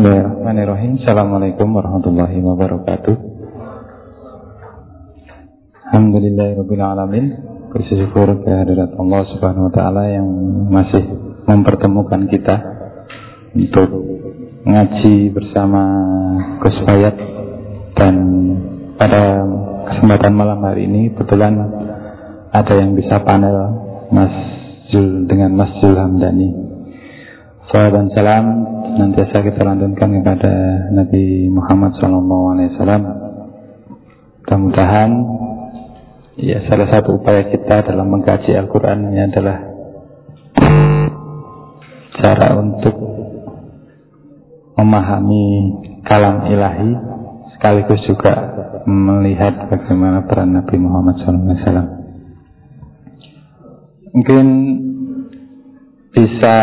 Bismillahirrahmanirrahim. Assalamualaikum warahmatullahi wabarakatuh. Alhamdulillahirrahmanirrahim Bersyukur kehadirat Allah subhanahu wa ta'ala Yang masih mempertemukan kita Untuk ngaji bersama Gus Bayat Dan pada kesempatan malam hari ini Kebetulan ada yang bisa panel Mas Jul dengan Mas Jul Hamdani Salam dan salam senantiasa kita lantunkan kepada Nabi Muhammad SAW. Mudah-mudahan ya salah satu upaya kita dalam mengkaji Al-Quran ini adalah cara untuk memahami kalam ilahi sekaligus juga melihat bagaimana peran Nabi Muhammad SAW. Mungkin bisa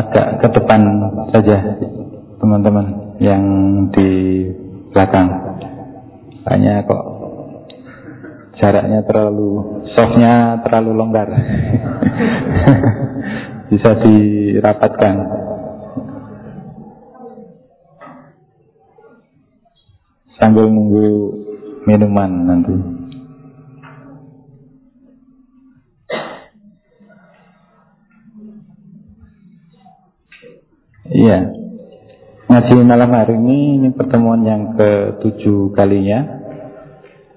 agak ke depan saja teman-teman yang di belakang. Hanya kok jaraknya terlalu softnya terlalu longgar. Bisa dirapatkan. Sambil nunggu minuman nanti Iya. Ngaji malam hari ini ini pertemuan yang ketujuh kalinya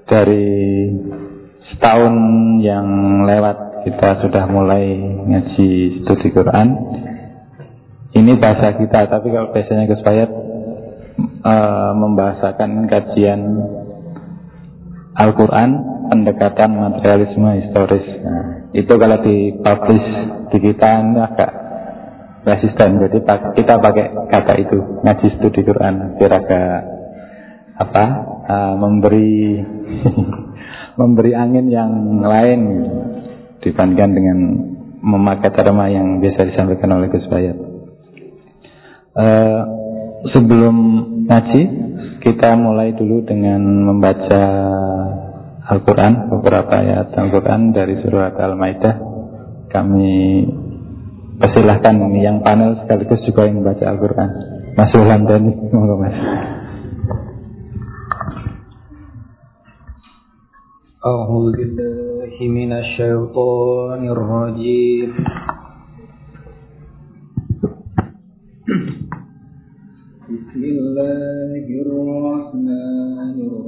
dari setahun yang lewat kita sudah mulai ngaji studi Quran. Ini bahasa kita, tapi kalau biasanya Gus Fayat e, membahasakan kajian Al-Quran, pendekatan materialisme historis. Nah, itu kalau dipublish di kita ini agak resisten. Jadi kita pakai kata itu ngaji studi Quran biar agak apa uh, memberi memberi angin yang lain dibandingkan dengan memakai terma yang biasa disampaikan oleh Gus Bayat. Uh, sebelum ngaji kita mulai dulu dengan membaca Al-Quran beberapa ayat Al-Quran dari surat Al-Maidah kami Persilahkan ini yang panel sekaligus juga yang membaca Al-Quran Mas Ulan Dani, monggo mas أعوذ بالله من الشيطان الرجيم بسم الله الرحمن الرحيم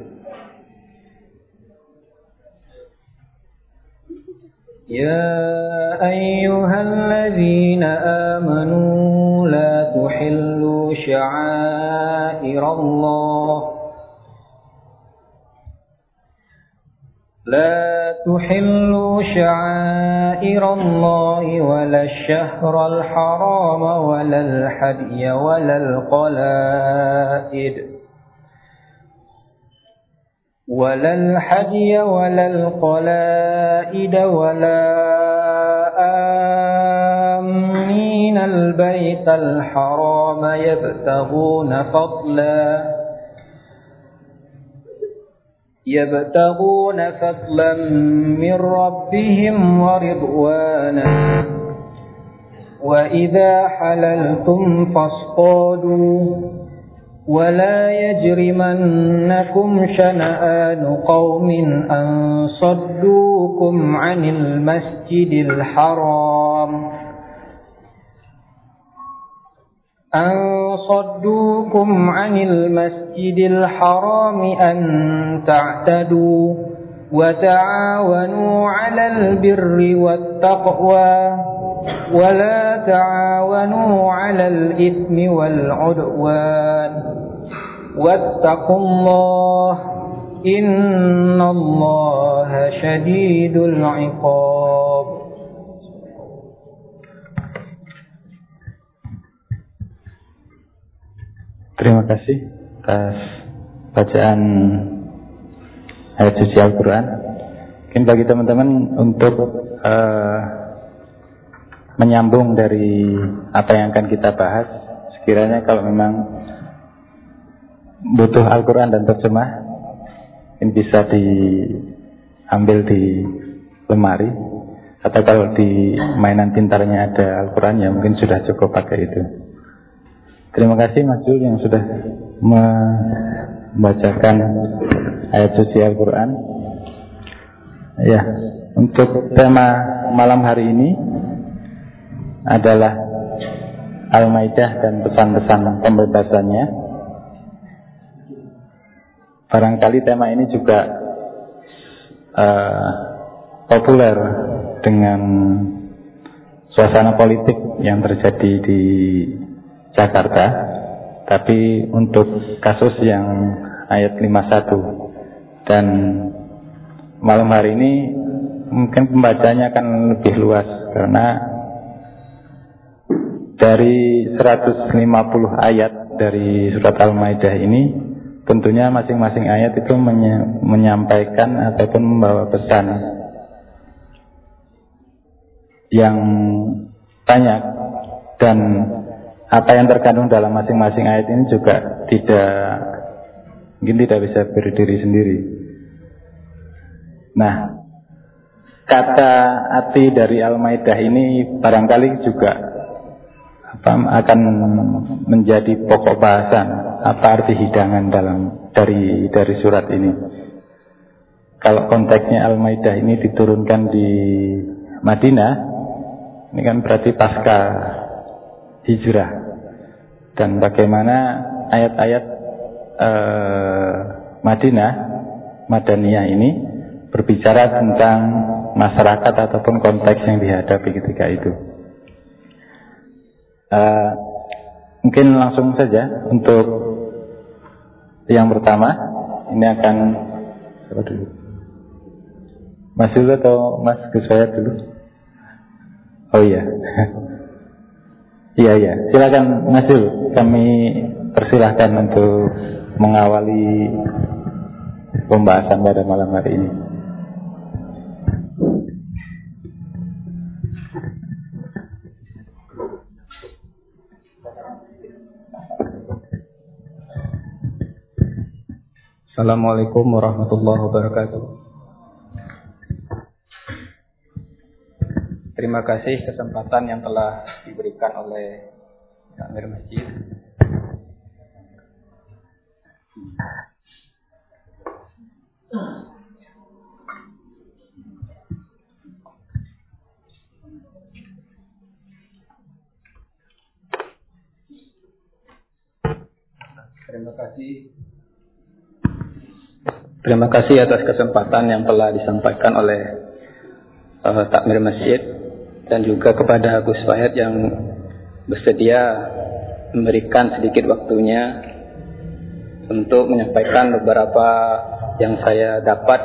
يا أيها الذين آمنوا لا تحلوا شعائر الله. لا تحلوا شعائر الله ولا الشهر الحرام ولا الحدي ولا القلائد. ولا الحدي ولا القلائد ولا آمين البيت الحرام يبتغون فضلا يبتغون فضلا من ربهم ورضوانا. وإذا حللتم فاصطادوا. ولا يجرمنكم شنآن قوم أن صدوكم عن المسجد الحرام أن صدوكم عن المسجد الحرام أن تعتدوا وتعاونوا على البر والتقوى ولا تعاونوا على الإثم والعدوان واتقوا الله إن الله شديد العقاب Terima kasih atas bacaan ayat suci Al-Quran. Mungkin bagi teman-teman untuk uh, menyambung dari apa yang akan kita bahas, sekiranya kalau memang butuh Al-Quran dan terjemah, ini bisa diambil di lemari atau kalau di mainan pintarnya ada Al-Quran ya mungkin sudah cukup pakai itu. Terima kasih Mas Jul yang sudah membacakan ayat suci Al-Quran. Ya, untuk tema malam hari ini adalah Al-Maidah dan pesan-pesan pembebasannya. Barangkali tema ini juga uh, populer dengan suasana politik yang terjadi di Jakarta tapi untuk kasus yang ayat 51 dan malam hari ini mungkin pembacanya akan lebih luas karena dari 150 ayat dari surat Al-Maidah ini tentunya masing-masing ayat itu menyampaikan ataupun membawa pesan yang banyak dan apa yang terkandung dalam masing-masing ayat ini juga tidak mungkin tidak bisa berdiri sendiri. Nah, kata arti dari Al-Maidah ini barangkali juga akan menjadi pokok bahasan apa arti hidangan dalam dari dari surat ini. Kalau konteksnya Al-Maidah ini diturunkan di Madinah, ini kan berarti pasca hijrah dan bagaimana ayat-ayat uh, Madinah Madaniyah ini berbicara tentang masyarakat ataupun konteks yang dihadapi ketika itu. Uh, mungkin langsung saja untuk yang pertama ini akan siapa dulu? Mas dulu atau Mas dulu? Oh iya. Iya iya, silakan Mas. Kami persilahkan untuk mengawali pembahasan pada malam hari ini. Assalamualaikum warahmatullahi wabarakatuh. Terima kasih kesempatan yang telah diberikan oleh Amir Masjid. Terima kasih. Terima kasih atas kesempatan yang telah disampaikan oleh uh, takmir masjid dan juga kepada Gus Fahid yang bersedia memberikan sedikit waktunya untuk menyampaikan beberapa yang saya dapat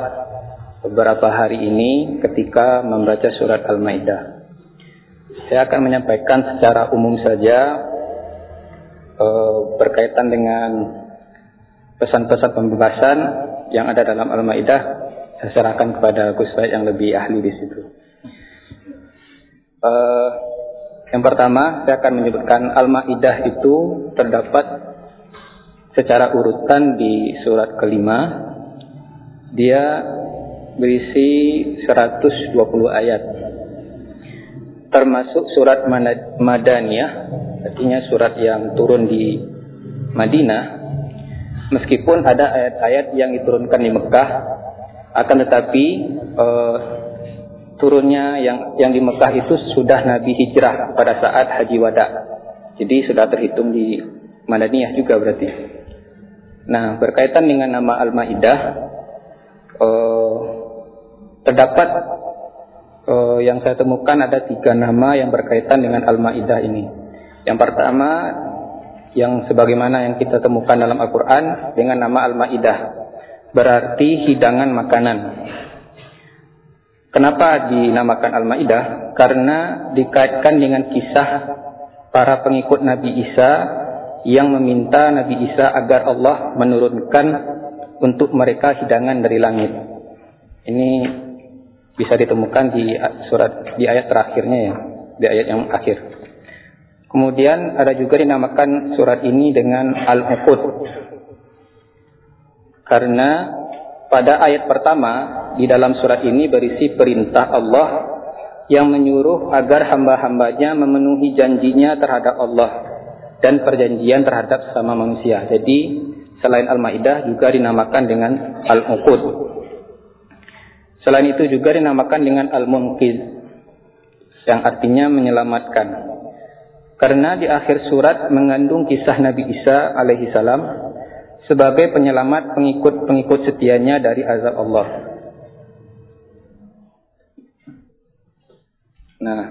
beberapa hari ini ketika membaca surat Al-Maidah. Saya akan menyampaikan secara umum saja uh, berkaitan dengan pesan-pesan pembebasan yang ada dalam Al-Maidah. Saya serahkan kepada Gus Fahid yang lebih ahli di situ. Uh, yang pertama, saya akan menyebutkan Al-Ma'idah itu terdapat secara urutan di surat kelima. Dia berisi 120 ayat. Termasuk surat Madaniyah, artinya surat yang turun di Madinah. Meskipun ada ayat-ayat yang diturunkan di Mekah, akan tetapi uh, turunnya yang yang di Mekah itu sudah Nabi hijrah pada saat haji wada. Jadi sudah terhitung di Madaniyah juga berarti. Nah, berkaitan dengan nama Al-Maidah eh, terdapat eh, yang saya temukan ada tiga nama yang berkaitan dengan Al-Maidah ini. Yang pertama yang sebagaimana yang kita temukan dalam Al-Qur'an dengan nama Al-Maidah berarti hidangan makanan. Kenapa dinamakan Al-Maidah? Karena dikaitkan dengan kisah para pengikut Nabi Isa yang meminta Nabi Isa agar Allah menurunkan untuk mereka hidangan dari langit. Ini bisa ditemukan di surat di ayat terakhirnya ya, di ayat yang akhir. Kemudian ada juga dinamakan surat ini dengan Al-Uqud. Karena pada ayat pertama di dalam surat ini berisi perintah Allah yang menyuruh agar hamba-hambanya memenuhi janjinya terhadap Allah dan perjanjian terhadap sama manusia. Jadi selain Al-Maidah juga dinamakan dengan Al-Uqud. Selain itu juga dinamakan dengan Al-Munqiz yang artinya menyelamatkan. Karena di akhir surat mengandung kisah Nabi Isa alaihi salam sebagai penyelamat pengikut-pengikut setianya dari azab Allah. Nah,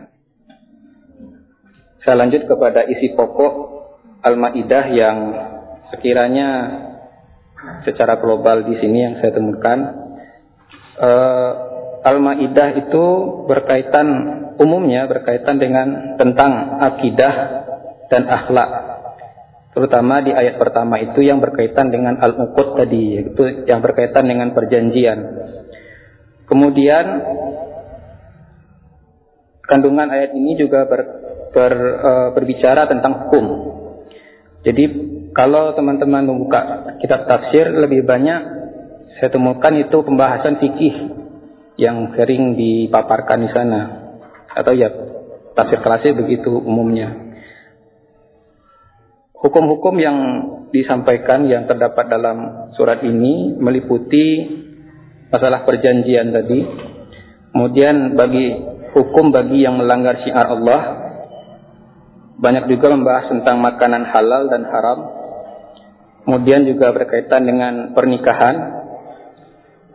saya lanjut kepada isi pokok Al-Maidah yang sekiranya secara global di sini yang saya temukan. Uh, Al-Maidah itu berkaitan umumnya berkaitan dengan tentang akidah dan akhlak. Terutama di ayat pertama itu yang berkaitan dengan al-uqud tadi, yaitu yang berkaitan dengan perjanjian. Kemudian kandungan ayat ini juga ber, ber, uh, berbicara tentang hukum. Jadi kalau teman-teman membuka kitab tafsir lebih banyak saya temukan itu pembahasan fikih yang sering dipaparkan di sana atau ya tafsir klasik begitu umumnya. Hukum-hukum yang disampaikan yang terdapat dalam surat ini meliputi masalah perjanjian tadi. Kemudian bagi hukum bagi yang melanggar syiar Allah banyak juga membahas tentang makanan halal dan haram. Kemudian juga berkaitan dengan pernikahan.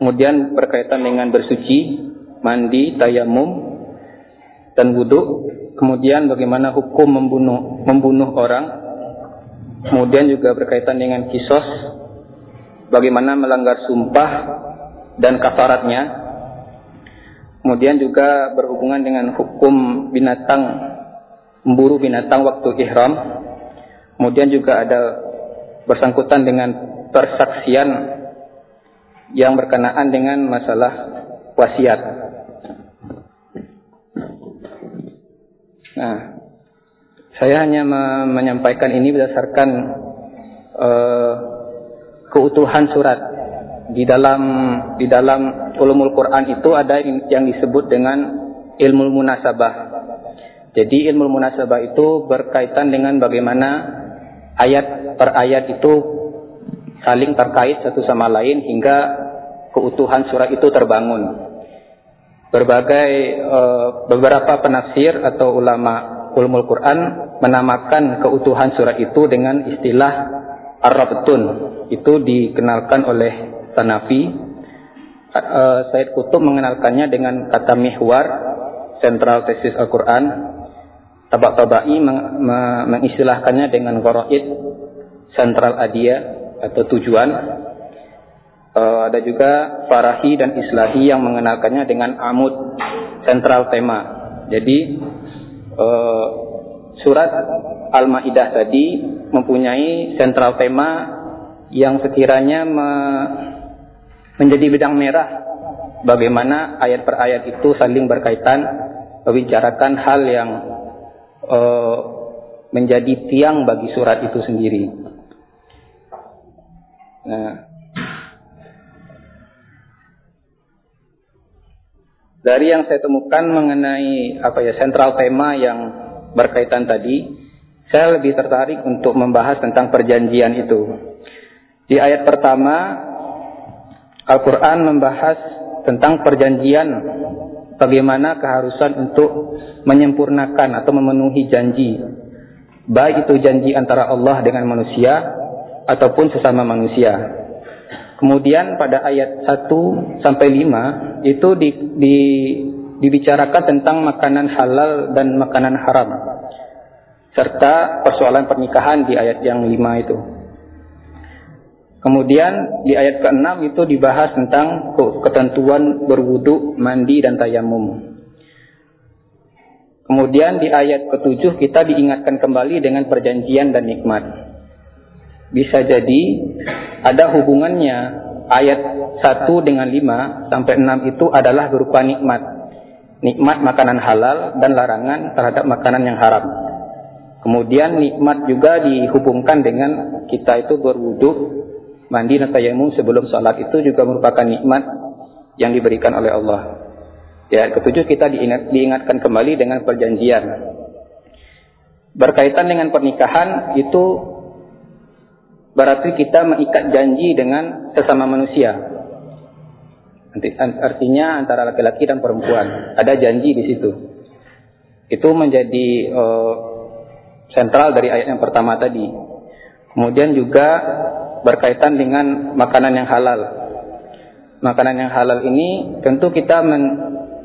Kemudian berkaitan dengan bersuci, mandi, tayamum, dan wudhu, kemudian bagaimana hukum membunuh membunuh orang, kemudian juga berkaitan dengan kisos, bagaimana melanggar sumpah dan kafaratnya, kemudian juga berhubungan dengan hukum binatang memburu binatang waktu ihram, kemudian juga ada bersangkutan dengan persaksian yang berkenaan dengan masalah wasiat. Nah, saya hanya menyampaikan ini berdasarkan uh, keutuhan surat di dalam di dalam ulumul Quran itu ada yang disebut dengan ilmu munasabah. Jadi ilmu munasabah itu berkaitan dengan bagaimana ayat per ayat itu saling terkait satu sama lain hingga keutuhan surat itu terbangun berbagai uh, beberapa penafsir atau ulama ulumul Quran menamakan keutuhan surat itu dengan istilah Ar-Rabtun. Itu dikenalkan oleh Tanafi. Uh, Said Kutub mengenalkannya dengan kata mihwar, sentral tesis Al-Quran. Tabak-tabai meng mengistilahkannya dengan goroid, sentral adia atau tujuan. Uh, ada juga Farahi dan Islahi yang mengenalkannya dengan Amud sentral tema. Jadi uh, surat Al-Maidah tadi mempunyai sentral tema yang sekiranya me menjadi bidang merah bagaimana ayat per ayat itu saling berkaitan membicarakan hal yang uh, menjadi tiang bagi surat itu sendiri. Nah, Dari yang saya temukan mengenai apa ya sentral tema yang berkaitan tadi, saya lebih tertarik untuk membahas tentang perjanjian itu. Di ayat pertama Al-Qur'an membahas tentang perjanjian bagaimana keharusan untuk menyempurnakan atau memenuhi janji. Baik itu janji antara Allah dengan manusia ataupun sesama manusia. Kemudian pada ayat 1 sampai 5 itu di, di, dibicarakan tentang makanan halal dan makanan haram. Serta persoalan pernikahan di ayat yang 5 itu. Kemudian di ayat ke-6 itu dibahas tentang ketentuan berwudu, mandi dan tayamum. Kemudian di ayat ke-7 kita diingatkan kembali dengan perjanjian dan nikmat. Bisa jadi ada hubungannya ayat 1 dengan 5 sampai 6 itu adalah berupa nikmat. Nikmat makanan halal dan larangan terhadap makanan yang haram. Kemudian nikmat juga dihubungkan dengan kita itu berwudhu, mandi dan tayamum sebelum sholat itu juga merupakan nikmat yang diberikan oleh Allah. Ya, ketujuh kita diingat, diingatkan kembali dengan perjanjian. Berkaitan dengan pernikahan itu berarti kita mengikat janji dengan sesama manusia. Artinya antara laki-laki dan perempuan ada janji di situ. Itu menjadi uh, sentral dari ayat yang pertama tadi. Kemudian juga berkaitan dengan makanan yang halal. Makanan yang halal ini tentu kita men,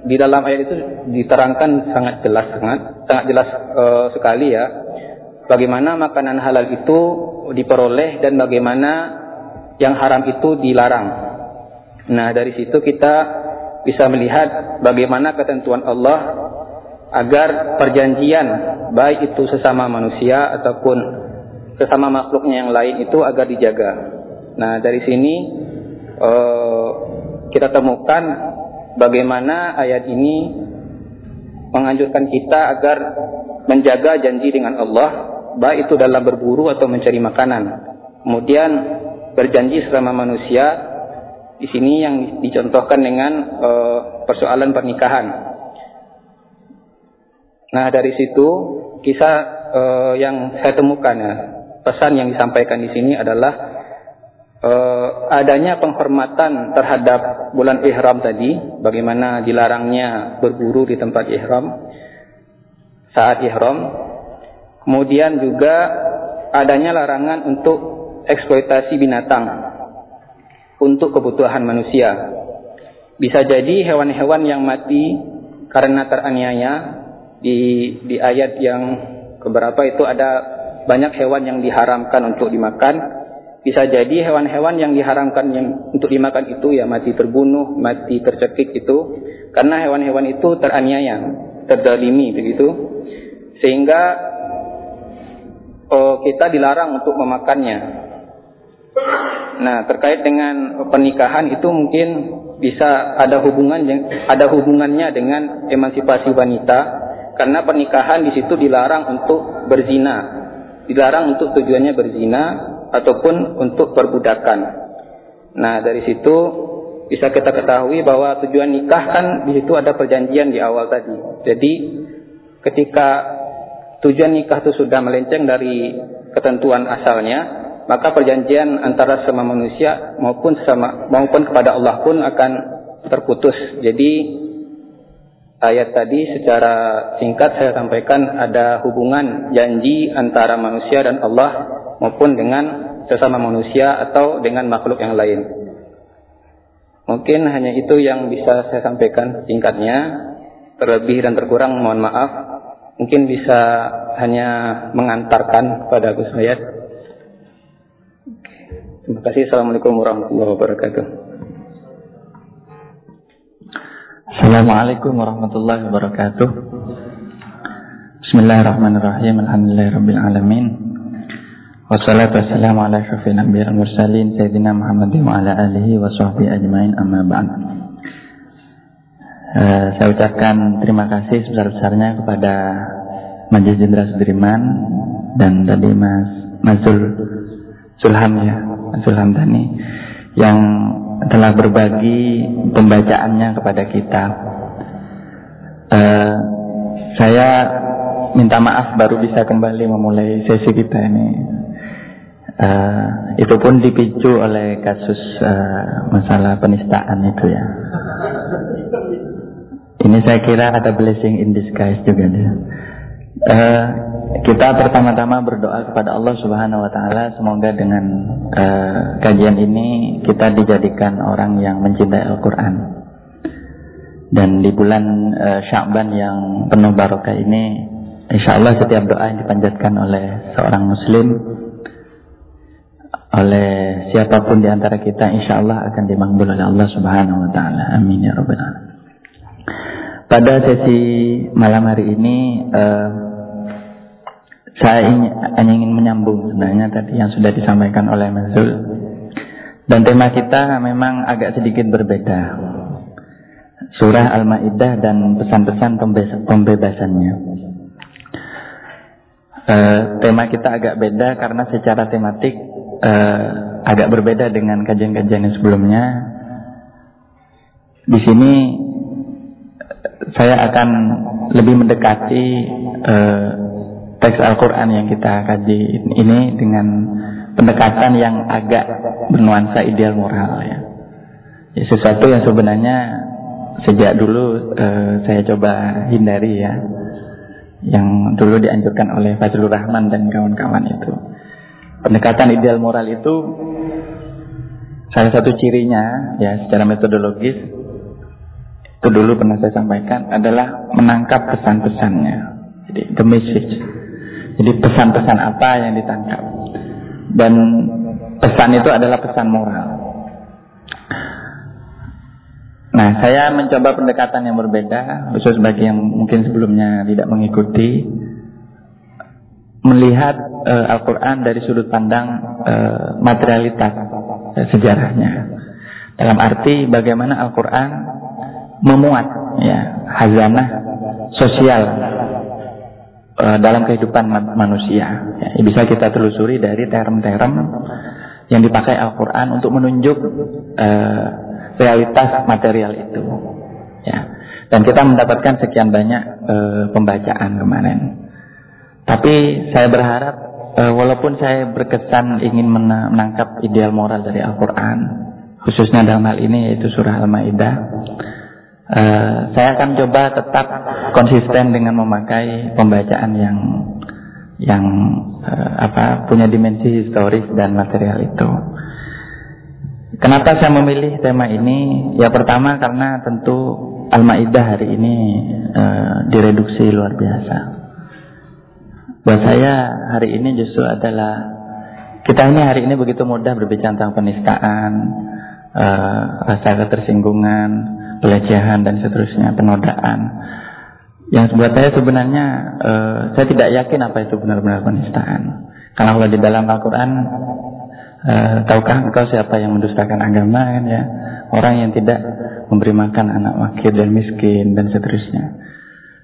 di dalam ayat itu diterangkan sangat jelas sangat sangat jelas uh, sekali ya bagaimana makanan halal itu diperoleh dan bagaimana yang haram itu dilarang. Nah, dari situ kita bisa melihat bagaimana ketentuan Allah agar perjanjian baik itu sesama manusia ataupun sesama makhluknya yang lain itu agar dijaga. Nah, dari sini uh, kita temukan bagaimana ayat ini menganjurkan kita agar menjaga janji dengan Allah baik itu dalam berburu atau mencari makanan. Kemudian berjanji sesama manusia di sini yang dicontohkan dengan uh, persoalan pernikahan. Nah dari situ kisah uh, yang saya temukan ya pesan yang disampaikan di sini adalah uh, adanya penghormatan terhadap bulan ihram tadi, bagaimana dilarangnya berburu di tempat ihram saat ihram Kemudian juga adanya larangan untuk eksploitasi binatang untuk kebutuhan manusia. Bisa jadi hewan-hewan yang mati karena teraniaya di di ayat yang keberapa itu ada banyak hewan yang diharamkan untuk dimakan. Bisa jadi hewan-hewan yang diharamkan yang untuk dimakan itu ya mati terbunuh, mati tercekik itu karena hewan-hewan itu teraniaya, terdalimi begitu. Sehingga oh, kita dilarang untuk memakannya. Nah, terkait dengan pernikahan itu mungkin bisa ada hubungan ada hubungannya dengan emansipasi wanita karena pernikahan di situ dilarang untuk berzina. Dilarang untuk tujuannya berzina ataupun untuk perbudakan. Nah, dari situ bisa kita ketahui bahwa tujuan nikah kan di situ ada perjanjian di awal tadi. Jadi ketika tujuan nikah itu sudah melenceng dari ketentuan asalnya, maka perjanjian antara sama manusia maupun sama maupun kepada Allah pun akan terputus. Jadi ayat tadi secara singkat saya sampaikan ada hubungan janji antara manusia dan Allah maupun dengan sesama manusia atau dengan makhluk yang lain. Mungkin hanya itu yang bisa saya sampaikan singkatnya. Terlebih dan terkurang mohon maaf. Mungkin bisa hanya mengantarkan kepada Gus Hayat. Terima kasih. Assalamualaikum warahmatullahi wabarakatuh. Assalamualaikum warahmatullahi wabarakatuh. Bismillahirrahmanirrahim. Alhamdulillahirabbil alamin. Wassalatu wassalamu ala asyrafil anbiya'i wal mursalin sayyidina Muhammadin wa ala alihi wa sahbihi ajmain amma. Uh, saya ucapkan terima kasih sebesar-besarnya kepada Majelis Jenderal Sudirman dan tadi Mas Mazul Sulham ya, Mas Sulham Tani yang telah berbagi pembacaannya kepada kita. Uh, saya minta maaf baru bisa kembali memulai sesi kita ini. Uh, itu pun dipicu oleh kasus uh, masalah penistaan itu ya. Ini saya kira ada blessing in disguise juga dia. Uh, kita pertama-tama berdoa kepada Allah Subhanahu wa taala semoga dengan uh, kajian ini kita dijadikan orang yang mencintai Al-Qur'an. Dan di bulan uh, Sya'ban yang penuh barokah ini insya Allah setiap doa yang dipanjatkan oleh seorang muslim oleh siapa pun di antara kita insya Allah akan dimakbul oleh Allah Subhanahu wa taala. Amin ya rabbal alamin. Pada sesi malam hari ini uh, Saya ingin, hanya ingin menyambung sebenarnya tadi yang sudah disampaikan oleh Mazul. Dan tema kita memang agak sedikit berbeda. Surah Al-Ma'idah dan pesan-pesan pembebasannya. Uh, tema kita agak beda karena secara tematik uh, agak berbeda dengan kajian-kajian yang sebelumnya. Di sini saya akan lebih mendekati uh, teks Al-Quran yang kita kaji ini dengan pendekatan yang agak bernuansa ideal moral ya. ya sesuatu yang sebenarnya sejak dulu uh, saya coba hindari ya yang dulu dianjurkan oleh Fazlur Rahman dan kawan-kawan itu pendekatan ideal moral itu salah satu cirinya ya secara metodologis itu dulu pernah saya sampaikan adalah menangkap pesan-pesannya jadi the message jadi pesan-pesan apa yang ditangkap. Dan pesan itu adalah pesan moral. Nah, saya mencoba pendekatan yang berbeda, khusus bagi yang mungkin sebelumnya tidak mengikuti, melihat uh, Al-Quran dari sudut pandang uh, materialitas uh, sejarahnya. Dalam arti bagaimana Al-Quran memuat ya hazanah sosial uh, dalam kehidupan manusia. Ya, bisa kita telusuri dari term-term yang dipakai Al-Quran untuk menunjuk uh, realitas material itu. Ya. Dan kita mendapatkan sekian banyak uh, pembacaan kemarin. Tapi saya berharap uh, walaupun saya berkesan ingin menangkap ideal moral dari Al-Quran, khususnya dalam hal ini yaitu surah Al-Maidah, Uh, saya akan coba tetap konsisten dengan memakai pembacaan yang yang uh, apa punya dimensi historis dan material itu. Kenapa saya memilih tema ini? Ya pertama karena tentu Al-Maidah hari ini uh, direduksi luar biasa. Buat saya hari ini justru adalah kita ini hari ini begitu mudah berbicara tentang penistaan, uh, rasa ketersinggungan, pelecehan dan seterusnya, penodaan. Yang buat saya sebenarnya uh, saya tidak yakin apa itu benar-benar penistaan. Karena kalau di dalam Al-Quran uh, tahukah engkau siapa yang mendustakan agama kan ya orang yang tidak memberi makan anak wakil dan miskin dan seterusnya.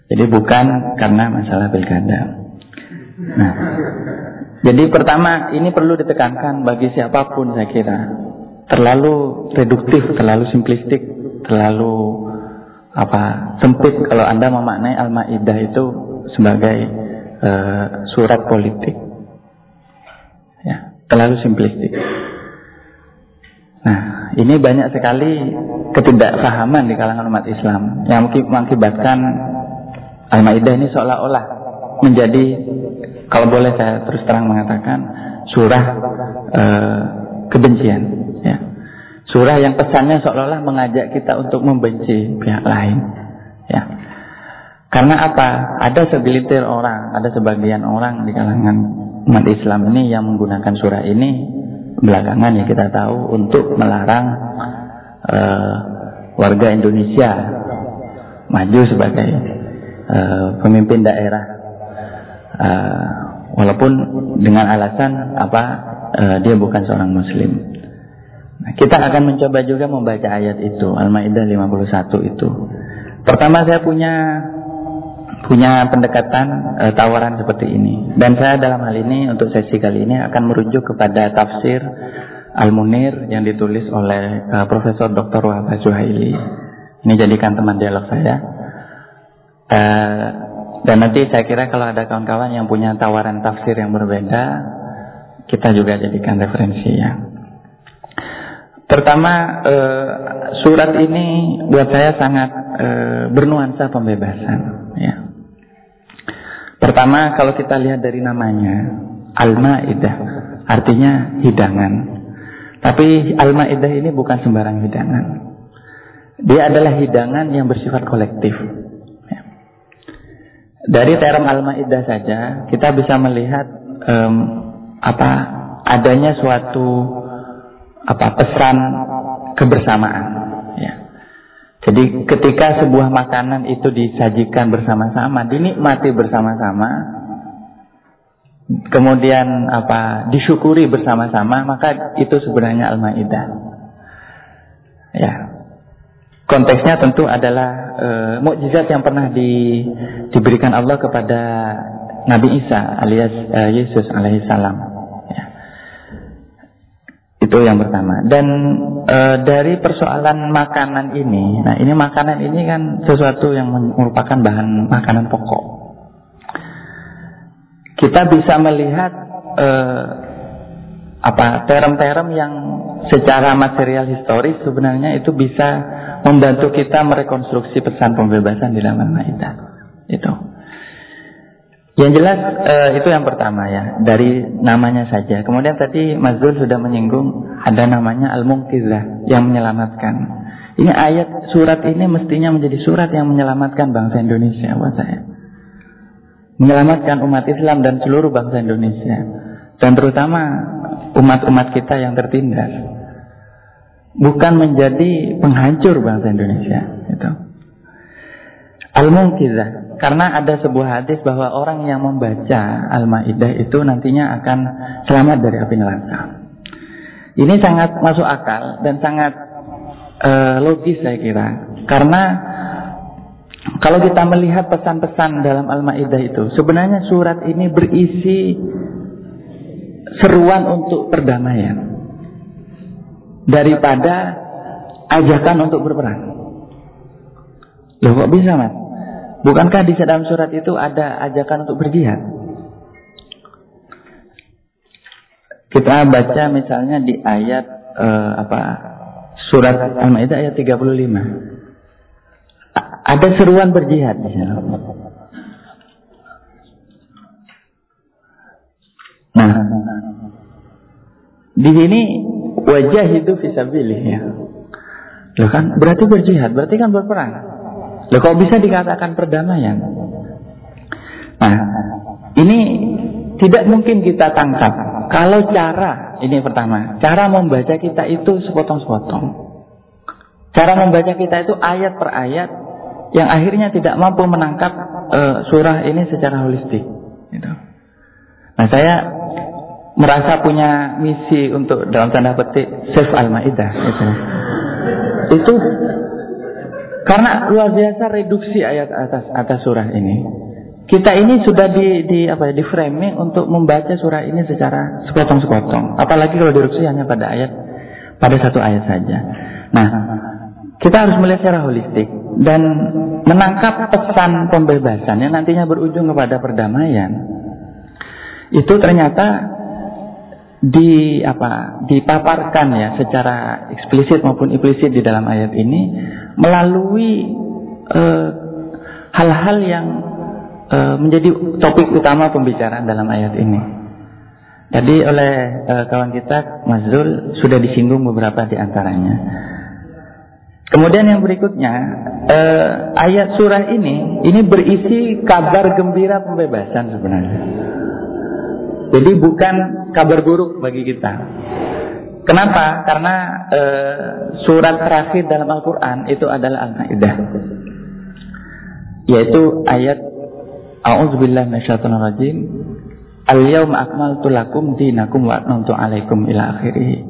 Jadi bukan karena masalah pilkada. Nah, jadi pertama ini perlu ditekankan bagi siapa pun saya kira terlalu reduktif, terlalu simplistik terlalu apa sempit kalau anda memaknai al-maidah itu sebagai uh, surat politik. Ya terlalu simplistik. Nah ini banyak sekali ketidakpahaman di kalangan umat Islam yang mengakibatkan al-maidah ini seolah-olah menjadi kalau boleh saya terus terang mengatakan surah uh, kebencian Surah yang pesannya seolah-olah mengajak kita untuk membenci pihak lain. Ya. Karena apa? Ada segelintir orang, ada sebagian orang di kalangan umat Islam ini yang menggunakan surah ini belakangan ya kita tahu untuk melarang uh, warga Indonesia maju sebagai uh, pemimpin daerah. Uh, walaupun dengan alasan apa uh, dia bukan seorang muslim. Nah, kita akan mencoba juga membaca ayat itu, Al-Maidah 51 itu. Pertama saya punya punya pendekatan e, tawaran seperti ini. Dan saya dalam hal ini untuk sesi kali ini akan merujuk kepada tafsir Al-Munir yang ditulis oleh e, Profesor Dr. Wahab Zuhaili. Ini jadikan teman dialog saya. E, dan nanti saya kira kalau ada kawan-kawan yang punya tawaran tafsir yang berbeda, kita juga jadikan referensi ya. Pertama, eh, surat ini buat saya sangat eh, bernuansa pembebasan. Ya. Pertama, kalau kita lihat dari namanya, Al-Ma'idah, artinya hidangan. Tapi Al-Ma'idah ini bukan sembarang hidangan. Dia adalah hidangan yang bersifat kolektif. Ya. Dari term Al-Ma'idah saja, kita bisa melihat um, apa adanya suatu apa pesan kebersamaan ya. Jadi ketika sebuah makanan itu disajikan bersama-sama, dinikmati bersama-sama, kemudian apa disyukuri bersama-sama, maka itu sebenarnya Al-Maidah. Ya. Konteksnya tentu adalah e, mukjizat yang pernah di, diberikan Allah kepada Nabi Isa alias e, Yesus alaihissalam. Itu yang pertama. Dan e, dari persoalan makanan ini, nah ini makanan ini kan sesuatu yang merupakan bahan makanan pokok. Kita bisa melihat e, apa term-term yang secara material historis sebenarnya itu bisa membantu kita merekonstruksi pesan pembebasan di dalam Al-Maidah. Itu. Yang jelas uh, itu yang pertama ya dari namanya saja. Kemudian tadi Mas Zul sudah menyinggung ada namanya Al-Munqizah yang menyelamatkan. Ini ayat surat ini mestinya menjadi surat yang menyelamatkan bangsa Indonesia buat saya. Menyelamatkan umat Islam dan seluruh bangsa Indonesia dan terutama umat-umat kita yang tertindas bukan menjadi penghancur bangsa Indonesia itu. Al-Munqizah karena ada sebuah hadis bahwa orang yang membaca Al-Maidah itu nantinya akan selamat dari api neraka. Ini sangat masuk akal dan sangat uh, logis saya kira. Karena kalau kita melihat pesan-pesan dalam Al-Maidah itu, sebenarnya surat ini berisi seruan untuk perdamaian daripada ajakan untuk berperang. Loh kok bisa mas? Bukankah di dalam surat itu ada ajakan untuk berjihad? Kita baca misalnya di ayat uh, apa surat Al-Maidah ayat 35. ada seruan berjihad di sana. Nah, di sini wajah itu visabilih ya. Loh kan berarti berjihad, berarti kan berperang. Loh kok bisa dikatakan perdamaian? Nah, ini tidak mungkin kita tangkap kalau cara ini pertama, cara membaca kita itu sepotong-sepotong. Cara membaca kita itu ayat per ayat yang akhirnya tidak mampu menangkap uh, surah ini secara holistik. Gitu. Nah saya merasa punya misi untuk dalam tanda petik save al-maidah itu. Itu karena luar biasa reduksi ayat atas atas surah ini. Kita ini sudah di, di apa ya, di framing untuk membaca surah ini secara sepotong-sepotong. Apalagi kalau direduksi hanya pada ayat pada satu ayat saja. Nah, kita harus melihat secara holistik dan menangkap pesan pembebasan yang nantinya berujung kepada perdamaian. Itu ternyata di apa dipaparkan ya secara eksplisit maupun implisit di dalam ayat ini melalui eh, hal-hal yang uh, menjadi topik utama pembicaraan dalam ayat ini. Jadi oleh uh, kawan kita Mas sudah disinggung beberapa di antaranya. Kemudian yang berikutnya uh, ayat surah ini ini berisi kabar gembira pembebasan sebenarnya. Jadi bukan kabar buruk bagi kita. Kenapa? Karena e, surat terakhir dalam Al-Quran itu adalah Al-Maidah. Yaitu ayat A'udzubillah minasyaitonirrajim. Al-yawma akmaltu lakum dinakum wa atmamtu alaikum ila akhirih.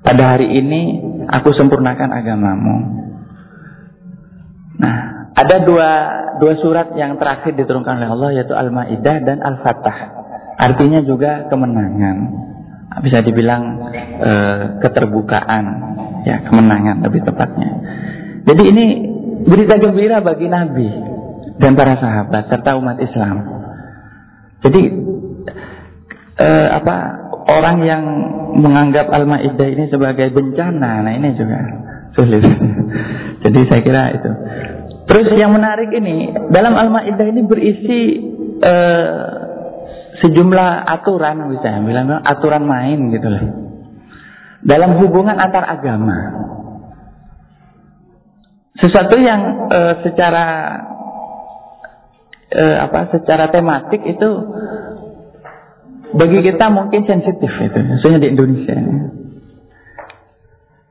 Pada hari ini aku sempurnakan agamamu. Nah, ada dua dua surat yang terakhir diturunkan oleh Allah yaitu Al-Maidah dan Al-Fatah. Artinya juga kemenangan. Bisa dibilang e, keterbukaan, ya kemenangan lebih tepatnya. Jadi ini berita gembira bagi Nabi dan para sahabat serta umat Islam. Jadi e, apa orang yang menganggap Al-Maidah ini sebagai bencana, nah ini juga sulit. Jadi saya kira itu. Terus yang menarik ini dalam Al-Maidah ini berisi uh, sejumlah aturan bisa bilang aturan main gitu loh. Dalam hubungan antar agama. Sesuatu yang e, secara e, apa secara tematik itu bagi kita mungkin sensitif itu, khususnya di Indonesia.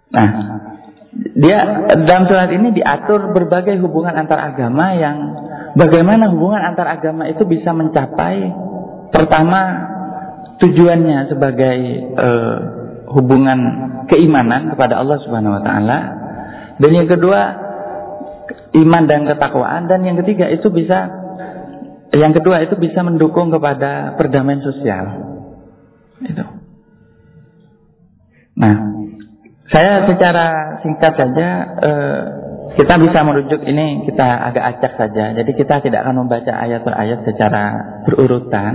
Nah, dia dalam surat ini diatur berbagai hubungan antar agama yang bagaimana hubungan antar agama itu bisa mencapai Pertama, tujuannya sebagai uh, hubungan keimanan kepada Allah Subhanahu wa taala. Dan yang kedua iman dan ketakwaan dan yang ketiga itu bisa yang kedua itu bisa mendukung kepada perdamaian sosial. Itu. Nah, saya secara singkat saja eh, kita bisa merujuk ini kita agak acak saja. Jadi kita tidak akan membaca ayat per ayat secara berurutan.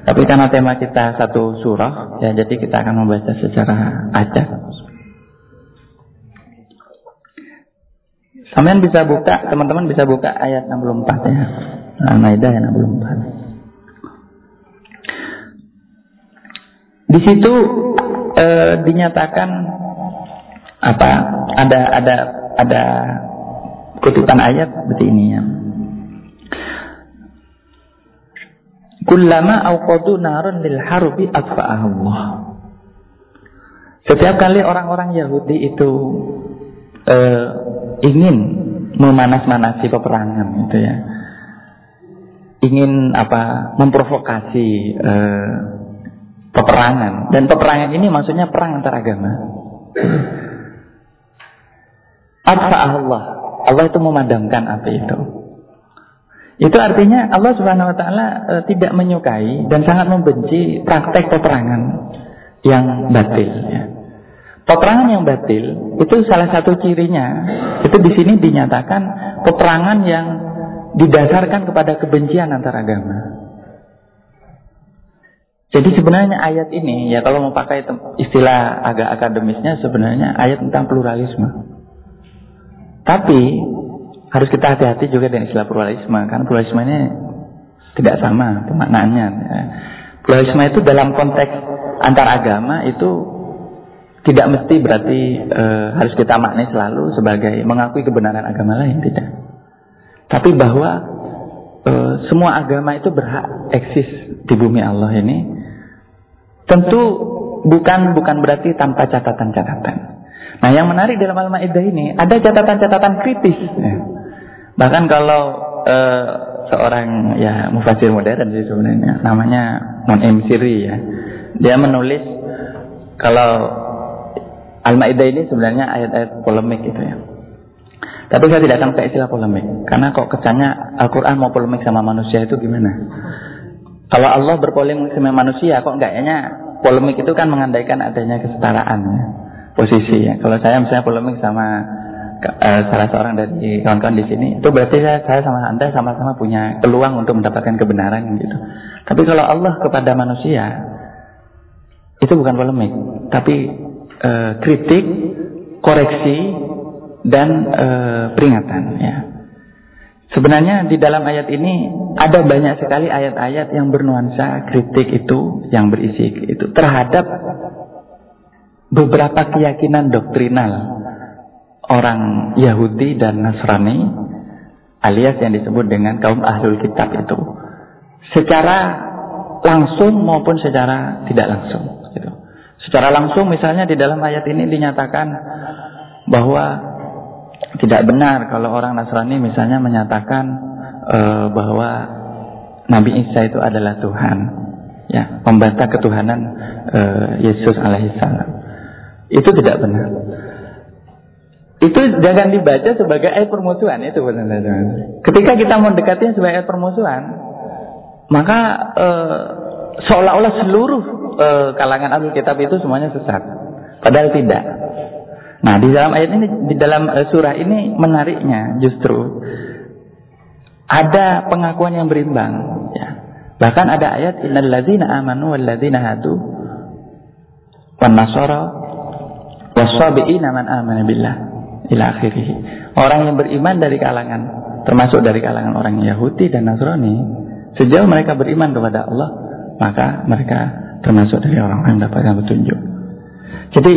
Tapi karena tema kita satu surah, ya jadi kita akan membaca secara acak. Sampean bisa buka, teman-teman bisa buka ayat 64 ya. Al-Maidah ayat 64. Di situ e, dinyatakan apa? Ada ada ada kutipan ayat seperti ini ya. Kullama awqadu narun lil harbi Allah. Setiap kali orang-orang Yahudi itu eh, ingin memanas-manasi peperangan gitu ya. Ingin apa? memprovokasi eh, peperangan dan peperangan ini maksudnya perang antar agama. Apa Allah? Allah itu memadamkan api itu. Itu artinya Allah Subhanahu wa taala e, tidak menyukai dan sangat membenci praktek peperangan yang batil ya. Peperangan yang batil itu salah satu cirinya itu di sini dinyatakan peperangan yang didasarkan kepada kebencian antar agama. Jadi sebenarnya ayat ini ya kalau mau pakai istilah agak akademisnya sebenarnya ayat tentang pluralisme. Tapi harus kita hati-hati juga dengan istilah pluralisme karena pluralisme ini tidak sama pemaknaannya. Ya. Pluralisme itu dalam konteks antar agama itu tidak mesti berarti e, harus kita maknai selalu sebagai mengakui kebenaran agama lain tidak. Tapi bahwa e, semua agama itu berhak eksis di bumi Allah ini tentu bukan bukan berarti tanpa catatan-catatan. Nah yang menarik dalam Al-Maidah ini ada catatan-catatan kritis. Ya. Bahkan kalau e, seorang ya mufasir modern sih sebenarnya namanya Non M Siri ya. Dia menulis kalau Al-Maidah ini sebenarnya ayat-ayat polemik itu ya. Tapi saya tidak akan ke istilah polemik. Karena kok kesannya Al-Quran mau polemik sama manusia itu gimana? Kalau Allah berpolemik sama manusia, kok enggaknya polemik itu kan mengandaikan adanya kesetaraan ya. Posisi ya. Kalau saya misalnya polemik sama uh, salah seorang dari kawan-kawan di sini, itu berarti saya, saya sama Anda sama-sama punya peluang untuk mendapatkan kebenaran gitu. Tapi kalau Allah kepada manusia, itu bukan polemik. Tapi e, kritik, koreksi, dan e, peringatan. Ya. Sebenarnya di dalam ayat ini ada banyak sekali ayat-ayat yang bernuansa kritik itu, yang berisi itu terhadap beberapa keyakinan doktrinal orang Yahudi dan Nasrani alias yang disebut dengan kaum ahlul kitab itu secara langsung maupun secara tidak langsung. Secara langsung misalnya di dalam ayat ini dinyatakan bahwa tidak benar kalau orang Nasrani misalnya menyatakan uh, bahwa Nabi Isa itu adalah Tuhan, ya, membantah ketuhanan uh, Yesus alaihissalam. Itu tidak benar. Itu jangan dibaca sebagai ayat permusuhan itu benar Ketika kita mendekatinya sebagai ayat permusuhan, maka uh, seolah-olah seluruh e, kalangan ahli kitab itu semuanya sesat. Padahal tidak. Nah, di dalam ayat ini di dalam e, surah ini menariknya justru ada pengakuan yang berimbang ya. Bahkan ada ayat innal ladzina amanu wal ladzina hadu wan nasara wasabiina man amana billah ila akhirih. Orang yang beriman dari kalangan termasuk dari kalangan orang Yahudi dan Nasrani sejauh mereka beriman kepada Allah maka mereka termasuk dari orang yang mendapatkan petunjuk. Jadi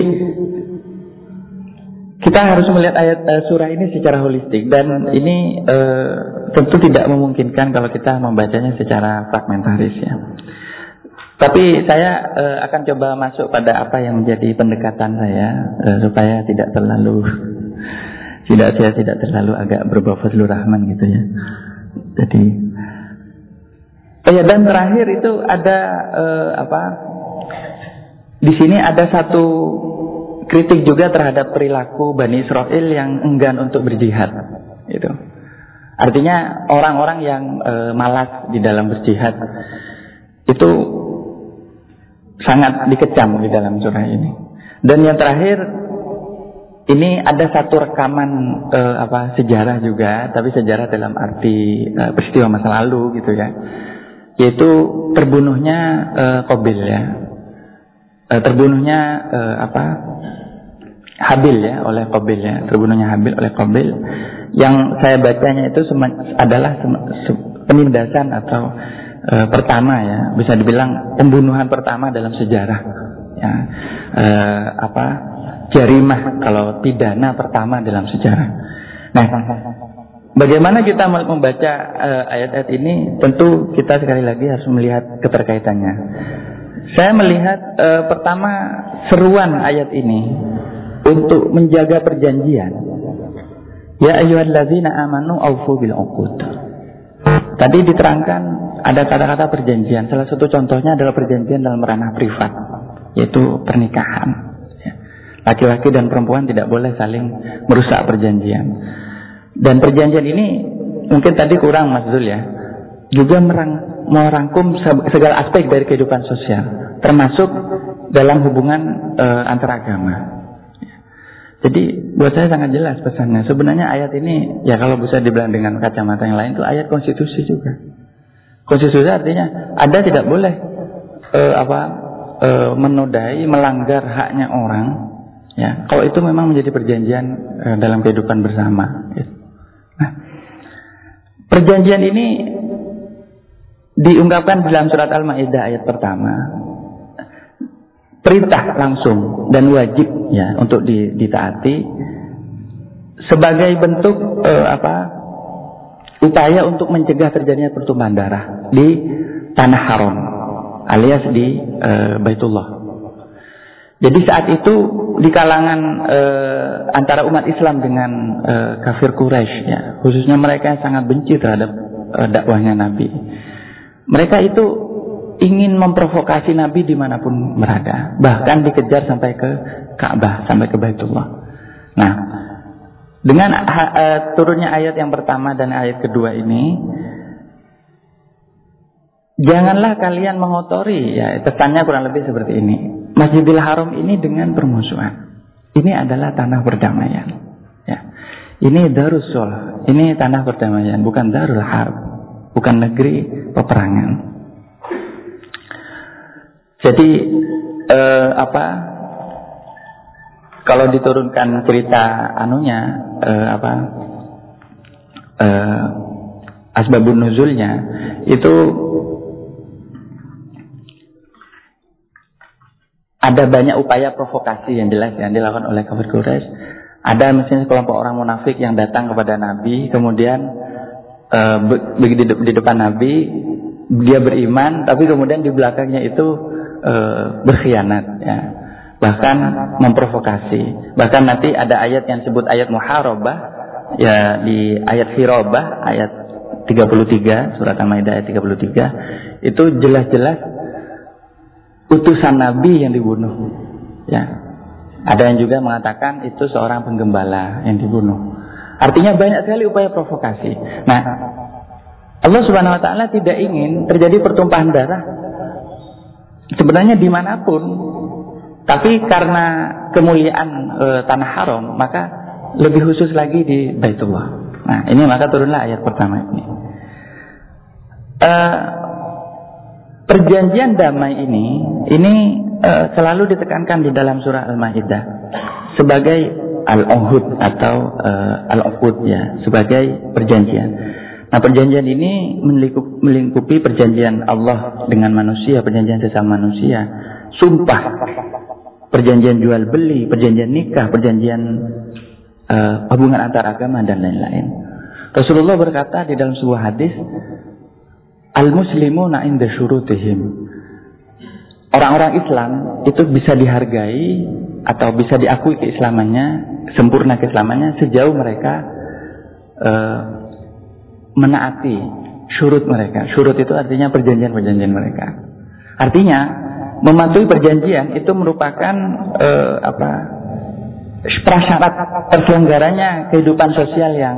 kita harus melihat ayat uh, surah ini secara holistik dan ini uh, tentu tidak memungkinkan kalau kita membacanya secara fragmentaris ya. Tapi saya uh, akan coba masuk pada apa yang menjadi pendekatan saya uh, supaya tidak terlalu tidak saya tidak terlalu agak berbau fazlur rahman gitu ya. Jadi Oh ya dan terakhir itu ada uh, apa? Di sini ada satu kritik juga terhadap perilaku Bani Israel yang enggan untuk berjihad. Itu. Artinya orang-orang yang uh, malas di dalam berjihad itu sangat dikecam di dalam surah ini. Dan yang terakhir ini ada satu rekaman uh, apa sejarah juga, tapi sejarah dalam arti uh, peristiwa masa lalu gitu ya yaitu terbunuhnya uh, Qabil ya. Uh, terbunuhnya uh, apa? Habil ya oleh Qabil ya. Terbunuhnya Habil oleh Qabil. Yang saya bacanya itu adalah penindasan atau uh, pertama ya, bisa dibilang pembunuhan pertama dalam sejarah. Ya. Uh, apa? Jarimah kalau pidana pertama dalam sejarah. Nah, Bagaimana kita membaca uh, ayat-ayat ini? Tentu kita sekali lagi harus melihat keterkaitannya. Saya melihat uh, pertama seruan ayat ini untuk menjaga perjanjian. Ya ayyuhalladzina amanu aufu bil uqud. Tadi diterangkan ada kata-kata perjanjian. Salah satu contohnya adalah perjanjian dalam ranah privat, yaitu pernikahan. Ya. Laki-laki dan perempuan tidak boleh saling merusak perjanjian. Dan perjanjian ini mungkin tadi kurang Mas Zul ya. Juga merang, merangkum segala aspek dari kehidupan sosial, termasuk dalam hubungan e, antar agama. Jadi buat saya sangat jelas pesannya. Sebenarnya ayat ini ya kalau bisa dibilang dengan kacamata yang lain itu ayat konstitusi juga. Konstitusi artinya ada tidak boleh e, apa e, menodai, melanggar haknya orang. Ya, kalau itu memang menjadi perjanjian e, dalam kehidupan bersama. Gitu. Nah, perjanjian ini diungkapkan dalam surat Al-Maidah ayat pertama. Perintah langsung dan wajib ya untuk ditaati sebagai bentuk eh, apa? Upaya untuk mencegah terjadinya pertumpahan darah di tanah haram alias di eh, Baitullah. Jadi saat itu di kalangan e, antara umat Islam dengan e, kafir Quraisy, ya, khususnya mereka yang sangat benci terhadap e, dakwahnya Nabi. Mereka itu ingin memprovokasi Nabi di mana pun berada, bahkan dikejar sampai ke Ka'bah, sampai ke Baitullah. Nah, dengan e, turunnya ayat yang pertama dan ayat kedua ini, janganlah kalian mengotori, ya pesannya kurang lebih seperti ini Masjidil Haram ini dengan permusuhan. Ini adalah tanah perdamaian. Ya. Ini Darussul, ini tanah perdamaian, bukan Darul Harb, bukan negeri peperangan. Jadi eh, apa? Kalau diturunkan cerita anunya eh, apa? Eh, asbabun nuzulnya itu ada banyak upaya provokasi yang jelas yang dilakukan oleh kafir Quraisy. Ada misalnya kelompok orang munafik yang datang kepada Nabi, kemudian uh, di, di depan Nabi dia beriman, tapi kemudian di belakangnya itu uh, berkhianat, ya. Bahkan memprovokasi. Bahkan nanti ada ayat yang disebut ayat muharabah, ya di ayat hirabah ayat 33 surat Al-Maidah ayat 33 itu jelas-jelas utusan Nabi yang dibunuh. Ya. Ada yang juga mengatakan itu seorang penggembala yang dibunuh. Artinya banyak sekali upaya provokasi. Nah, Allah Subhanahu wa taala tidak ingin terjadi pertumpahan darah sebenarnya di mana pun. Tapi karena kemuliaan e, tanah haram, maka lebih khusus lagi di Baitullah. Nah, ini maka turunlah ayat pertama ini. E, Perjanjian damai ini ini uh, selalu ditekankan di dalam surah Al-Maidah sebagai al-uhud atau uh, al-uqud ya, sebagai perjanjian. Nah, perjanjian ini melingkupi perjanjian Allah dengan manusia, perjanjian sesama manusia, sumpah, perjanjian jual beli, perjanjian nikah, perjanjian uh, hubungan antar agama dan lain-lain. Rasulullah berkata di dalam sebuah hadis, Al-muslimuna inda syurutihim. Orang-orang Islam itu bisa dihargai atau bisa diakui keislamannya, sempurna keislamannya sejauh mereka uh, menaati syurut mereka. Syurut itu artinya perjanjian-perjanjian mereka. Artinya mematuhi perjanjian itu merupakan uh, apa prasyarat terselenggaranya kehidupan sosial yang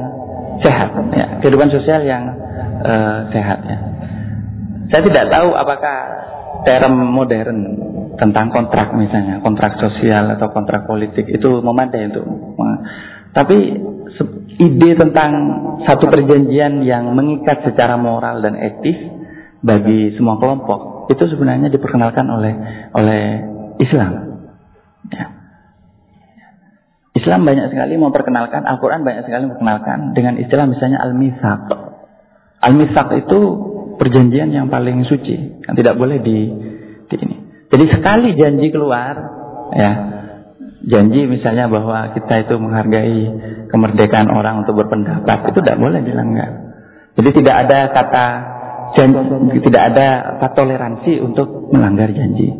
sehat, ya, kehidupan sosial yang uh, sehat. Ya. Saya tidak tahu apakah term modern tentang kontrak misalnya, kontrak sosial atau kontrak politik itu memadai itu. Tapi ide tentang satu perjanjian yang mengikat secara moral dan etis bagi semua kelompok itu sebenarnya diperkenalkan oleh oleh Islam. Ya. Islam banyak sekali memperkenalkan, Al-Quran banyak sekali memperkenalkan dengan istilah misalnya Al-Mithaq. Al-Mithaq itu perjanjian yang paling suci, yang tidak boleh di, di ini. Jadi sekali janji keluar, ya, janji misalnya bahwa kita itu menghargai kemerdekaan orang untuk berpendapat, itu tidak boleh dilanggar. Jadi tidak ada kata janji, tidak ada toleransi untuk melanggar janji.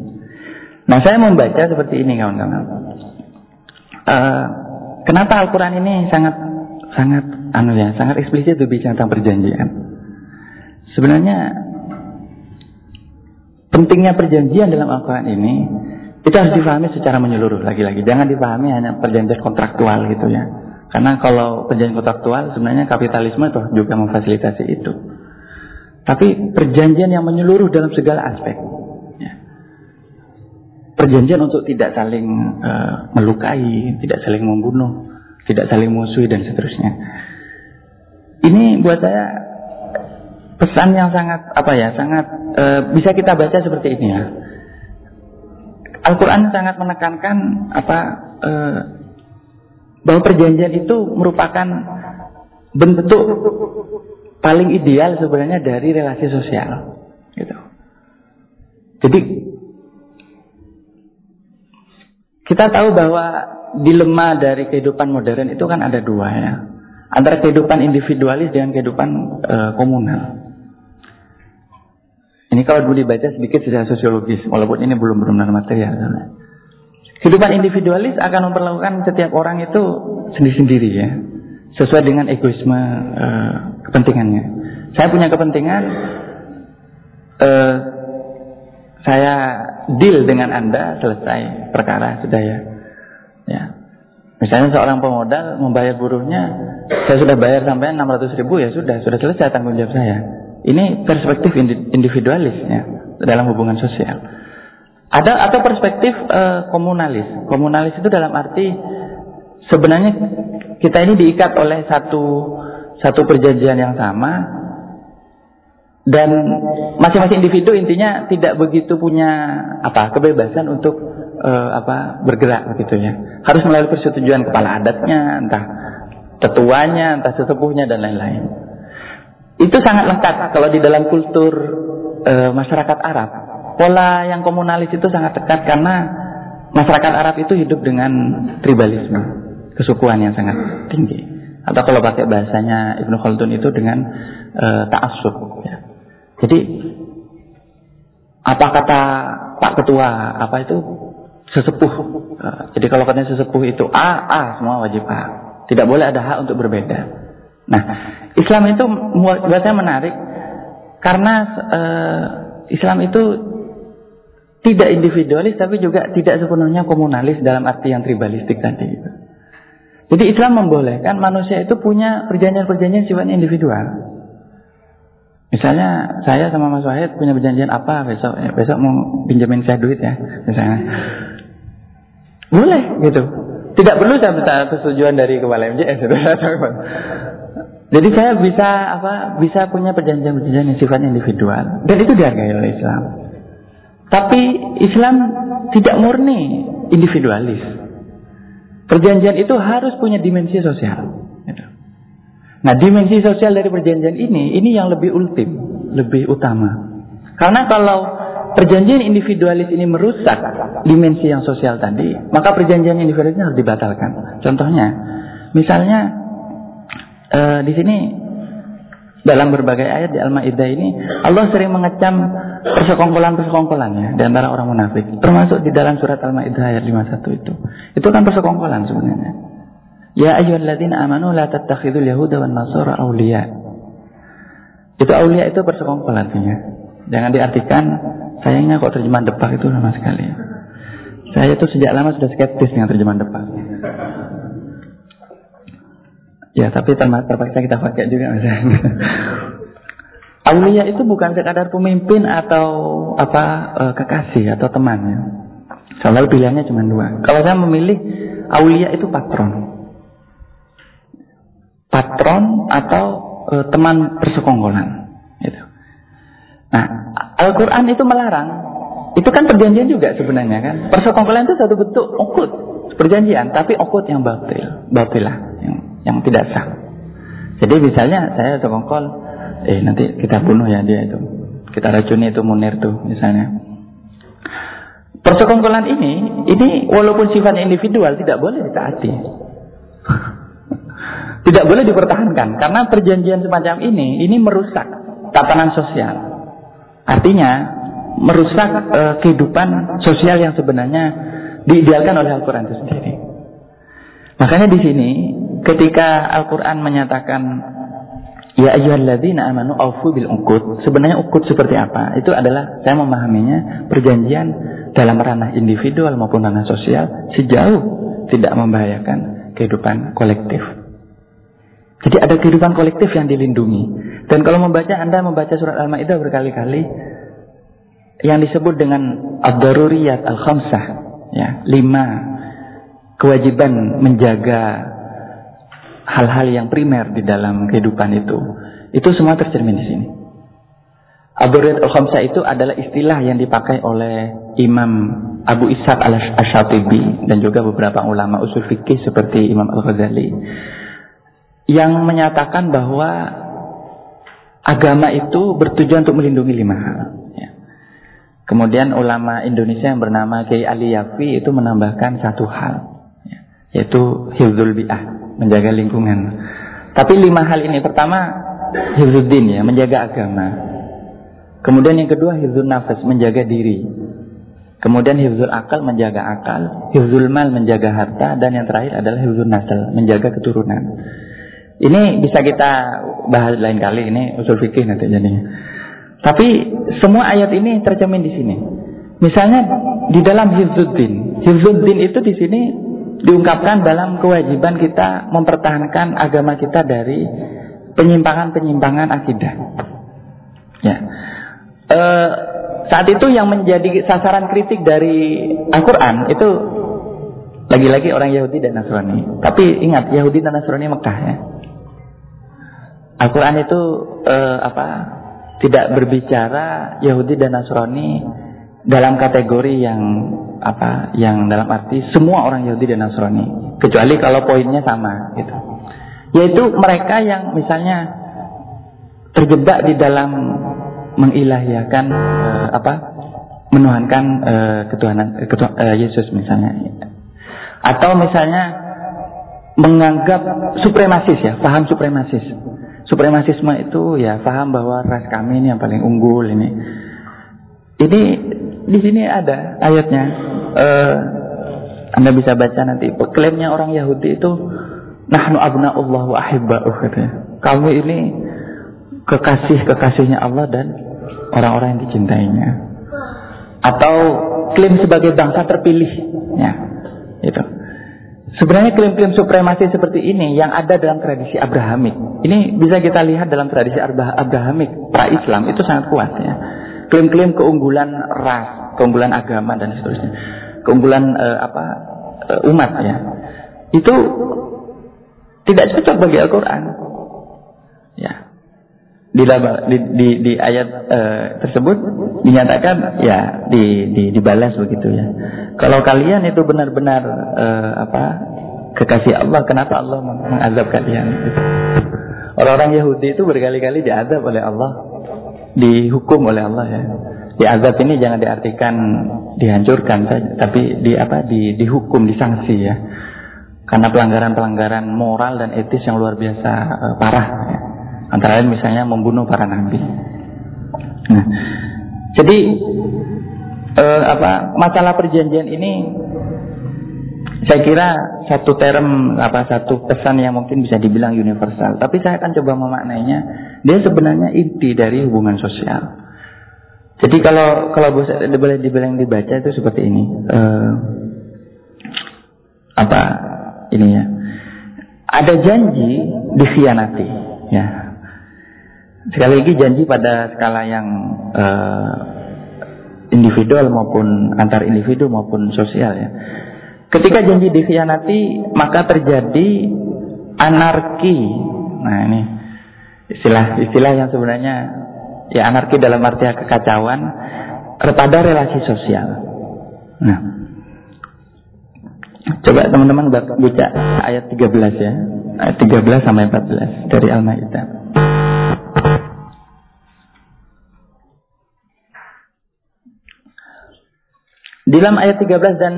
Nah saya membaca seperti ini kawan-kawan. Uh, kenapa Al-Quran ini sangat sangat anu ya, sangat eksplisit berbicara tentang perjanjian. Sebenarnya pentingnya perjanjian dalam Al-Quran ini itu harus dipahami secara menyeluruh lagi-lagi. Jangan dipahami hanya perjanjian kontraktual gitu ya. Karena kalau perjanjian kontraktual sebenarnya kapitalisme itu juga memfasilitasi itu. Tapi perjanjian yang menyeluruh dalam segala aspek perjanjian untuk tidak saling uh, melukai, tidak saling membunuh, tidak saling musuhi dan seterusnya. Ini buat saya pesan yang sangat apa ya, sangat uh, bisa kita baca seperti ini ya. Al-Quran sangat menekankan apa uh, bahwa perjanjian itu merupakan bentuk paling ideal sebenarnya dari relasi sosial, gitu. Jadi kita tahu bahwa dilema dari kehidupan modern itu kan ada dua ya. Antara kehidupan individualis dengan kehidupan e, komunal. Ini kalau dulu dibaca sedikit secara sosiologis, walaupun ini belum benar material. Kehidupan individualis akan memperlakukan setiap orang itu sendiri-sendiri ya, sesuai dengan egoisme e, kepentingannya. Saya punya kepentingan, e, saya deal dengan Anda selesai perkara sudah ya. Ya. Misalnya seorang pemodal membayar buruhnya, saya sudah bayar sampai 600 ribu ya sudah, sudah selesai tanggung jawab saya. Ini perspektif individualis ya dalam hubungan sosial. Ada atau perspektif uh, komunalis. Komunalis itu dalam arti sebenarnya kita ini diikat oleh satu satu perjanjian yang sama. Dan masing-masing individu intinya tidak begitu punya apa kebebasan untuk uh, apa bergerak begitu ya harus melalui persetujuan kepala adatnya entah tetuanya entah sesepuhnya dan lain-lain. Itu sangat lengkap kalau di dalam kultur uh, masyarakat Arab. Pola yang komunalis itu sangat dekat karena masyarakat Arab itu hidup dengan tribalisme kesukuan yang sangat tinggi atau kalau pakai bahasanya Ibnu Khaldun itu dengan uh, ta'assub ya jadi apa kata Pak Ketua apa itu sesepuh. Eh, jadi kalau katanya sesepuh itu A, A semua wajib A. Tidak boleh ada hak untuk berbeda. Nah, Islam itu buat saya menarik karena uh, Islam itu tidak individualis tapi juga tidak sepenuhnya komunalis dalam arti yang tribalistik tadi. Jadi Islam membolehkan manusia itu punya perjanjian-perjanjian sifatnya individual. Misalnya saya sama Mas Wahid punya perjanjian apa besok ya, besok mau pinjamin saya duit ya misalnya. Boleh gitu. Tidak perlu saya minta persetujuan dari kepala MJS Jadi saya bisa apa bisa punya perjanjian-perjanjian yang sifatnya individual dan itu dihargai oleh Islam. Tapi Islam tidak murni individualis. Perjanjian itu harus punya dimensi sosial. Nah, dimensi sosial dari perjanjian ini, ini yang lebih ultim, lebih utama. Karena kalau perjanjian individualis ini merusak dimensi yang sosial tadi, maka perjanjian individualis harus dibatalkan. Contohnya, misalnya uh, di sini dalam berbagai ayat di Al-Maidah ini Allah sering mengecam persekongkolan-persekongkolan ya di antara orang munafik. Termasuk di dalam surat Al-Maidah ayat 51 itu. Itu kan persekongkolan sebenarnya. Ya ayyuhalladzina amanu la tattakhidul yahuda wan nasara awliya. Itu aulia itu bersekongkol artinya. Jangan diartikan sayangnya kok terjemahan depak itu sama sekali. Saya itu sejak lama sudah skeptis dengan terjemahan depak. Ya, tapi terpaksa kita pakai juga misalnya. Aulia itu bukan sekadar pemimpin atau apa uh, kekasih atau teman ya. Selalu pilihannya cuma dua. Kalau saya memilih aulia itu patron. Patron atau uh, teman persekongkolan. Gitu. Nah, Al-Quran itu melarang. Itu kan perjanjian juga sebenarnya kan. Persekongkolan itu satu bentuk okut perjanjian, tapi okut yang batil, batilah, yang, yang tidak sah. Jadi misalnya saya sekongkol, eh nanti kita bunuh ya dia itu, kita racuni itu Munir tuh misalnya. Persekongkolan ini, ini walaupun sifatnya individual tidak boleh ditaati. tidak boleh dipertahankan karena perjanjian semacam ini ini merusak tatanan sosial. Artinya merusak uh, kehidupan sosial yang sebenarnya diidealkan oleh Al-Qur'an itu sendiri. Makanya di sini ketika Al-Qur'an menyatakan Ya ayyuhalladzina amanu aufu bil uqud. Sebenarnya uqud seperti apa? Itu adalah saya memahaminya perjanjian dalam ranah individual maupun ranah sosial sejauh tidak membahayakan kehidupan kolektif. Jadi ada kehidupan kolektif yang dilindungi. Dan kalau membaca Anda membaca surat Al-Maidah berkali-kali yang disebut dengan ad-daruriyat al-khamsah, ya, lima kewajiban menjaga hal-hal yang primer di dalam kehidupan itu. Itu semua tercermin di sini. Aburid al-Khamsah itu adalah istilah yang dipakai oleh Imam Abu Ishaq al-Shatibi dan juga beberapa ulama usul fikih seperti Imam Al-Ghazali yang menyatakan bahwa agama itu bertujuan untuk melindungi lima hal. Ya. Kemudian ulama Indonesia yang bernama Kiai Ali Yafi itu menambahkan satu hal, ya, yaitu hifzul bi'ah, menjaga lingkungan. Tapi lima hal ini pertama hifzuddin ya, menjaga agama. Kemudian yang kedua hifzul nafas, menjaga diri. Kemudian hifzul akal, menjaga akal. Hifzul mal, menjaga harta. Dan yang terakhir adalah hifzul nasal, menjaga keturunan. Ini bisa kita bahas lain kali. Ini usul fikih nanti jadinya. Tapi semua ayat ini tercermin di sini. Misalnya di dalam hifzuddin. Hifzuddin itu di sini diungkapkan dalam kewajiban kita mempertahankan agama kita dari penyimpangan-penyimpangan akidah. Ya eh, saat itu yang menjadi sasaran kritik dari Al-Quran itu lagi-lagi orang Yahudi dan Nasrani. Tapi ingat Yahudi dan Nasrani Mekah ya. Al-Quran itu eh, apa? Tidak berbicara Yahudi dan Nasrani dalam kategori yang apa? Yang dalam arti semua orang Yahudi dan Nasrani, kecuali kalau poinnya sama gitu. Yaitu mereka yang misalnya terjebak di dalam mengilahiakan uh, apa menuhankan uh, ketuhanan ketuhan, uh, Yesus misalnya atau misalnya menganggap supremasis ya paham supremasis supremasisme itu ya paham bahwa ras kami ini yang paling unggul ini ini di sini ada ayatnya uh, anda bisa baca nanti klaimnya orang Yahudi itu nahnu abna'ullah wa ahibba'uh katanya kamu ini kekasih-kekasihnya Allah dan orang-orang yang dicintainya. Atau klaim sebagai bangsa terpilih. Ya, itu. Sebenarnya klaim-klaim supremasi seperti ini yang ada dalam tradisi Abrahamik. Ini bisa kita lihat dalam tradisi Abrahamik pra-Islam itu sangat kuat ya. Klaim-klaim keunggulan ras, keunggulan agama dan seterusnya. Keunggulan uh, apa uh, umat ya. Itu tidak cocok bagi Al-Qur'an. Ya di, di, di, di ayat e, tersebut dinyatakan ya di, di, dibalas begitu ya. Kalau kalian itu benar-benar e, apa kekasih Allah, kenapa Allah mengazab kalian? Orang-orang Yahudi itu berkali-kali diazab oleh Allah, dihukum oleh Allah ya. Diazab ini jangan diartikan dihancurkan tapi di apa di dihukum, disanksi ya. Karena pelanggaran-pelanggaran moral dan etis yang luar biasa e, parah. Ya. Antara lain misalnya membunuh para nabi. Nah, jadi eh, apa masalah perjanjian ini saya kira satu term apa satu pesan yang mungkin bisa dibilang universal, tapi saya akan coba memaknainya. Dia sebenarnya inti dari hubungan sosial. Jadi kalau kalau boleh dibilang dibaca itu seperti ini. Uh, apa ini ya? Ada janji dikhianati, ya. Sekali lagi janji pada skala yang uh, individual maupun antar individu maupun sosial ya. Ketika janji dikhianati, maka terjadi anarki. Nah, ini istilah-istilah yang sebenarnya ya anarki dalam arti kekacauan pada relasi sosial. Nah, coba teman-teman baca ayat 13 ya. Ayat 13 sampai 14 dari Al-Maidah. Di dalam ayat 13 dan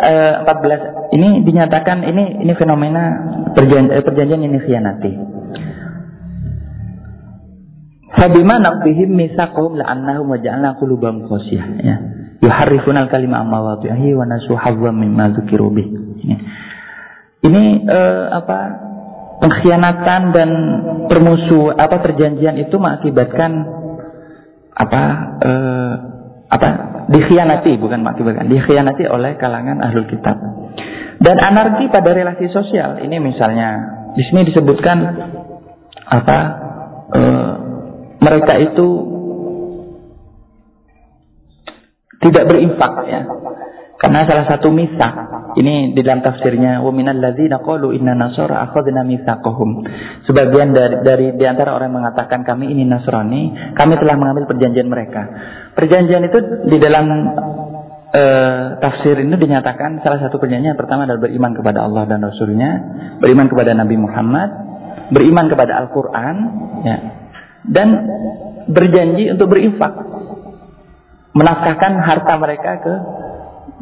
uh, eh, 14 ini dinyatakan ini ini fenomena perjanjian, eh, perjanjian ini khianati. Fabima naqbihim misaqhum la'annahum wa ja'alna qulubahum qasiyah ya. Yuharrifuna al-kalima amma wadhihi wa nasu hazzan mimma dzukiru bih. Ini, ini uh, apa pengkhianatan dan permusuh apa perjanjian itu mengakibatkan apa uh, apa dikhianati bukan mengakibatkan dikhianati oleh kalangan ahlul kitab. Dan anarki pada relasi sosial. Ini misalnya di sini disebutkan apa e, mereka itu tidak berinfak ya. Karena salah satu misak ini di dalam tafsirnya wa minal ladzina qalu inna nasara akhadna mitsaqahum. Sebagian dari dari di antara orang yang mengatakan kami ini Nasrani, kami telah mengambil perjanjian mereka. Perjanjian itu di dalam uh, tafsir ini dinyatakan salah satu perjanjian pertama adalah beriman kepada Allah dan Rasulnya, beriman kepada Nabi Muhammad, beriman kepada Al-Quran, ya, dan berjanji untuk berinfak, menafkahkan harta mereka ke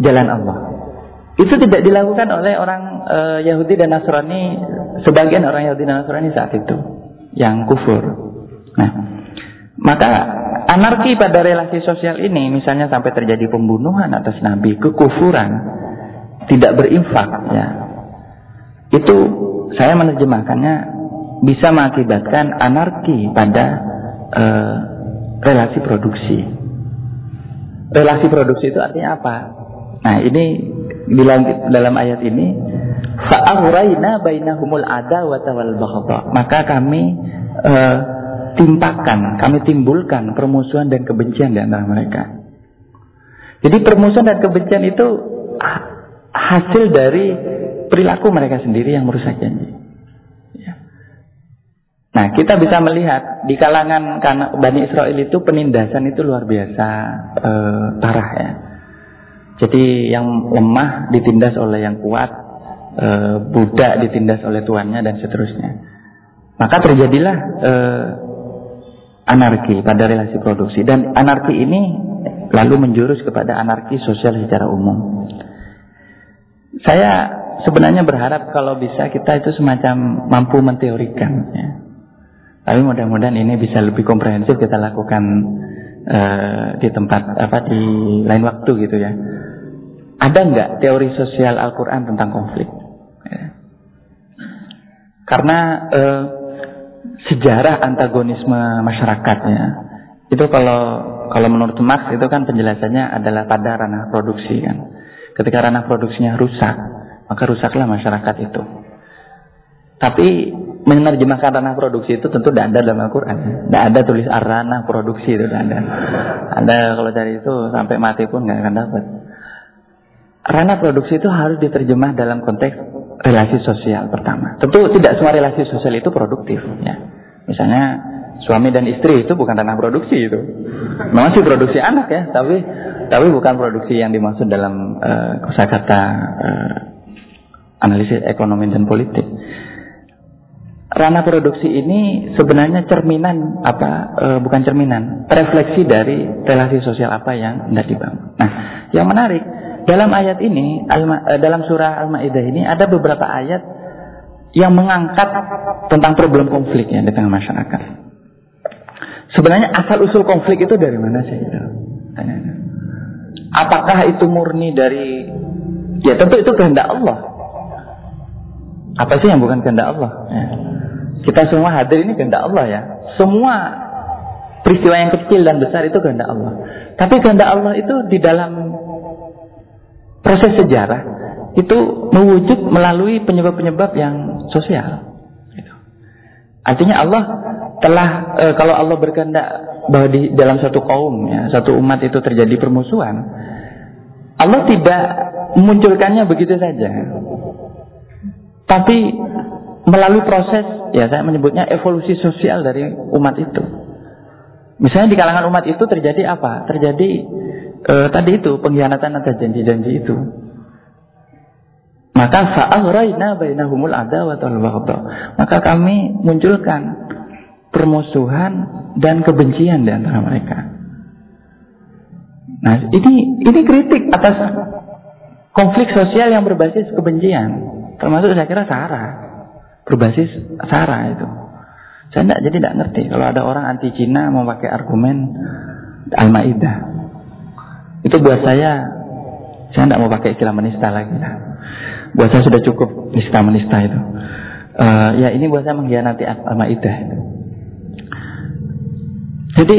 jalan Allah. Itu tidak dilakukan oleh orang uh, Yahudi dan Nasrani, sebagian orang Yahudi dan Nasrani saat itu yang kufur. Nah, maka anarki pada relasi sosial ini, misalnya sampai terjadi pembunuhan atas Nabi, kekufuran, tidak berinfak, ya, itu saya menerjemahkannya bisa mengakibatkan anarki pada uh, relasi produksi. Relasi produksi itu artinya apa? Nah ini bilang dalam ayat ini fa'aghraina bainahumul adawata wal baghdha. Maka kami uh, timpakan, kami timbulkan permusuhan dan kebencian di antara mereka. Jadi permusuhan dan kebencian itu hasil dari perilaku mereka sendiri yang merusak janji. Ya. Nah, kita bisa melihat di kalangan Bani Israel itu penindasan itu luar biasa eh, parah ya. Jadi yang lemah ditindas oleh yang kuat, e, budak ditindas oleh tuannya dan seterusnya. Maka terjadilah e, anarki pada relasi produksi dan anarki ini lalu menjurus kepada anarki sosial secara umum. Saya sebenarnya berharap kalau bisa kita itu semacam mampu menteorikan. Ya. Tapi mudah-mudahan ini bisa lebih komprehensif kita lakukan uh, di tempat apa di lain waktu gitu ya. Ada nggak teori sosial Al-Quran tentang konflik? Ya. Karena eh, sejarah antagonisme masyarakatnya itu kalau kalau menurut Marx itu kan penjelasannya adalah pada ranah produksi kan. Ketika ranah produksinya rusak, maka rusaklah masyarakat itu. Tapi menerjemahkan ranah produksi itu tentu tidak ada dalam Al-Quran. Tidak ada tulis ranah produksi itu tidak ada. Ada kalau dari itu sampai mati pun nggak akan dapat. Ranah produksi itu harus diterjemah dalam konteks relasi sosial pertama. Tentu tidak semua relasi sosial itu produktif. Ya. Misalnya suami dan istri itu bukan ranah produksi itu. Memang sih produksi anak ya, tapi tapi bukan produksi yang dimaksud dalam uh, kosakata uh, analisis ekonomi dan politik. Ranah produksi ini sebenarnya cerminan apa uh, bukan cerminan, refleksi dari relasi sosial apa yang hendak dibangun. Nah, yang menarik dalam ayat ini, eh, dalam surah Al-Maidah ini ada beberapa ayat yang mengangkat tentang problem konflik ya di tengah masyarakat. Sebenarnya asal usul konflik itu dari mana sih? Apakah itu murni dari Ya tentu itu kehendak Allah. Apa sih yang bukan kehendak Allah? Ya. Kita semua hadir ini kehendak Allah ya. Semua peristiwa yang kecil dan besar itu kehendak Allah. Tapi kehendak Allah itu di dalam proses sejarah itu mewujud melalui penyebab-penyebab yang sosial. Gitu. Artinya Allah telah e, kalau Allah berkehendak bahwa di dalam satu kaum ya, satu umat itu terjadi permusuhan, Allah tidak memunculkannya begitu saja. Tapi melalui proses, ya saya menyebutnya evolusi sosial dari umat itu. Misalnya di kalangan umat itu terjadi apa? Terjadi eh, tadi itu pengkhianatan atas janji-janji itu. Maka fa'aghraina bainahumul adawat wal Maka kami munculkan permusuhan dan kebencian di antara mereka. Nah, ini ini kritik atas konflik sosial yang berbasis kebencian. Termasuk saya kira Sarah. Berbasis Sarah itu. Saya tidak jadi tidak ngerti kalau ada orang anti Cina mau pakai argumen Al-Maidah. Itu buat saya saya tidak mau pakai istilah menista lagi. Buat saya sudah cukup nista-menista itu. Uh, ya ini buat saya mengkhianati Al-Maidah. Jadi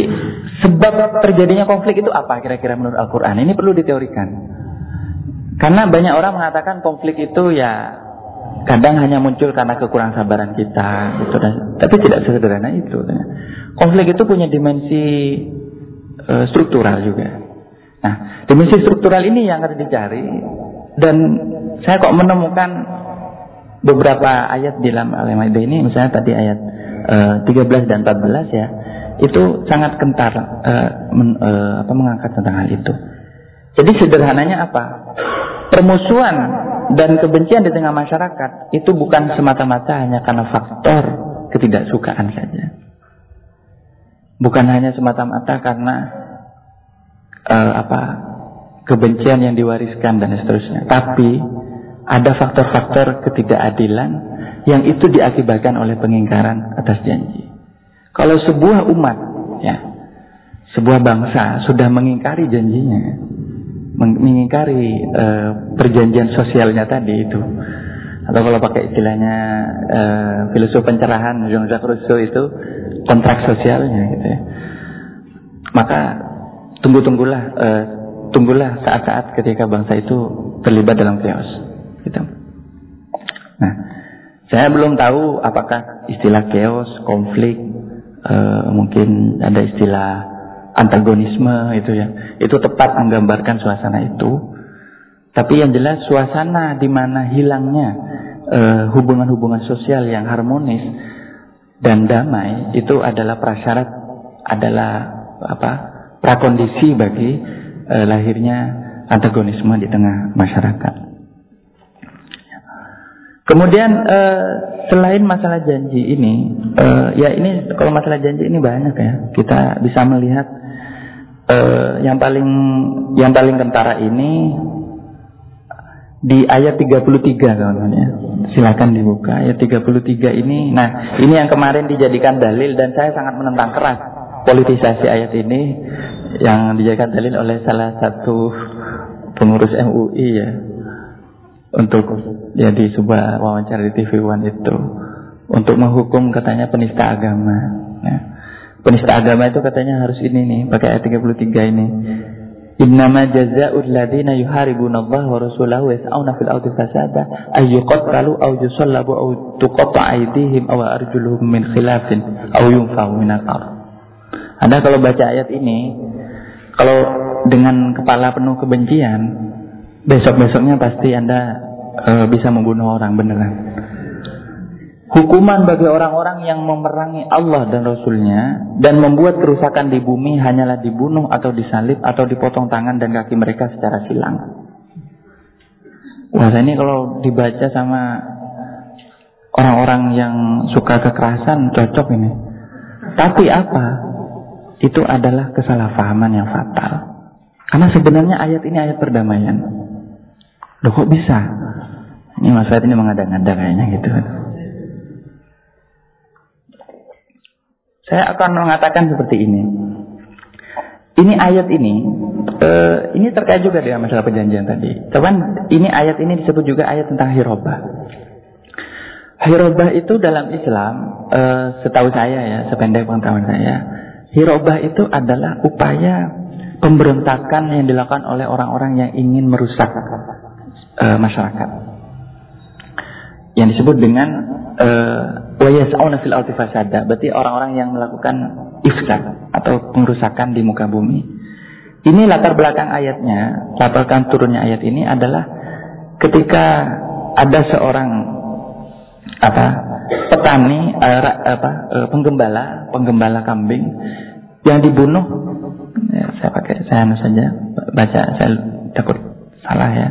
sebab terjadinya konflik itu apa kira-kira menurut Al-Quran? Ini perlu diteorikan. Karena banyak orang mengatakan konflik itu ya kadang hanya muncul karena kekurang sabaran kita, gitu. tapi tidak sesederhana itu. Konflik itu punya dimensi uh, struktural juga. Nah, dimensi struktural ini yang harus dicari dan saya kok menemukan beberapa ayat di dalam Al-Maidah ini, misalnya tadi ayat eh, 13 dan 14 ya itu sangat kentar uh, men, uh, apa, mengangkat tentang hal itu. Jadi sederhananya apa? Permusuhan dan kebencian di tengah masyarakat itu bukan semata-mata hanya karena faktor ketidaksukaan saja. Bukan hanya semata-mata karena uh, apa kebencian yang diwariskan dan seterusnya, tapi ada faktor-faktor ketidakadilan yang itu diakibatkan oleh pengingkaran atas janji. Kalau sebuah umat, ya, sebuah bangsa sudah mengingkari janjinya, mengingkari uh, perjanjian sosialnya tadi itu, atau kalau pakai istilahnya uh, filosof pencerahan Jean-Jacques Rousseau itu kontrak sosialnya, gitu ya. Maka tunggu-tunggulah, uh, tunggulah saat-saat ketika bangsa itu terlibat dalam chaos, gitu. Nah, saya belum tahu apakah istilah chaos, konflik, uh, mungkin ada istilah antagonisme itu ya. Itu tepat menggambarkan suasana itu. Tapi yang jelas suasana di mana hilangnya eh, hubungan-hubungan uh, sosial yang harmonis dan damai itu adalah prasyarat adalah apa? prakondisi bagi uh, lahirnya antagonisme di tengah masyarakat. Kemudian uh, selain masalah janji ini, uh, ya ini kalau masalah janji ini banyak ya. Kita bisa melihat uh, yang paling yang paling kentara ini di ayat 33 kawan ya. Silakan dibuka ayat 33 ini. Nah, ini yang kemarin dijadikan dalil dan saya sangat menentang keras politisasi ayat ini yang dijadikan dalil oleh salah satu pengurus MUI ya untuk ya di sebuah wawancara di TV One itu untuk menghukum katanya penista agama. Nah, penista agama itu katanya harus ini nih pakai ayat 33 ini. Innama jazaa'ul ladzina yuharibuna Allah wa rasulahu yas'auna fil ardi fasada ay yuqtalu aw yusallabu aw tuqatta aydihim aw arjuluhum min khilafin aw yunfa'u min. Anda kalau baca ayat ini kalau dengan kepala penuh kebencian besok-besoknya pasti Anda e, bisa membunuh orang beneran. Hukuman bagi orang-orang yang memerangi Allah dan Rasulnya dan membuat kerusakan di bumi hanyalah dibunuh atau disalib atau dipotong tangan dan kaki mereka secara silang. Wah ini kalau dibaca sama orang-orang yang suka kekerasan cocok ini. Tapi apa? Itu adalah kesalahpahaman yang fatal. Karena sebenarnya ayat ini ayat perdamaian. Loh kok bisa? Ini Mas ini mengada-ngada kayaknya gitu. Saya akan mengatakan seperti ini. Ini ayat ini uh, ini terkait juga dengan masalah perjanjian tadi. Cuman ini ayat ini disebut juga ayat tentang hirobah. Hirobah itu dalam Islam, uh, setahu saya ya, sependek pengetahuan saya, hirobah itu adalah upaya pemberontakan yang dilakukan oleh orang-orang yang ingin merusak uh, masyarakat. Yang disebut dengan wayas'una fil ardi fasada. Berarti orang-orang yang melakukan ifsad atau pengrusakan di muka bumi. Ini latar belakang ayatnya, latar belakang turunnya ayat ini adalah ketika ada seorang apa petani uh, apa uh, penggembala penggembala kambing yang dibunuh ya, saya pakai saya saja baca saya takut salah ya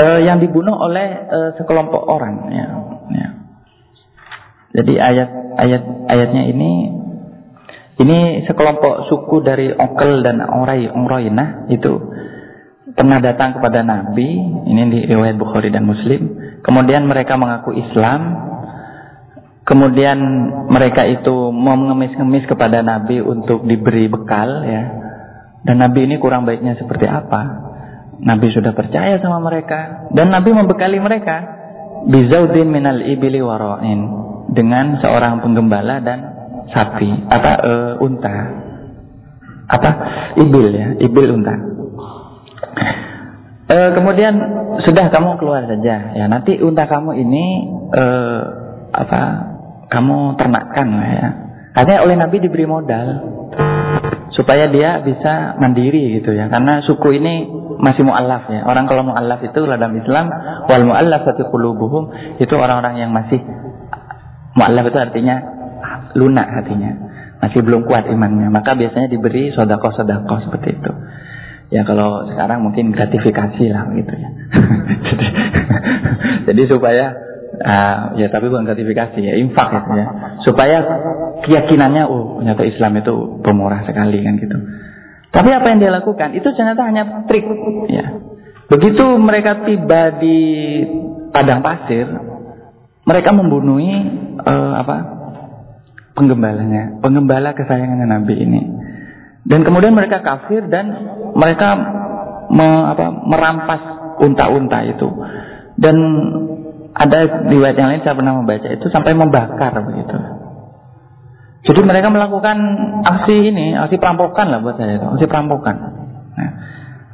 uh, yang dibunuh oleh uh, sekelompok orang ya. Jadi ayat ayat ayatnya ini ini sekelompok suku dari Okel dan Orai, Oroinah itu pernah datang kepada Nabi, ini di riwayat Bukhari dan Muslim. Kemudian mereka mengaku Islam. Kemudian mereka itu mengemis-ngemis kepada Nabi untuk diberi bekal ya. Dan Nabi ini kurang baiknya seperti apa? Nabi sudah percaya sama mereka dan Nabi membekali mereka bizaudin minal ibili waroin dengan seorang penggembala dan sapi. Apa uh, unta? Apa? Ibil ya ibil unta. Uh, kemudian sudah kamu keluar saja. Ya nanti unta kamu ini uh, apa kamu ternakkan ya. Artinya oleh Nabi diberi modal supaya dia bisa mandiri gitu ya. Karena suku ini masih mualaf ya. Orang kalau mualaf itu dalam Islam wal muallafati qulubuhum itu orang-orang yang masih mualaf itu artinya lunak hatinya, masih belum kuat imannya, maka biasanya diberi sodako-sodako seperti itu. Ya kalau sekarang mungkin gratifikasi lah gitu ya. jadi, jadi supaya uh, ya tapi bukan gratifikasi ya infak gitu ya. Supaya keyakinannya oh ternyata Islam itu pemurah sekali kan gitu. Tapi apa yang dia lakukan itu ternyata hanya trik ya. Begitu mereka tiba di padang pasir, mereka membunuhi uh, apa penggembalanya, penggembala kesayangannya Nabi ini. Dan kemudian mereka kafir dan mereka me, apa, merampas unta-unta itu. Dan ada riwayat yang lain saya pernah membaca itu sampai membakar begitu. Jadi mereka melakukan aksi ini, aksi perampokan lah buat saya itu, aksi perampokan. Nah,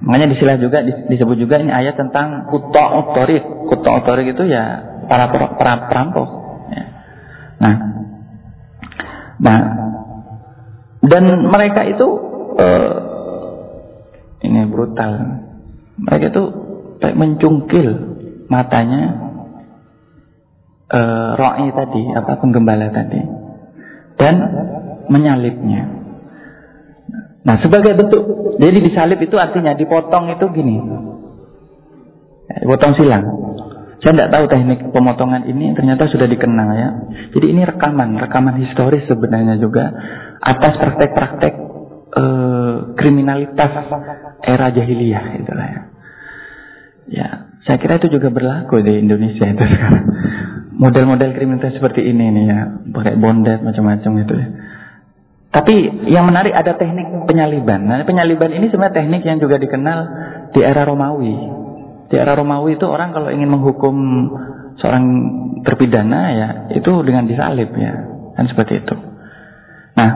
makanya disilah juga disebut juga ini ayat tentang kuto otorik. Kuto otorik itu ya para perampok. Nah, Nah, dan mereka itu uh, ini brutal. Mereka itu kayak mencungkil matanya uh, roi tadi, apa penggembala tadi, dan menyalipnya. Nah, sebagai bentuk, jadi disalib itu artinya dipotong itu gini, dipotong silang. Saya tidak tahu teknik pemotongan ini ternyata sudah dikenal ya. Jadi ini rekaman, rekaman historis sebenarnya juga atas praktek-praktek eh, kriminalitas era jahiliyah itulah ya. Ya, saya kira itu juga berlaku di Indonesia itu sekarang. Model-model kriminalitas seperti ini nih ya, pakai bondet macam-macam gitu ya. Tapi yang menarik ada teknik penyaliban. Nah, penyaliban ini sebenarnya teknik yang juga dikenal di era Romawi. Di era Romawi itu orang kalau ingin menghukum seorang terpidana ya itu dengan disalib ya kan seperti itu. Nah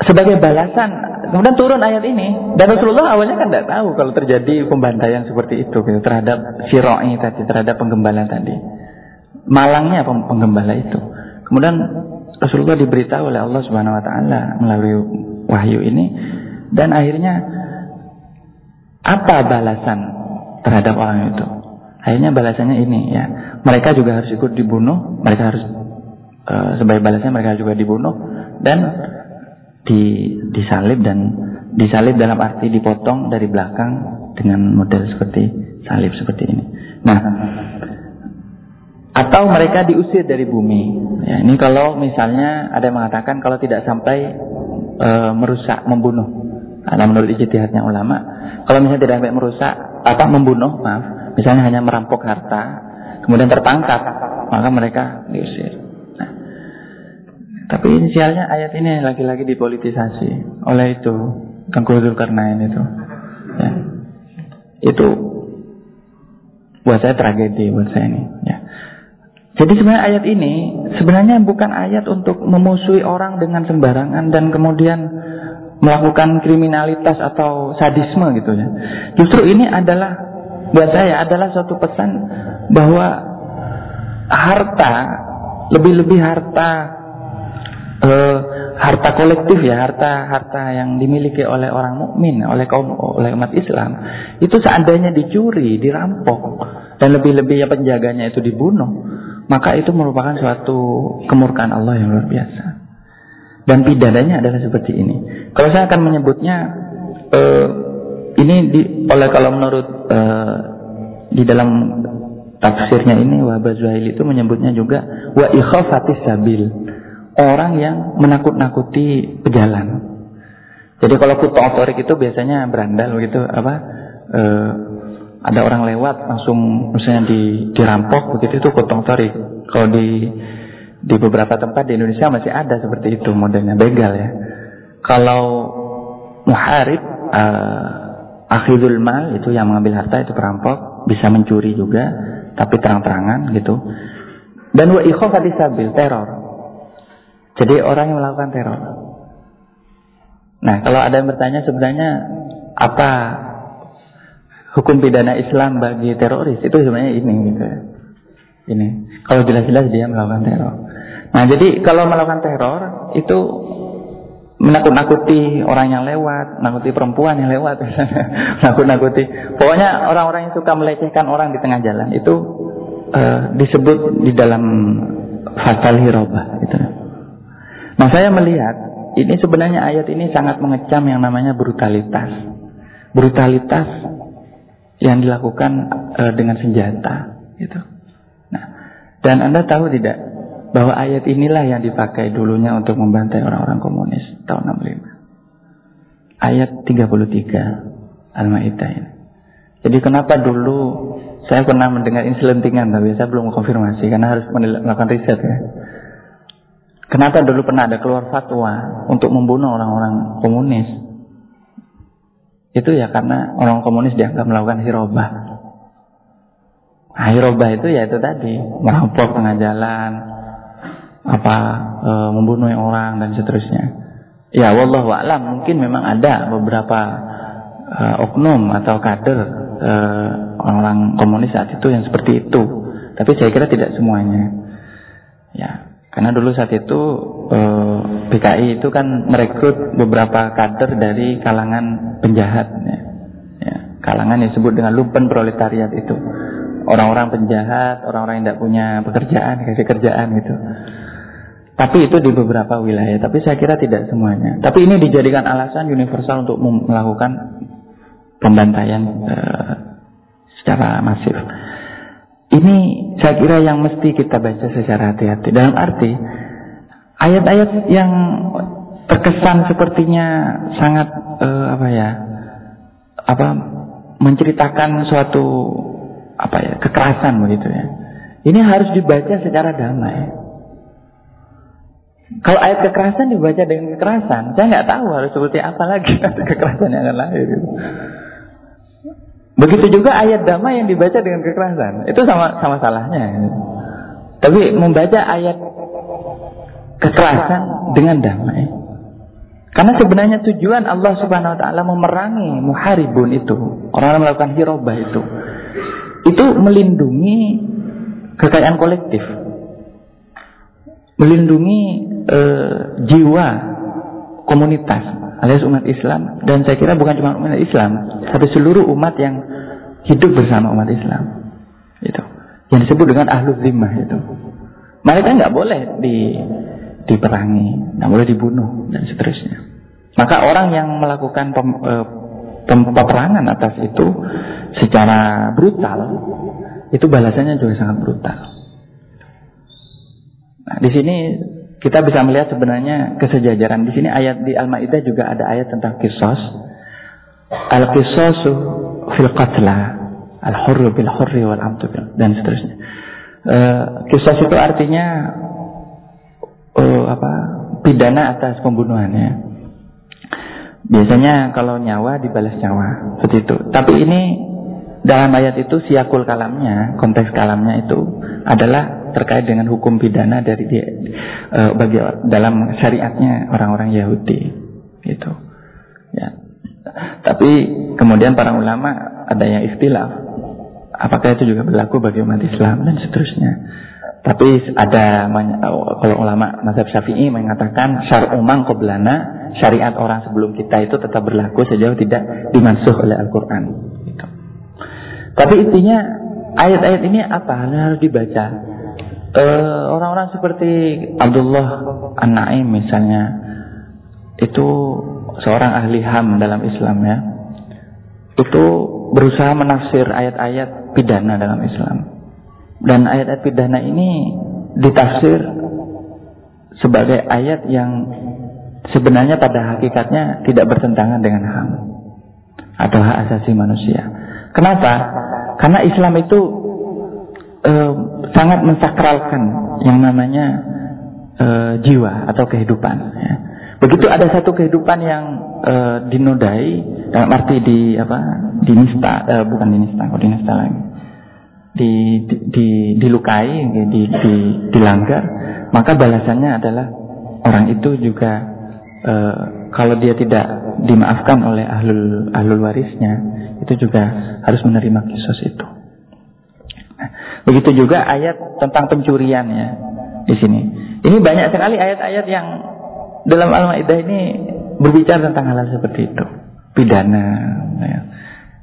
sebagai balasan kemudian turun ayat ini dan Rasulullah awalnya kan tidak tahu kalau terjadi pembantaian seperti itu gitu, terhadap siroi tadi terhadap penggembala tadi malangnya penggembala itu kemudian Rasulullah diberitahu oleh Allah Subhanahu Wa Taala melalui wahyu ini dan akhirnya apa balasan terhadap orang itu. Akhirnya balasannya ini ya. Mereka juga harus ikut dibunuh, mereka harus uh, sebagai balasannya mereka juga dibunuh dan di disalib dan disalib dalam arti dipotong dari belakang dengan model seperti salib seperti ini. Nah, atau mereka diusir dari bumi. Ya, ini kalau misalnya ada yang mengatakan kalau tidak sampai e, merusak, membunuh. Nah, menurut ijtihadnya ulama, kalau misalnya tidak sampai merusak, apa membunuh, maaf, misalnya hanya merampok harta, kemudian tertangkap, maka mereka diusir. Nah, tapi inisialnya ayat ini lagi-lagi dipolitisasi. Oleh itu, Tengku Zulkarnain itu. Ya. Itu buat saya tragedi buat saya ini. Ya. Jadi sebenarnya ayat ini sebenarnya bukan ayat untuk memusuhi orang dengan sembarangan dan kemudian melakukan kriminalitas atau sadisme gitu ya. Justru ini adalah buat saya adalah suatu pesan bahwa harta lebih-lebih harta uh, harta kolektif ya, harta harta yang dimiliki oleh orang mukmin, oleh kaum oleh umat Islam, itu seandainya dicuri, dirampok dan lebih-lebih ya penjaganya itu dibunuh, maka itu merupakan suatu kemurkaan Allah yang luar biasa. Dan pidananya adalah seperti ini. Kalau saya akan menyebutnya uh, ini di, oleh kalau menurut uh, di dalam tafsirnya ini Wahbah Zuhaili itu menyebutnya juga wa ikhafatis sabil. Orang yang menakut-nakuti pejalan. Jadi kalau kutu otorik itu biasanya berandal begitu apa e, ada orang lewat langsung misalnya di dirampok begitu itu kutu otorik. Kalau di di beberapa tempat di Indonesia masih ada seperti itu modelnya begal ya. Kalau muharib uh, akhidul mal itu yang mengambil harta itu perampok bisa mencuri juga tapi terang-terangan gitu. Dan wa ikhafati sabil teror. Jadi orang yang melakukan teror. Nah, kalau ada yang bertanya sebenarnya apa hukum pidana Islam bagi teroris itu sebenarnya ini gitu ya. Ini kalau jelas-jelas dia melakukan teror. Nah jadi kalau melakukan teror itu menakut-nakuti orang yang lewat, nakuti perempuan yang lewat, nakut-nakuti. Pokoknya orang-orang yang suka melecehkan orang di tengah jalan itu uh, disebut di dalam fatal hirobah. Gitu. Nah saya melihat ini sebenarnya ayat ini sangat mengecam yang namanya brutalitas, brutalitas yang dilakukan uh, dengan senjata. Gitu. Nah, dan anda tahu tidak bahwa ayat inilah yang dipakai dulunya untuk membantai orang-orang komunis tahun 65. Ayat 33 Al-Maidah ini. Jadi kenapa dulu saya pernah mendengar ini selentingan tapi saya belum konfirmasi karena harus melakukan riset ya. Kenapa dulu pernah ada keluar fatwa untuk membunuh orang-orang komunis? Itu ya karena orang komunis dianggap melakukan hirobah. Nah, hirobah itu ya itu tadi merampok tengah jalan, apa e, membunuh orang dan seterusnya. Ya wallahu alam mungkin memang ada beberapa e, oknum atau kader e, orang-orang komunis saat itu yang seperti itu. Tapi saya kira tidak semuanya. Ya, karena dulu saat itu e, PKI itu kan merekrut beberapa kader dari kalangan penjahat ya. ya kalangan yang disebut dengan lumpen proletariat itu. Orang-orang penjahat, orang-orang yang tidak punya pekerjaan, kasih kerjaan gitu. Tapi itu di beberapa wilayah. Tapi saya kira tidak semuanya. Tapi ini dijadikan alasan universal untuk melakukan pembantaian uh, secara masif. Ini saya kira yang mesti kita baca secara hati-hati. Dalam arti ayat-ayat yang terkesan sepertinya sangat uh, apa ya, apa menceritakan suatu apa ya kekerasan begitu ya. Ini harus dibaca secara damai. Kalau ayat kekerasan dibaca dengan kekerasan, saya nggak tahu harus seperti apa lagi kekerasan yang akan lahir. Begitu juga ayat damai yang dibaca dengan kekerasan, itu sama sama salahnya. Tapi membaca ayat kekerasan dengan damai. Karena sebenarnya tujuan Allah Subhanahu wa taala memerangi muharibun itu, orang yang melakukan hirobah itu. Itu melindungi kekayaan kolektif. Melindungi uh, jiwa komunitas alias umat Islam. Dan saya kira bukan cuma umat Islam tapi seluruh umat yang hidup bersama umat Islam. Itu. Yang disebut dengan ahlu zimmah itu. Mereka nggak boleh di diperangi nggak boleh dibunuh dan seterusnya. Maka orang yang melakukan pem, uh, peperangan atas itu secara brutal itu balasannya juga sangat brutal. Nah di sini kita bisa melihat sebenarnya kesejajaran di sini ayat di Al-Maidah juga ada ayat tentang kisos. Al-kisosu fil qatla, al-hurru bil hurri wal amtu dan seterusnya. Uh, kisos itu artinya uh, apa? pidana atas pembunuhannya. Biasanya kalau nyawa dibalas nyawa, seperti itu. Tapi ini dalam ayat itu siakul kalamnya, konteks kalamnya itu adalah terkait dengan hukum pidana dari dia, e, bagi dalam syariatnya orang-orang Yahudi, gitu. Ya. Tapi kemudian para ulama ada yang istilah, apakah itu juga berlaku bagi umat Islam dan seterusnya. Tapi ada kalau ulama mazhab Syafi'i mengatakan syar umang qoblana syariat orang sebelum kita itu tetap berlaku sejauh tidak dimansuh oleh Al-Qur'an. Gitu. Tapi intinya ayat-ayat ini apa harus dibaca? Eh, orang-orang uh, seperti Abdullah An-Naim misalnya itu seorang ahli HAM dalam Islam ya. Itu berusaha menafsir ayat-ayat pidana dalam Islam. Dan ayat-ayat pidana ini ditafsir sebagai ayat yang sebenarnya pada hakikatnya tidak bertentangan dengan HAM atau hak asasi manusia. Kenapa? Karena Islam itu eh, sangat mensakralkan yang namanya eh, jiwa atau kehidupan. Ya. Begitu ada satu kehidupan yang eh, dinodai dalam arti di apa? Dinista, eh, bukan dinista, kok dinista lagi di, di, dilukai, di, di, dilanggar, maka balasannya adalah orang itu juga e, kalau dia tidak dimaafkan oleh ahlul ahlul warisnya, itu juga harus menerima kisos itu. Begitu juga ayat tentang pencurian ya di sini. Ini banyak sekali ayat-ayat yang dalam Al-Maidah ini berbicara tentang hal, -hal seperti itu, pidana. Ya.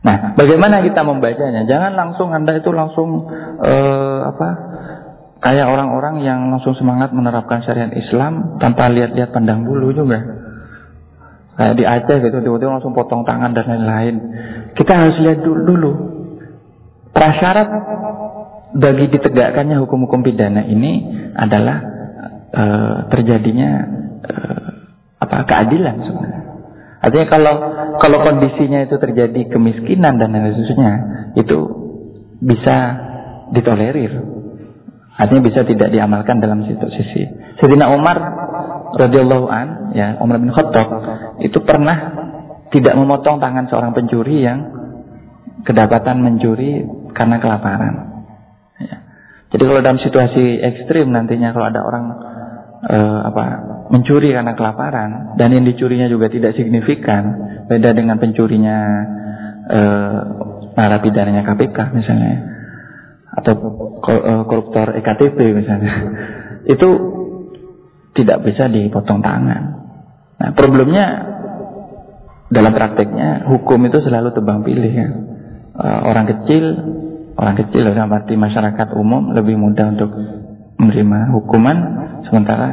Nah, bagaimana kita membacanya? Jangan langsung Anda itu langsung uh, apa? Kayak orang-orang yang langsung semangat menerapkan syariat Islam tanpa lihat-lihat pandang bulu juga. Kayak di Aceh gitu, tiba-tiba langsung potong tangan dan lain-lain. Kita harus lihat dulu, dulu. Prasyarat bagi ditegakkannya hukum-hukum pidana ini adalah uh, terjadinya uh, apa keadilan sebenarnya. Artinya kalau kalau kondisinya itu terjadi kemiskinan dan lain sebagainya, itu bisa ditolerir. Artinya bisa tidak diamalkan dalam situ sisi. Sedina Umar radhiyallahu an, ya Umar bin Khattab itu pernah tidak memotong tangan seorang pencuri yang kedapatan mencuri karena kelaparan. Jadi kalau dalam situasi ekstrim nantinya kalau ada orang uh, apa mencuri karena kelaparan dan yang dicurinya juga tidak signifikan beda dengan pencurinya uh, narapidana KPK misalnya atau uh, koruptor EKTP misalnya itu tidak bisa dipotong tangan. Nah problemnya dalam prakteknya hukum itu selalu tebang pilih ya. Uh, orang kecil orang kecil dalam arti masyarakat umum lebih mudah untuk menerima hukuman sementara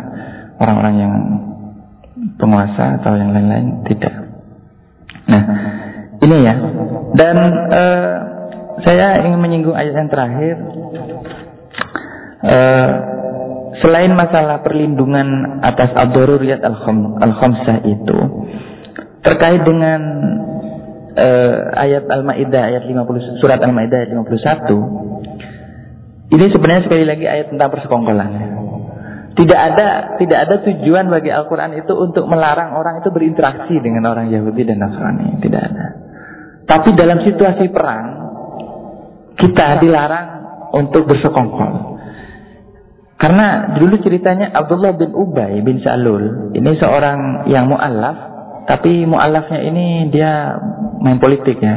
orang-orang yang penguasa atau yang lain-lain tidak. Nah, ini ya. Dan uh, saya ingin menyinggung ayat yang terakhir. Uh, selain masalah perlindungan atas ad-daruriyat al-khamsah itu terkait dengan uh, ayat Al-Maidah ayat 50 surat Al-Maidah ayat 51 ini sebenarnya sekali lagi ayat tentang persekongkolan. Tidak ada tidak ada tujuan bagi Al-Quran itu untuk melarang orang itu berinteraksi dengan orang Yahudi dan Nasrani. Tidak ada. Tapi dalam situasi perang, kita dilarang untuk bersekongkol. Karena dulu ceritanya Abdullah bin Ubay bin Salul, ini seorang yang mu'alaf, tapi mu'alafnya ini dia main politik ya.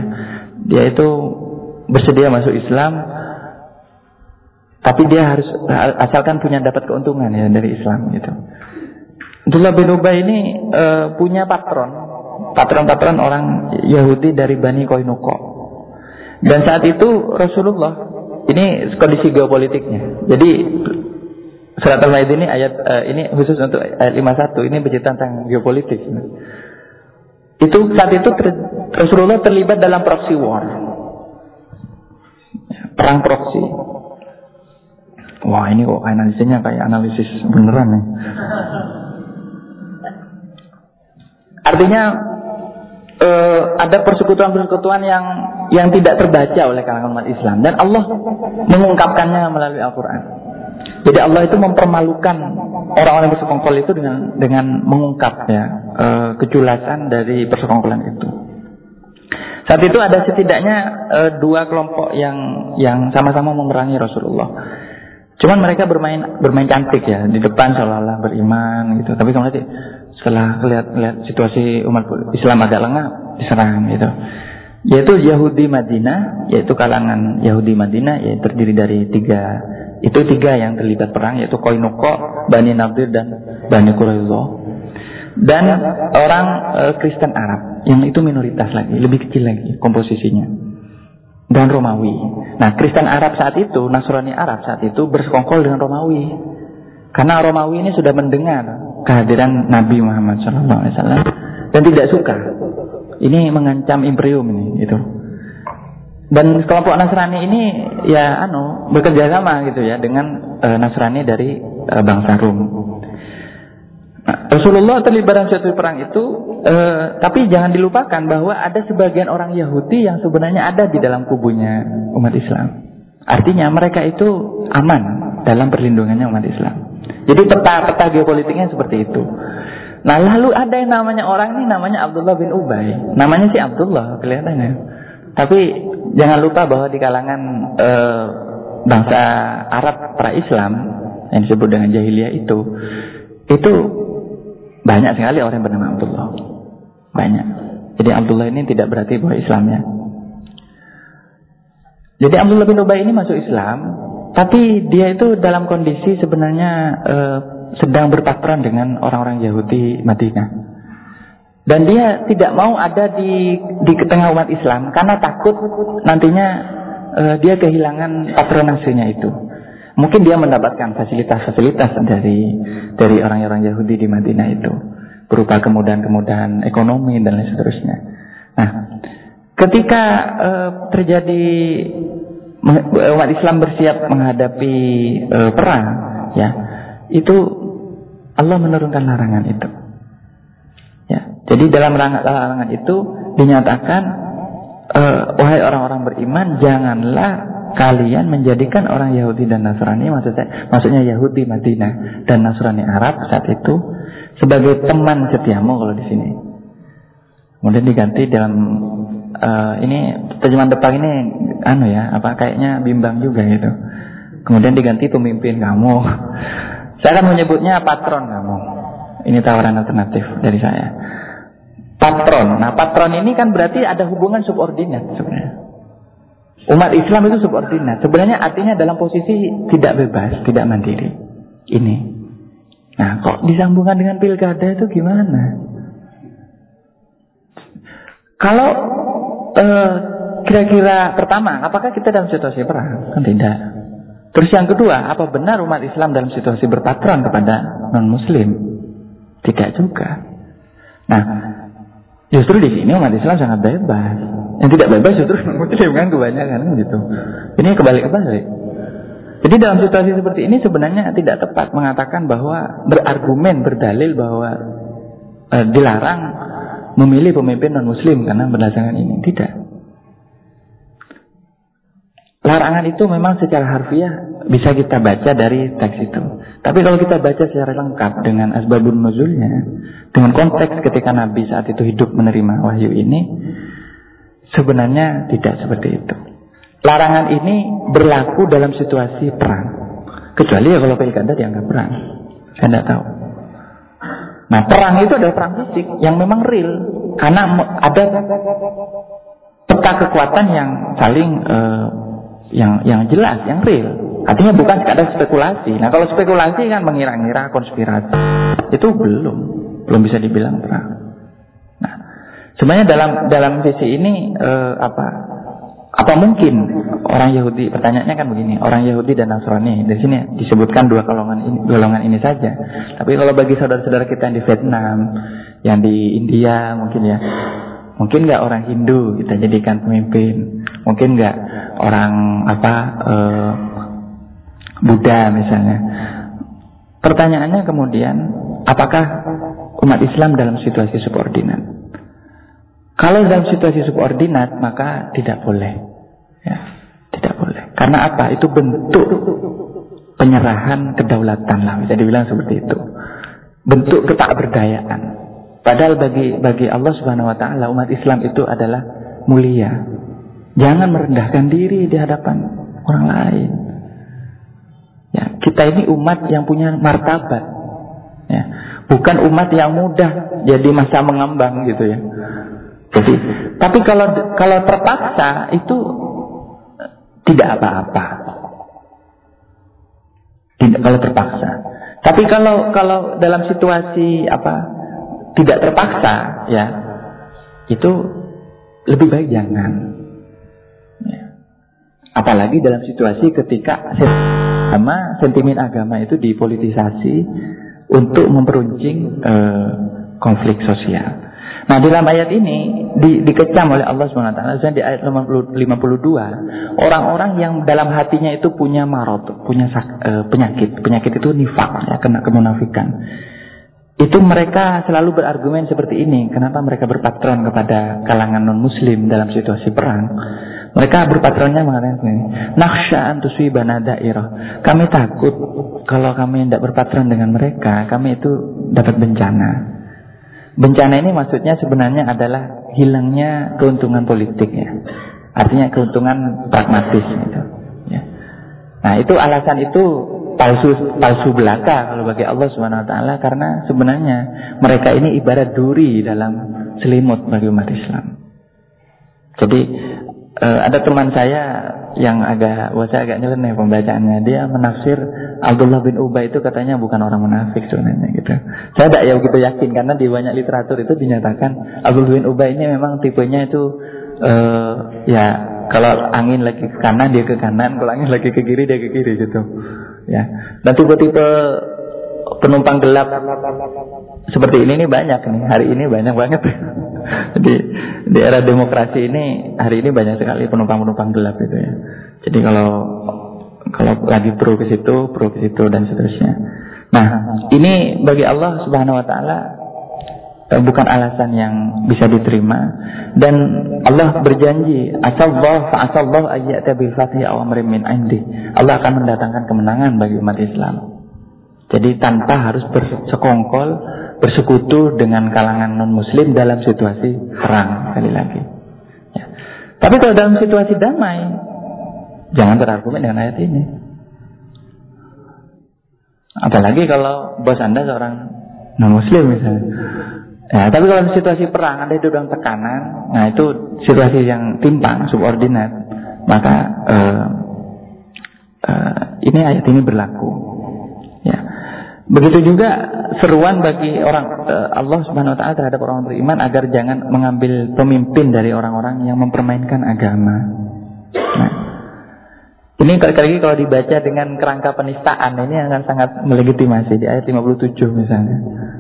Dia itu bersedia masuk Islam, tapi dia harus asalkan punya dapat keuntungan ya dari Islam gitu. Abdullah bin Ubay ini uh, punya patron, patron-patron orang Yahudi dari Bani Koinuko. Dan saat itu Rasulullah ini kondisi geopolitiknya. Jadi surat Al-Maidah ini ayat uh, ini khusus untuk ayat 51 ini bercerita tentang geopolitik. Itu saat itu Rasulullah terlibat dalam proxy war. Perang proxy. Wah ini kok analisisnya kayak analisis beneran nih. Artinya uh, ada persekutuan-persekutuan yang yang tidak terbaca oleh kalangan umat Islam dan Allah mengungkapkannya melalui Al-Quran. Jadi Allah itu mempermalukan orang-orang bersekongkol itu dengan dengan mengungkap ya uh, kejulasan dari persekongkolan itu. Saat itu ada setidaknya uh, dua kelompok yang yang sama-sama memerangi Rasulullah. Cuman mereka bermain bermain cantik ya di depan seolah-olah beriman gitu. Tapi kemudian setelah lihat lihat situasi umat Islam agak lengah diserang gitu. Yaitu Yahudi Madinah, yaitu kalangan Yahudi Madinah, yaitu terdiri dari tiga itu tiga yang terlibat perang yaitu Koinuko, Bani Nadir dan Bani Quraidah. Dan orang e, Kristen Arab yang itu minoritas lagi, lebih kecil lagi komposisinya. Dan Romawi. Nah, Kristen Arab saat itu, Nasrani Arab saat itu bersekongkol dengan Romawi. Karena Romawi ini sudah mendengar kehadiran Nabi Muhammad SAW dan tidak suka. Ini mengancam imperium ini, itu. Dan kelompok Nasrani ini ya anu bekerja sama gitu ya dengan e, Nasrani dari e, bangsa Rum. Nah, Rasulullah terlibat dalam suatu perang itu, e, tapi jangan dilupakan bahwa ada sebagian orang Yahudi yang sebenarnya ada di dalam kubunya umat Islam. Artinya mereka itu aman dalam perlindungannya umat Islam. Jadi peta-peta geopolitiknya seperti itu. Nah lalu ada yang namanya orang ini namanya Abdullah bin Ubay. Namanya si Abdullah kelihatannya. Tapi jangan lupa bahwa di kalangan e, bangsa Arab pra Islam yang disebut dengan jahiliyah itu, itu banyak sekali orang yang bernama Abdullah. Banyak. Jadi Abdullah ini tidak berarti bahwa Islamnya. Jadi Abdullah bin Ubay ini masuk Islam, tapi dia itu dalam kondisi sebenarnya eh, sedang berpatron dengan orang-orang Yahudi Madinah. Dan dia tidak mau ada di di tengah umat Islam karena takut nantinya eh, dia kehilangan patronasenya itu. Mungkin dia mendapatkan fasilitas-fasilitas dari dari orang-orang Yahudi di Madinah itu berupa kemudahan-kemudahan ekonomi dan lain seterusnya. Nah, ketika uh, terjadi umat Islam bersiap menghadapi uh, perang, ya, itu Allah menurunkan larangan itu. Ya, jadi dalam larangan itu dinyatakan, uh, wahai orang-orang beriman, janganlah kalian menjadikan orang Yahudi dan Nasrani maksudnya maksudnya Yahudi Madinah dan Nasrani Arab saat itu sebagai teman setiamu kalau di sini. Kemudian diganti dalam uh, ini terjemahan depan ini anu ya apa kayaknya bimbang juga gitu. Kemudian diganti pemimpin kamu. Saya akan menyebutnya patron kamu. Ini tawaran alternatif dari saya. Patron. Nah, patron ini kan berarti ada hubungan subordinat sebenarnya. Umat Islam itu subordinat. Sebenarnya artinya dalam posisi tidak bebas, tidak mandiri. Ini. Nah, kok disambungkan dengan pilkada itu gimana? Kalau kira kira-kira pertama, apakah kita dalam situasi perang? Kan tidak. Terus yang kedua, apa benar umat Islam dalam situasi berpatron kepada non-Muslim? Tidak juga. Nah, justru di sini umat Islam sangat bebas. Yang tidak bebas justru muslim kan kebanyakan gitu. Ini kebalik-kebalik. Jadi dalam situasi seperti ini sebenarnya tidak tepat mengatakan bahwa berargumen, berdalil bahwa e, dilarang memilih pemimpin non muslim karena berdasarkan ini. Tidak. Larangan itu memang secara harfiah bisa kita baca dari teks itu. Tapi kalau kita baca secara lengkap dengan asbabun nuzulnya, dengan konteks ketika Nabi saat itu hidup menerima wahyu ini, Sebenarnya tidak seperti itu. Larangan ini berlaku dalam situasi perang. Kecuali ya kalau pilkada dianggap perang. Saya tidak tahu. Nah perang itu adalah perang fisik yang memang real. Karena ada peta kekuatan yang saling uh, yang yang jelas, yang real. Artinya bukan sekadar spekulasi. Nah kalau spekulasi kan mengira-ngira konspirasi. Itu belum. Belum bisa dibilang perang. Sebenarnya dalam dalam visi ini eh, apa apa mungkin orang Yahudi pertanyaannya kan begini orang Yahudi dan Nasrani di sini disebutkan dua golongan ini golongan ini saja tapi kalau bagi saudara-saudara kita yang di Vietnam yang di India mungkin ya mungkin nggak orang Hindu kita jadikan pemimpin mungkin nggak orang apa eh, Buddha misalnya pertanyaannya kemudian apakah umat Islam dalam situasi subordinat kalau dalam situasi subordinat maka tidak boleh. Ya, tidak boleh. Karena apa? Itu bentuk penyerahan kedaulatan lah bisa dibilang seperti itu. Bentuk ketakberdayaan. Padahal bagi bagi Allah Subhanahu wa taala umat Islam itu adalah mulia. Jangan merendahkan diri di hadapan orang lain. Ya, kita ini umat yang punya martabat. Ya, bukan umat yang mudah jadi masa mengambang gitu ya. Jadi, tapi kalau kalau terpaksa itu tidak apa-apa. Tidak kalau terpaksa. Tapi kalau kalau dalam situasi apa tidak terpaksa ya itu lebih baik jangan. Ya. Apalagi dalam situasi ketika sama sentimen agama itu dipolitisasi untuk memperuncing eh, konflik sosial. Nah dalam ayat ini di, dikecam oleh Allah SWT di ayat 52 orang-orang yang dalam hatinya itu punya marot, punya sak, e, penyakit, penyakit itu nifak ya kena kemunafikan. Itu mereka selalu berargumen seperti ini. Kenapa mereka berpatron kepada kalangan non Muslim dalam situasi perang? Mereka berpatronnya mengatakan ini, Naksha antusibana dairah. Kami takut kalau kami tidak berpatron dengan mereka, kami itu dapat bencana. Bencana ini maksudnya sebenarnya adalah hilangnya keuntungan politik ya. Artinya keuntungan pragmatis gitu. Ya. Nah itu alasan itu palsu palsu belaka kalau bagi Allah Subhanahu Wa Taala karena sebenarnya mereka ini ibarat duri dalam selimut bagi umat Islam. Jadi uh, ada teman saya yang agak, saya agak nyeleneh pembacaannya. Dia menafsir Abdullah bin Ubay itu katanya bukan orang munafik sebenarnya gitu. Saya tidak ya begitu yakin karena di banyak literatur itu dinyatakan Abdullah bin Ubay ini memang tipenya itu uh, ya kalau angin lagi ke kanan dia ke kanan, kalau angin lagi ke kiri dia ke kiri gitu. Ya. Dan tipe-tipe penumpang gelap seperti ini nih banyak nih. Hari ini banyak banget. di di era demokrasi ini hari ini banyak sekali penumpang-penumpang gelap itu ya. Jadi kalau kalau lagi pro ke situ, pro ke situ dan seterusnya. Nah, ini bagi Allah Subhanahu wa taala bukan alasan yang bisa diterima dan Allah berjanji asallahu fa asallahu ayyata bil fathi aw min indi. Allah akan mendatangkan kemenangan bagi umat Islam. Jadi tanpa harus bersekongkol, bersekutu dengan kalangan non-muslim dalam situasi perang sekali lagi. Ya. Tapi kalau dalam situasi damai, jangan berargumen dengan ayat ini. Apalagi kalau bos anda seorang non-muslim misalnya. Ya, tapi kalau situasi perang ada itu dalam tekanan, nah itu situasi yang timpang, subordinat, maka uh, uh, ini ayat ini berlaku. Begitu juga seruan bagi orang eh, Allah Subhanahu wa taala terhadap orang beriman agar jangan mengambil pemimpin dari orang-orang yang mempermainkan agama. Nah, ini kali-kali kalau dibaca dengan kerangka penistaan ini akan sangat melegitimasi di ayat 57 misalnya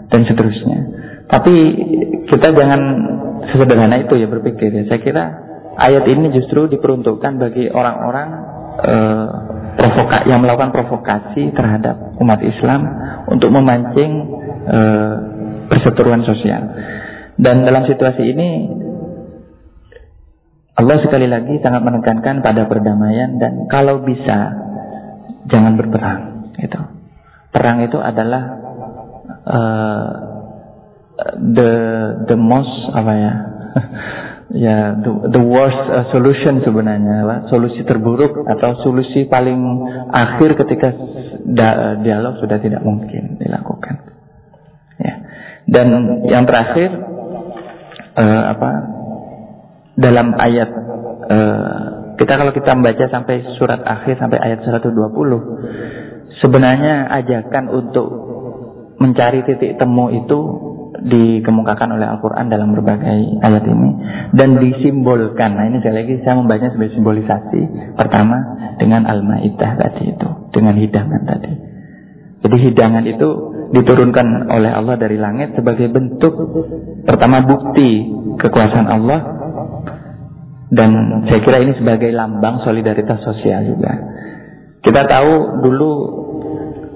dan seterusnya. Tapi kita jangan sesederhana itu ya berpikir ya. Saya kira ayat ini justru diperuntukkan bagi orang-orang provoka yang melakukan provokasi terhadap umat Islam untuk memancing e, perseteruan sosial. Dan dalam situasi ini Allah sekali lagi sangat menekankan pada perdamaian dan kalau bisa jangan berperang. Itu perang itu adalah uh, the the most apa ya? Ya the, the worst uh, solution sebenarnya lah solusi terburuk atau solusi paling akhir ketika dialog sudah tidak mungkin dilakukan. Ya. Dan yang terakhir uh, apa? Dalam ayat uh, kita kalau kita membaca sampai surat akhir sampai ayat 120 sebenarnya ajakan untuk mencari titik temu itu dikemukakan oleh Al-Quran dalam berbagai ayat ini dan disimbolkan. Nah ini sekali lagi saya membacanya sebagai simbolisasi. Pertama dengan Al-Maidah tadi itu, dengan hidangan tadi. Jadi hidangan itu diturunkan oleh Allah dari langit sebagai bentuk pertama bukti kekuasaan Allah dan saya kira ini sebagai lambang solidaritas sosial juga. Kita tahu dulu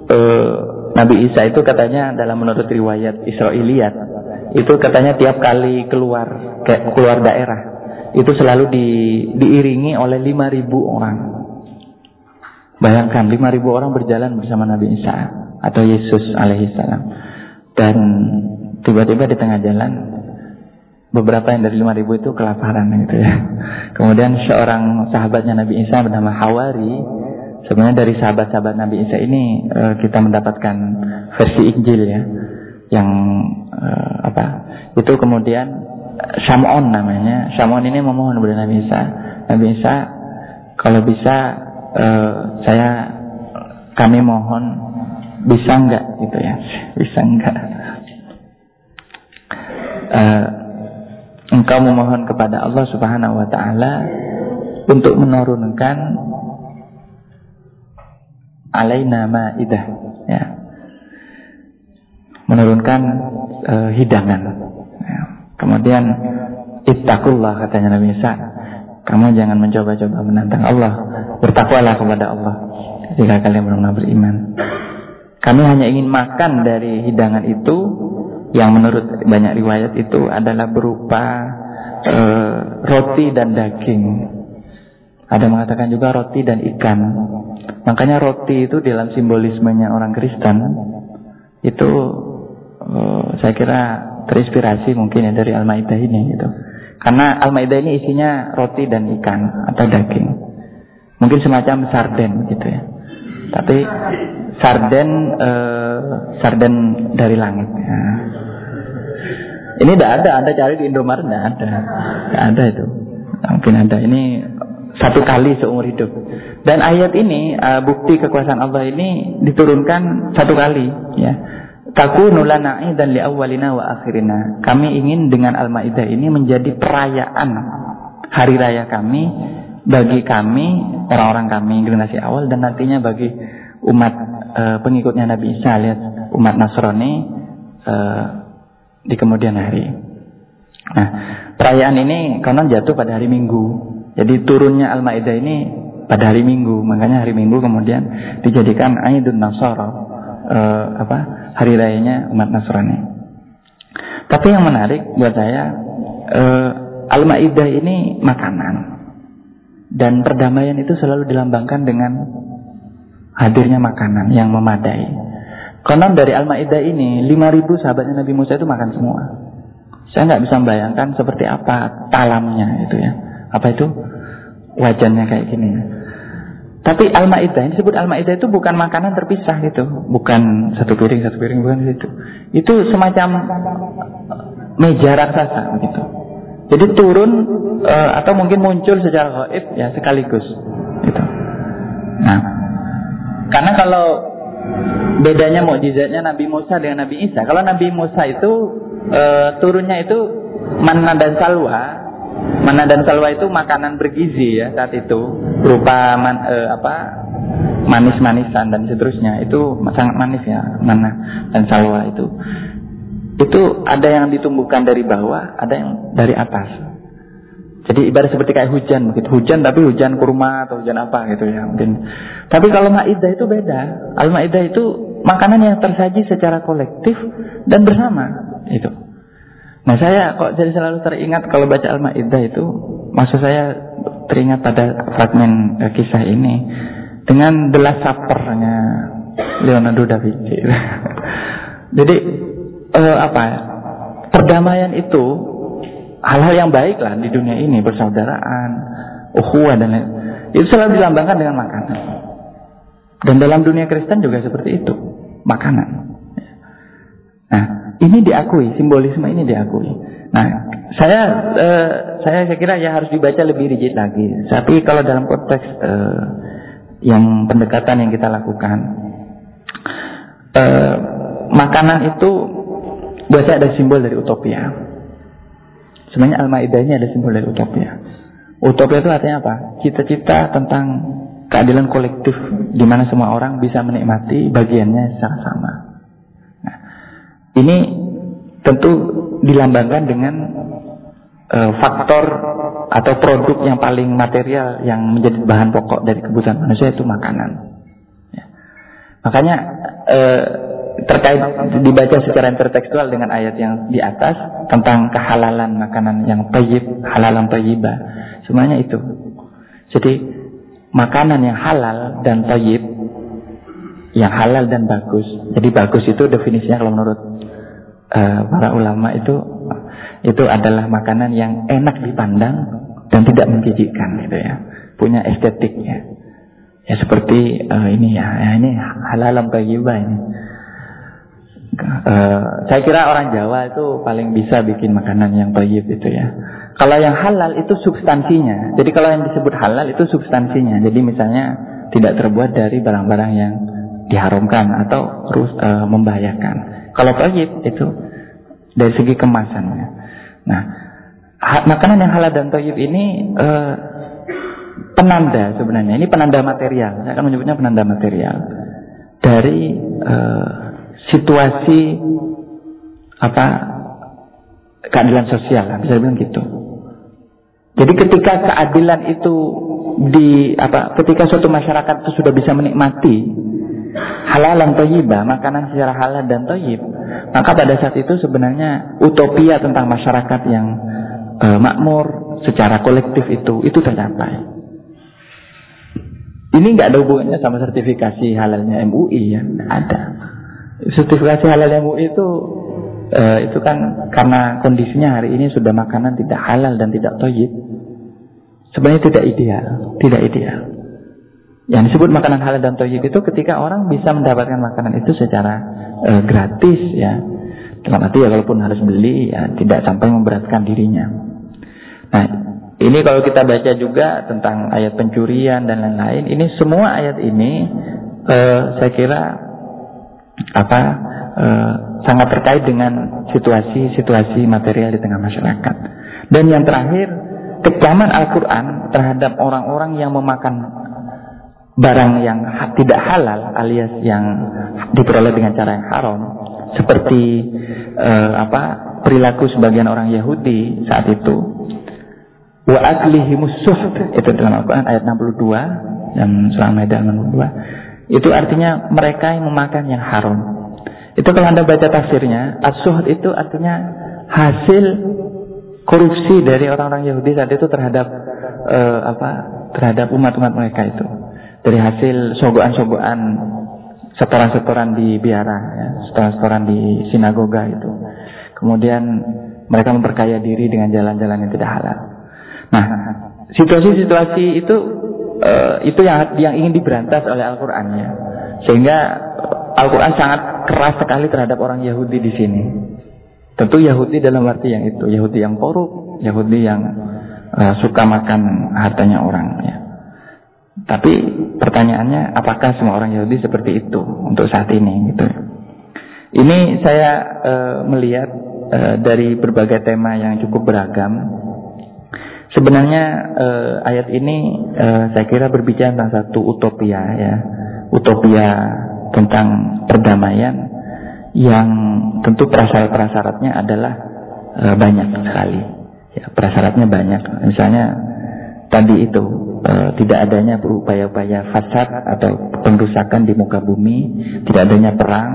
eh, Nabi Isa itu katanya dalam menurut riwayat Israiliyat itu katanya tiap kali keluar kayak keluar daerah itu selalu di, diiringi oleh 5000 orang. Bayangkan 5000 orang berjalan bersama Nabi Isa atau Yesus alaihissalam. Dan tiba-tiba di tengah jalan beberapa yang dari 5000 itu kelaparan gitu ya. Kemudian seorang sahabatnya Nabi Isa bernama Hawari sebenarnya dari sahabat-sahabat Nabi Isa ini uh, kita mendapatkan versi Injil ya yang uh, apa itu kemudian Shamon namanya. Shamon ini memohon kepada Nabi Isa. Nabi Isa kalau bisa uh, saya kami mohon bisa enggak gitu ya bisa enggak uh, engkau memohon kepada Allah Subhanahu wa taala untuk menurunkan alaina ma'idah. Ya. Menurunkan uh, hidangan. Ya. kemudian ittaqullah katanya Nabi Isa kamu jangan mencoba-coba menantang Allah. Bertakwalah kepada Allah. Jika kalian benar-benar beriman. Kami hanya ingin makan dari hidangan itu. Yang menurut banyak riwayat itu adalah berupa uh, roti dan daging. Ada mengatakan juga roti dan ikan Makanya roti itu dalam simbolismenya orang Kristen itu uh, saya kira terinspirasi mungkin ya dari Al-Maidah ini gitu. Karena Al-Maidah ini isinya roti dan ikan atau daging. Mungkin semacam sarden gitu ya. Tapi sarden uh, sarden dari langit ya. Ini tidak ada, Anda cari di Indomaret tidak ada. Tidak ada itu. Mungkin ada. Ini satu kali seumur hidup. Dan ayat ini uh, bukti kekuasaan Allah ini diturunkan satu kali ya. Takunu lana dan li awwalina wa akhirina. Kami ingin dengan Al-Maidah ini menjadi perayaan hari raya kami bagi kami orang-orang kami generasi awal dan nantinya bagi umat uh, pengikutnya Nabi Isa lihat umat Nasrani uh, di kemudian hari. Nah, perayaan ini konon jatuh pada hari Minggu. Jadi turunnya Al-Maidah ini pada hari Minggu. Makanya hari Minggu kemudian dijadikan Aidun Nasara, uh, apa? Hari rayanya umat Nasrani. Tapi yang menarik buat saya uh, Al-Maidah ini makanan. Dan perdamaian itu selalu dilambangkan dengan hadirnya makanan yang memadai. Konon dari Al-Maidah ini 5000 sahabatnya Nabi Musa itu makan semua. Saya nggak bisa membayangkan seperti apa talamnya itu ya. Apa itu? Wajannya kayak gini. Tapi Al-Maidah, ini disebut Al-Maidah itu bukan makanan terpisah gitu. Bukan satu piring, satu piring, bukan itu. Itu semacam meja raksasa begitu. Jadi turun uh, atau mungkin muncul secara gaib ya sekaligus gitu. Nah, karena kalau bedanya mukjizatnya Nabi Musa dengan Nabi Isa. Kalau Nabi Musa itu uh, turunnya itu manna dan salwa Mana dan salwa itu makanan bergizi ya saat itu. Berupa man, eh, apa manis-manisan dan seterusnya. Itu sangat manis ya mana dan salwa itu. Itu ada yang ditumbuhkan dari bawah ada yang dari atas. Jadi ibarat seperti kayak hujan begitu hujan tapi hujan kurma atau hujan apa gitu ya mungkin. Tapi kalau maidah itu beda. Al maidah itu makanan yang tersaji secara kolektif dan bersama itu Nah saya kok jadi selalu teringat kalau baca Al-Ma'idah itu Maksud saya teringat pada fragmen eh, kisah ini Dengan The Last Supper-nya Leonardo da Vinci. Jadi eh, apa ya Perdamaian itu Hal-hal yang baik lah di dunia ini Persaudaraan Uhuwa dan lain Itu selalu dilambangkan dengan makanan. Dan dalam dunia Kristen juga seperti itu Makanan. Nah ini diakui, simbolisme ini diakui. Nah, saya eh, saya saya kira ya harus dibaca lebih rigid lagi. Tapi kalau dalam konteks eh, yang pendekatan yang kita lakukan, eh, makanan itu buat saya ada simbol dari utopia. Sebenarnya Al-Maidah ini ada simbol dari utopia. Utopia itu artinya apa? Cita-cita tentang keadilan kolektif di mana semua orang bisa menikmati bagiannya secara sama. Ini tentu dilambangkan dengan uh, faktor atau produk yang paling material yang menjadi bahan pokok dari kebutuhan manusia itu makanan. Ya. Makanya uh, terkait dibaca secara intertekstual dengan ayat yang di atas tentang kehalalan makanan yang tayyib, halalan tayyibah. Semuanya itu. Jadi makanan yang halal dan toyib, yang halal dan bagus. Jadi bagus itu definisinya kalau menurut uh, para ulama itu itu adalah makanan yang enak dipandang dan tidak menjijikkan gitu ya. Punya estetiknya. Ya seperti uh, ini ya, ya ini halal tayyibah ini. Uh, saya kira orang Jawa itu paling bisa bikin makanan yang tayyib itu ya. Kalau yang halal itu substansinya. Jadi kalau yang disebut halal itu substansinya. Jadi misalnya tidak terbuat dari barang-barang yang diharamkan atau terus uh, membahayakan. Kalau tayyib itu dari segi kemasannya. Nah, makanan yang halal dan tayyib ini uh, penanda sebenarnya. Ini penanda material. Saya akan menyebutnya penanda material dari uh, situasi apa keadilan sosial, bisa dibilang gitu. Jadi ketika keadilan itu di apa ketika suatu masyarakat itu sudah bisa menikmati halal dan toyibah, makanan secara halal dan toyib, maka pada saat itu sebenarnya utopia tentang masyarakat yang e, makmur secara kolektif itu itu tercapai. Ini nggak ada hubungannya sama sertifikasi halalnya MUI ya, ada. Sertifikasi halal MUI itu uh, itu kan karena kondisinya hari ini sudah makanan tidak halal dan tidak toyib. Sebenarnya tidak ideal, tidak ideal. Yang disebut makanan halal dan toyib itu ketika orang bisa mendapatkan makanan itu secara uh, gratis ya. Dalam arti ya kalaupun harus beli ya tidak sampai memberatkan dirinya. Nah, ini kalau kita baca juga tentang ayat pencurian dan lain-lain, ini semua ayat ini uh, saya kira apa uh, sangat terkait dengan situasi-situasi material di tengah masyarakat. Dan yang terakhir, kecaman Al-Quran terhadap orang-orang yang memakan barang yang tidak halal alias yang diperoleh dengan cara yang haram seperti uh, apa perilaku sebagian orang Yahudi saat itu wa itu dalam Al-Qur'an ayat 62 dan surah Maidah 62 itu artinya mereka yang memakan yang haram itu kalau Anda baca tafsirnya, as itu artinya hasil korupsi dari orang-orang Yahudi saat itu terhadap uh, apa? terhadap umat-umat mereka itu. Dari hasil sogoan-sogoan setoran-setoran di biara, ya, setoran-setoran di sinagoga itu. Kemudian mereka memperkaya diri dengan jalan-jalan yang tidak halal. Nah, situasi-situasi itu uh, itu yang yang ingin diberantas oleh Al-Qur'an ya. Sehingga Al-Quran sangat keras sekali terhadap orang Yahudi di sini. Tentu Yahudi dalam arti yang itu, Yahudi yang korup, Yahudi yang uh, suka makan hartanya orang. Ya. Tapi pertanyaannya, apakah semua orang Yahudi seperti itu untuk saat ini? Gitu. Ini saya uh, melihat uh, dari berbagai tema yang cukup beragam. Sebenarnya uh, ayat ini uh, saya kira berbicara tentang satu utopia ya, utopia tentang perdamaian yang tentu prasyarat-prasyaratnya adalah e, banyak sekali. Ya, prasyaratnya banyak. Misalnya tadi itu e, tidak adanya upaya-upaya fasad atau pengrusakan di muka bumi, tidak adanya perang,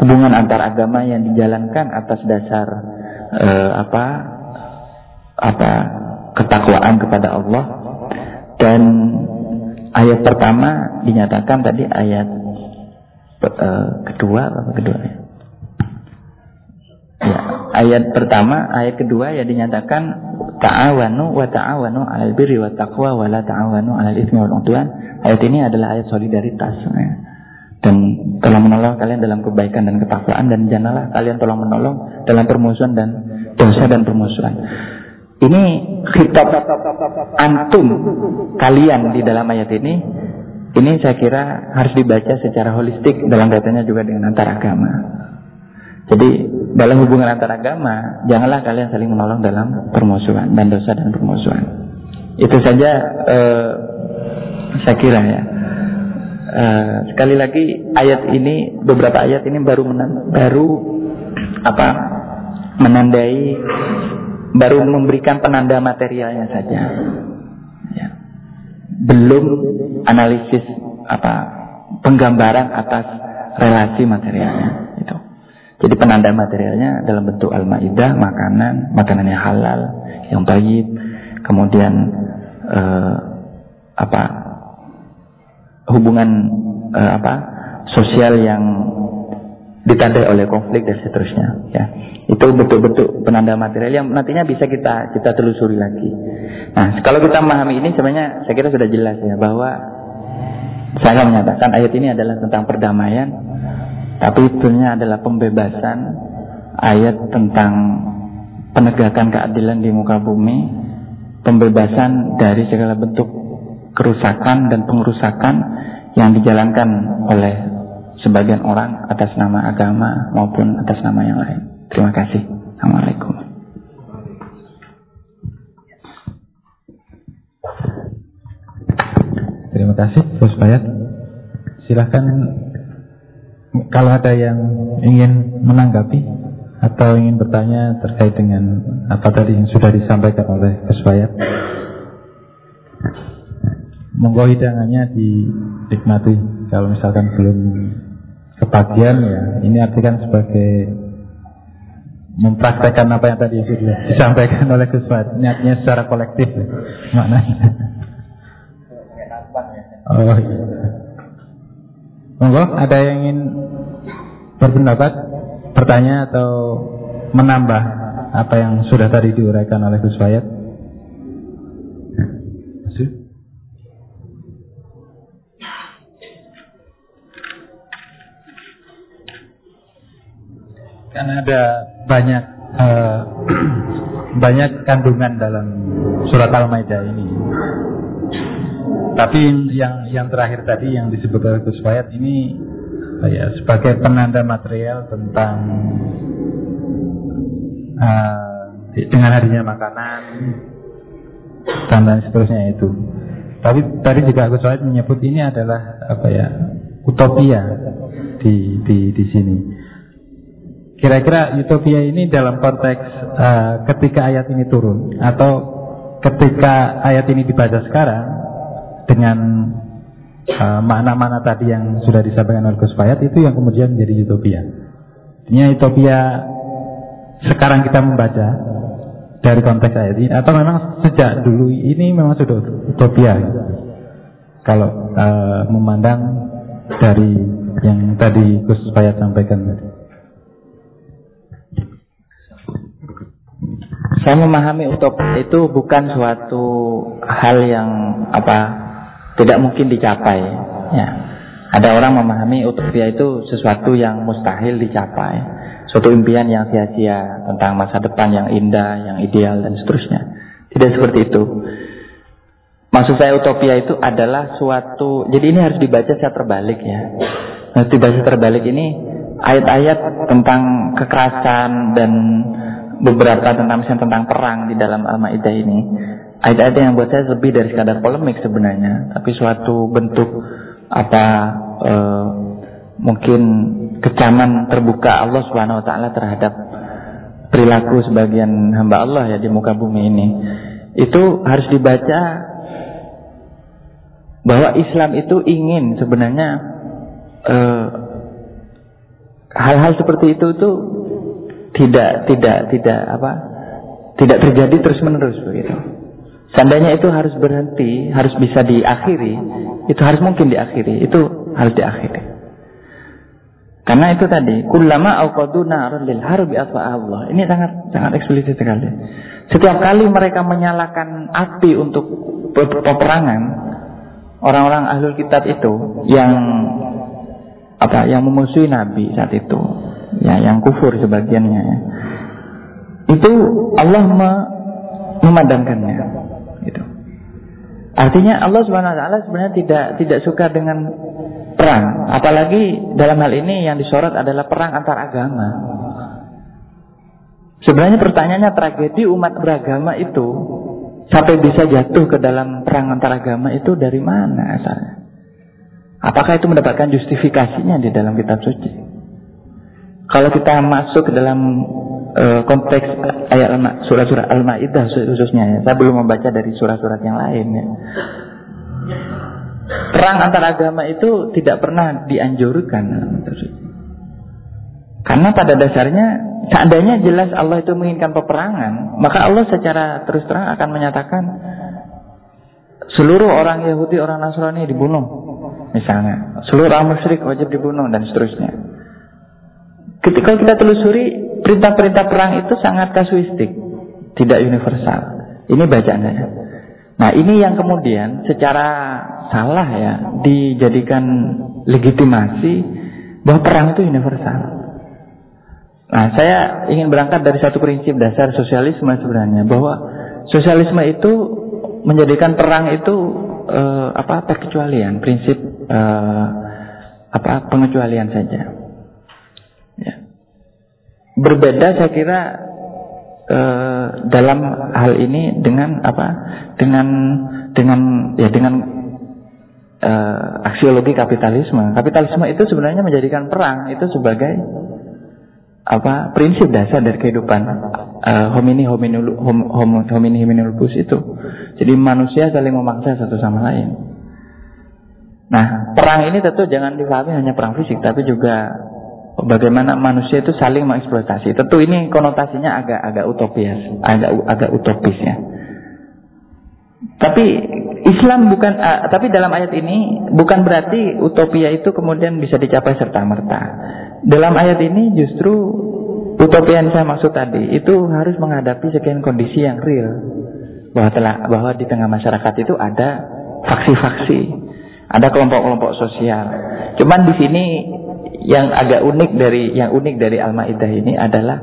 hubungan antar agama yang dijalankan atas dasar e, apa apa ketakwaan kepada Allah dan ayat pertama dinyatakan tadi ayat uh, kedua apa kedua ya? Ya ayat pertama ayat kedua ya dinyatakan ta'awanu wa ta'awanu 'alal birri wa taqwa wa la ta'awanu 'alal itsmi wal 'udwan ayat ini adalah ayat solidaritas ya. dan tolong menolong kalian dalam kebaikan dan ketakwaan dan janganlah kalian tolong menolong dalam permusuhan dan dosa dan permusuhan ini khitab antum kalian di dalam ayat ini ini saya kira harus dibaca secara holistik dalam kaitannya juga dengan antar agama. Jadi dalam hubungan antar agama, janganlah kalian saling menolong dalam permusuhan dan dosa dan permusuhan. Itu saja eh, saya kira ya. Eh, sekali lagi ayat ini beberapa ayat ini baru menan, baru apa menandai baru memberikan penanda materialnya saja belum analisis apa penggambaran atas relasi materialnya itu. Jadi penanda materialnya dalam bentuk al-maidah, makanan, makanan yang halal, yang baik, kemudian eh, apa hubungan uh, apa sosial yang ditandai oleh konflik dan seterusnya ya. Itu bentuk-bentuk penanda material yang nantinya bisa kita kita telusuri lagi. Nah kalau kita memahami ini sebenarnya saya kira sudah jelas ya bahwa saya akan menyatakan ayat ini adalah tentang perdamaian tapi itunya adalah pembebasan ayat tentang penegakan keadilan di muka bumi pembebasan dari segala bentuk kerusakan dan pengerusakan yang dijalankan oleh sebagian orang atas nama agama maupun atas nama yang lain. Terima kasih. Assalamualaikum. Terima kasih, Gus Bayat. Silahkan kalau ada yang ingin menanggapi atau ingin bertanya terkait dengan apa tadi yang sudah disampaikan oleh Gus Bayat. Monggo hidangannya dinikmati. Kalau misalkan belum kebagian ya ini artikan sebagai mempraktekkan apa yang tadi sudah disampaikan oleh Gus niatnya secara kolektif ya, maknanya oh iya monggo ada yang ingin berpendapat bertanya atau menambah apa yang sudah tadi diuraikan oleh Gus Fayat Karena ada banyak uh, banyak kandungan dalam surat Al-Maidah ini. Tapi yang yang terakhir tadi yang disebut oleh Gus Fayat ini ya sebagai penanda material tentang uh, dengan hadirnya makanan dan lain seterusnya itu. Tapi tadi juga Gus Fayat menyebut ini adalah apa ya utopia di di di sini. Kira-kira utopia ini dalam konteks uh, ketika ayat ini turun atau ketika ayat ini dibaca sekarang dengan uh, makna-makna tadi yang sudah disampaikan oleh Gus Fayat itu yang kemudian menjadi utopia. Ini utopia sekarang kita membaca dari konteks ayat ini atau memang sejak dulu ini memang sudah utopia kalau uh, memandang dari yang tadi Gus Fayat sampaikan tadi. Saya memahami utopia itu bukan suatu hal yang apa tidak mungkin dicapai. Ya. Ada orang memahami utopia itu sesuatu yang mustahil dicapai, suatu impian yang sia-sia tentang masa depan yang indah, yang ideal dan seterusnya. Tidak seperti itu. Maksud saya utopia itu adalah suatu, jadi ini harus dibaca secara terbalik ya. Harus dibaca terbalik ini ayat-ayat tentang kekerasan dan beberapa tentang tentang perang di dalam Al-Maidah ini. Ayat-ayat yang buat saya lebih dari sekadar polemik sebenarnya, tapi suatu bentuk apa e, mungkin kecaman terbuka Allah Subhanahu wa taala terhadap perilaku sebagian hamba Allah ya di muka bumi ini. Itu harus dibaca bahwa Islam itu ingin sebenarnya eh, hal-hal seperti itu tuh tidak tidak tidak apa tidak terjadi terus menerus begitu. Seandainya itu harus berhenti, harus bisa diakhiri, itu harus mungkin diakhiri, itu harus diakhiri. Karena itu tadi, kullama awqadu lil harbi Allah. Ini sangat sangat eksplisit sekali. Setiap kali mereka menyalakan api untuk peperangan, orang-orang ahlul kitab itu yang apa yang memusuhi Nabi saat itu, ya yang kufur sebagiannya ya. itu Allah me memadamkannya. Artinya Allah subhanahu wa taala sebenarnya tidak tidak suka dengan perang. Apalagi dalam hal ini yang disorot adalah perang antar agama. Sebenarnya pertanyaannya tragedi umat beragama itu sampai bisa jatuh ke dalam perang antar agama itu dari mana asalnya? Apakah itu mendapatkan justifikasinya di dalam kitab suci? Kalau kita masuk ke dalam uh, konteks ayat surat-surat Al-Maidah khususnya ya. Saya belum membaca dari surat-surat yang lain ya. Perang antar agama itu tidak pernah dianjurkan Karena pada dasarnya seandainya jelas Allah itu menginginkan peperangan, maka Allah secara terus terang akan menyatakan seluruh orang Yahudi, orang Nasrani dibunuh misalnya. Seluruh orang musyrik wajib dibunuh dan seterusnya. Ketika kita telusuri perintah-perintah perang itu sangat kasuistik, tidak universal. Ini bacaan saya. Nah ini yang kemudian secara salah ya dijadikan legitimasi bahwa perang itu universal. Nah saya ingin berangkat dari satu prinsip dasar sosialisme sebenarnya bahwa sosialisme itu menjadikan perang itu uh, apa perkecualian, prinsip uh, apa pengecualian saja. Berbeda saya kira uh, dalam hal ini dengan apa? Dengan dengan ya dengan uh, aksiologi kapitalisme. Kapitalisme itu sebenarnya menjadikan perang itu sebagai apa prinsip dasar dari kehidupan uh, homini hominul hom, hom, homini hominulus itu. Jadi manusia saling memaksa satu sama lain. Nah, perang ini tentu jangan dipahami hanya perang fisik, tapi juga bagaimana manusia itu saling mengeksploitasi. Tentu ini konotasinya agak agak utopis, agak agak utopis ya. Tapi Islam bukan, uh, tapi dalam ayat ini bukan berarti utopia itu kemudian bisa dicapai serta merta. Dalam ayat ini justru utopia yang saya maksud tadi itu harus menghadapi sekian kondisi yang real bahwa telah bahwa di tengah masyarakat itu ada faksi-faksi, ada kelompok-kelompok sosial. Cuman di sini yang agak unik dari yang unik dari Al-Maidah ini adalah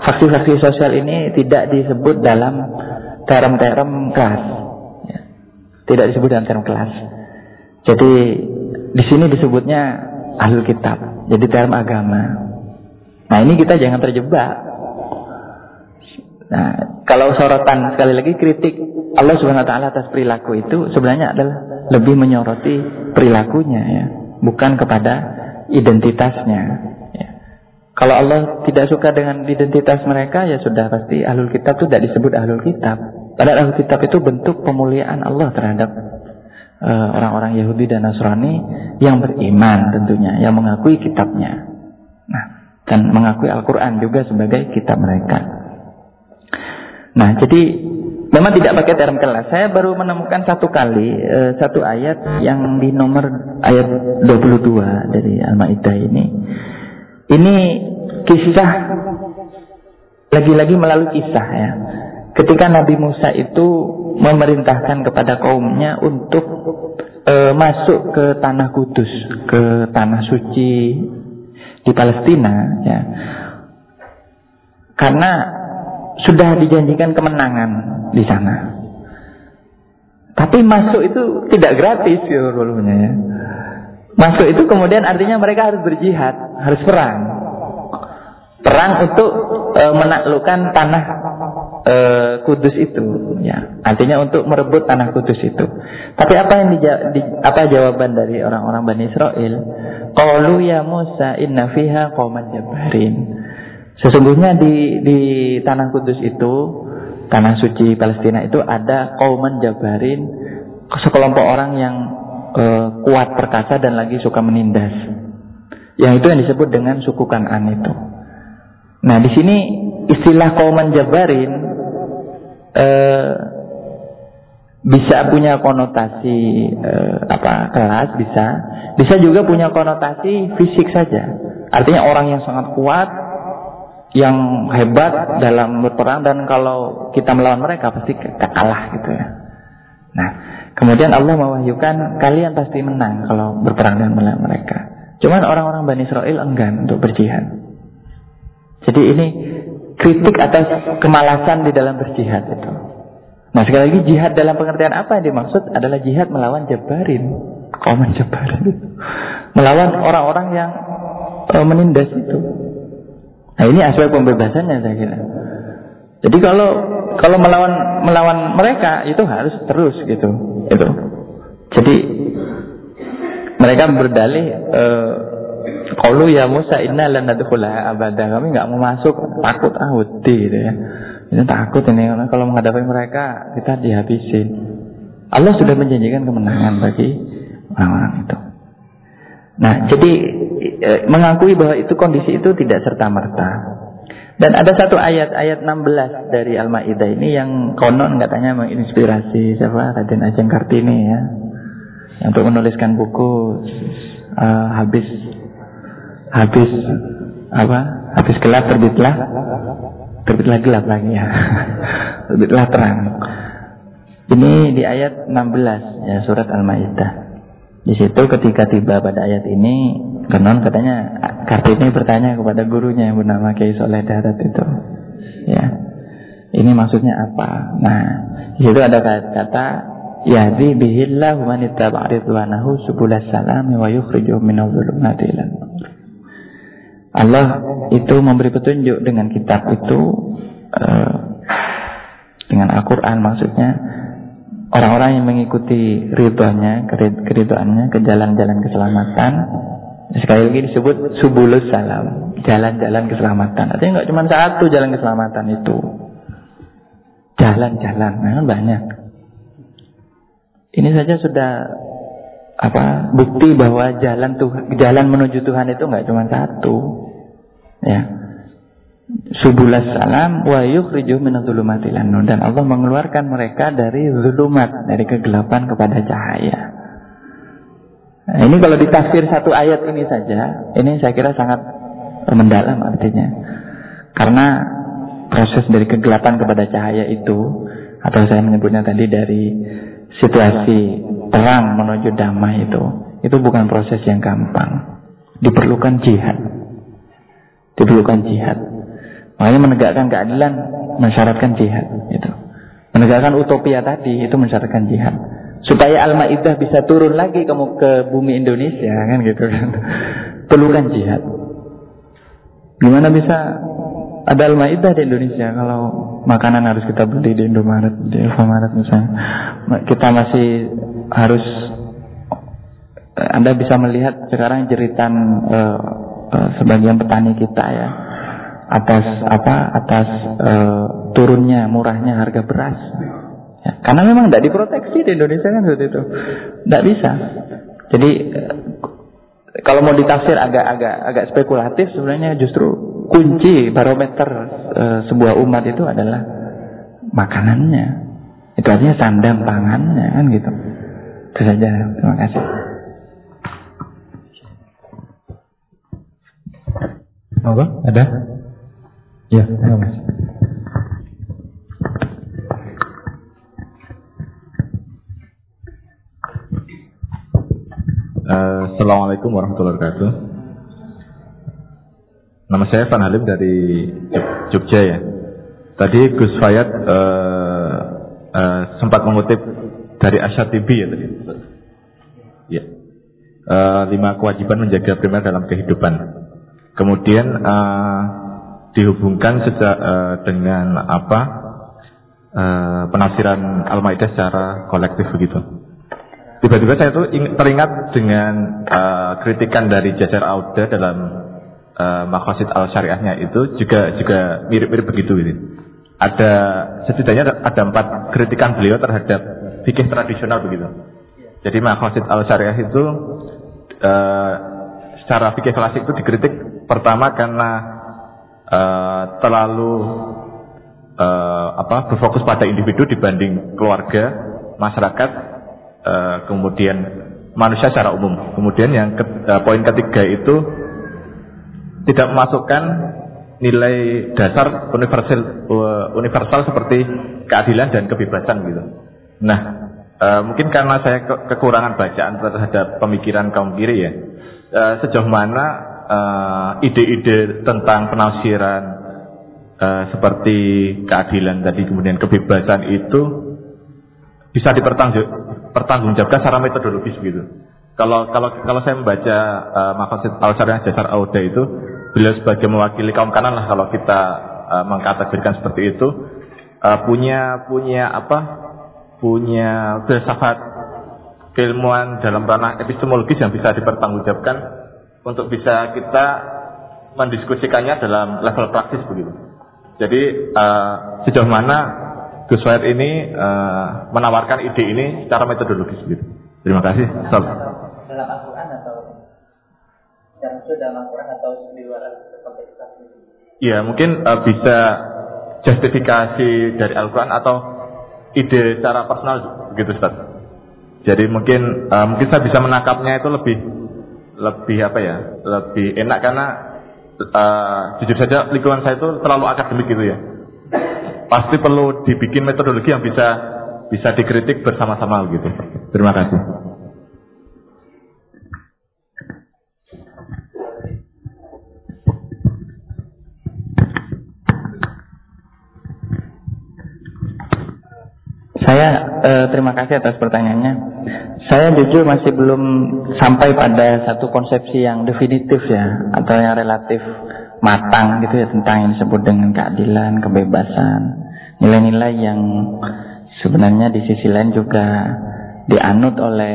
faksi-faksi sosial ini tidak disebut dalam term-term kelas. Ya. Tidak disebut dalam term kelas. Jadi di sini disebutnya ahlul kitab. Jadi term agama. Nah ini kita jangan terjebak. Nah kalau sorotan sekali lagi kritik Allah Subhanahu Wa Taala atas perilaku itu sebenarnya adalah lebih menyoroti perilakunya ya, bukan kepada identitasnya. Ya. Kalau Allah tidak suka dengan identitas mereka ya sudah pasti ahlul kitab itu tidak disebut ahlul kitab. Padahal ahlul kitab itu bentuk pemuliaan Allah terhadap Eh, orang-orang Yahudi dan Nasrani yang beriman tentunya, yang mengakui kitabnya. Nah, dan mengakui Al-Quran juga sebagai kitab mereka. Nah, jadi memang tidak pakai term kelas. Saya baru menemukan satu kali uh, satu ayat yang di nomor ayat 22 dari Al-Maidah ini. Ini kisah lagi-lagi melalui kisah ya. Ketika Nabi Musa itu memerintahkan kepada kaumnya untuk e, masuk ke tanah kudus, ke tanah suci di Palestina, ya, karena sudah dijanjikan kemenangan di sana. Tapi masuk itu tidak gratis ya, ya. Masuk itu kemudian artinya mereka harus berjihad, harus perang. Perang untuk e, menaklukkan tanah e, kudus itu ya artinya untuk merebut tanah kudus itu tapi apa yang di, apa jawaban dari orang-orang Bani Israel qalu ya Musa inna fiha qauman jabbarin sesungguhnya di di tanah kudus itu tanah suci Palestina itu ada kauman jabarin sekelompok orang yang e, kuat perkasa dan lagi suka menindas. Yang itu yang disebut dengan suku Kanan itu. Nah di sini istilah kauman jabarin eh, bisa punya konotasi eh, apa kelas bisa. Bisa juga punya konotasi fisik saja. Artinya orang yang sangat kuat yang hebat dalam berperang dan kalau kita melawan mereka pasti kalah gitu ya. Nah kemudian Allah mewahyukan kalian pasti menang kalau berperang dengan mereka. Cuman orang-orang Bani Israel enggan untuk berjihad. Jadi ini kritik atas kemalasan di dalam berjihad itu. Nah sekali lagi jihad dalam pengertian apa yang dimaksud? Adalah jihad melawan Jabarin, kaum Jabarin melawan orang-orang yang uh, menindas itu. Nah ini aspek pembebasannya saya kira. Jadi kalau kalau melawan melawan mereka itu harus terus gitu, itu. Jadi mereka berdalih uh, Qalu ya Musa inna lan nadkhulaha abada. Kami nggak mau masuk, takut ah gitu ya. Ini takut ini kalau menghadapi mereka kita dihabisin. Allah sudah menjanjikan kemenangan bagi orang-orang itu. Nah, jadi e, mengakui bahwa itu kondisi itu tidak serta merta. Dan ada satu ayat ayat 16 dari Al-Maidah ini yang konon katanya menginspirasi siapa? Raden Ajeng Kartini ya. untuk menuliskan buku uh, habis habis apa? Habis gelap terbitlah terbitlah gelap lagi ya. Terbitlah terang. Ini di ayat 16 ya surat Al-Maidah di situ ketika tiba pada ayat ini Kenon katanya Kartini bertanya kepada gurunya yang bernama Kiai Soleh Darat itu. Ya. Ini maksudnya apa? Nah di situ ada kata yahdi bihillahu man ittaba'a ridwanahu subulas salam wa yukhrijuhum minadh dhulumati Allah itu memberi petunjuk dengan kitab itu uh, dengan Al-Qur'an maksudnya orang-orang yang mengikuti ridhonya, keridoannya ke jalan-jalan keselamatan sekali lagi disebut subulus salam jalan-jalan keselamatan artinya nggak cuma satu jalan keselamatan itu jalan-jalan nah, banyak ini saja sudah apa bukti bahwa jalan Tuhan, jalan menuju Tuhan itu nggak cuma satu. Ya. Subulas salam wa yukhriju minadh-dhulumati dan Allah mengeluarkan mereka dari zulumat, dari kegelapan kepada cahaya. Nah, ini kalau ditafsir satu ayat ini saja, ini saya kira sangat mendalam artinya. Karena proses dari kegelapan kepada cahaya itu atau saya menyebutnya tadi dari situasi terang menuju damai itu itu bukan proses yang gampang diperlukan jihad diperlukan jihad makanya menegakkan keadilan mensyaratkan jihad itu menegakkan utopia tadi itu mensyaratkan jihad. Supaya Al-Maidah bisa turun lagi ke, ke bumi Indonesia kan gitu. Kan perlukan jihad. Gimana bisa ada Al-Maidah di Indonesia kalau makanan harus kita beli di Indomaret, di Alfamaret misalnya. Kita masih harus Anda bisa melihat sekarang jeritan uh, uh, sebagian petani kita ya atas apa atas uh, turunnya murahnya harga beras. Ya, karena memang tidak diproteksi di Indonesia kan seperti itu, tidak bisa. Jadi kalau mau ditafsir agak-agak agak spekulatif sebenarnya justru kunci barometer e, sebuah umat itu adalah makanannya. Itu artinya sandang pangannya kan gitu. Itu saja. Terima kasih. Ada? Ya, ya mas. Uh, Assalamualaikum warahmatullahi wabarakatuh. Nama saya Van Halim dari Jogja ya. Tadi Gus Fayat uh, uh, sempat mengutip dari Asyatibi ya tadi. Ya. Uh, lima kewajiban menjaga primer dalam kehidupan. Kemudian uh, dihubungkan sejak uh, dengan apa uh, penafsiran Al-Maidah secara kolektif begitu. Tiba-tiba saya tuh teringat dengan uh, kritikan dari Jajar Auda dalam uh, makhosid al syariahnya itu juga juga mirip-mirip begitu ini. Ada setidaknya ada empat kritikan beliau terhadap fikih tradisional begitu. Jadi makhosid al syariah itu uh, secara fikih klasik itu dikritik pertama karena uh, terlalu uh, apa berfokus pada individu dibanding keluarga, masyarakat, uh, kemudian manusia secara umum. Kemudian yang ke, uh, poin ketiga itu tidak memasukkan nilai dasar universal universal seperti keadilan dan kebebasan gitu. Nah, e, mungkin karena saya ke kekurangan bacaan terhadap pemikiran kaum kiri ya, e, sejauh mana ide-ide tentang penafsiran e, seperti keadilan tadi kemudian kebebasan itu bisa dipertanggungjawabkan secara metodologis gitu. Kalau kalau kalau saya membaca uh, Maqasid al-Syariah Jasar Auda itu beliau sebagai mewakili kaum kanan lah kalau kita uh, mengkategorikan seperti itu uh, punya punya apa punya filsafat keilmuan dalam ranah epistemologis yang bisa dipertanggungjawabkan untuk bisa kita mendiskusikannya dalam level praktis begitu. Jadi uh, sejauh mana Gus ini uh, menawarkan ide ini secara metodologis begitu. Terima kasih. Salam dalam Al-Quran atau yang itu dalam Al-Quran atau di luar konteks Ya mungkin uh, bisa justifikasi dari Al-Quran atau ide secara personal begitu Ustaz. Jadi mungkin uh, mungkin saya bisa menangkapnya itu lebih lebih apa ya? Lebih enak karena uh, jujur saja lingkungan saya itu terlalu akademik gitu ya. Pasti perlu dibikin metodologi yang bisa bisa dikritik bersama-sama gitu. Terima kasih. Saya eh, terima kasih atas pertanyaannya. Saya jujur masih belum sampai pada satu konsepsi yang definitif ya, atau yang relatif matang gitu ya tentang yang disebut dengan keadilan, kebebasan, nilai-nilai yang sebenarnya di sisi lain juga dianut oleh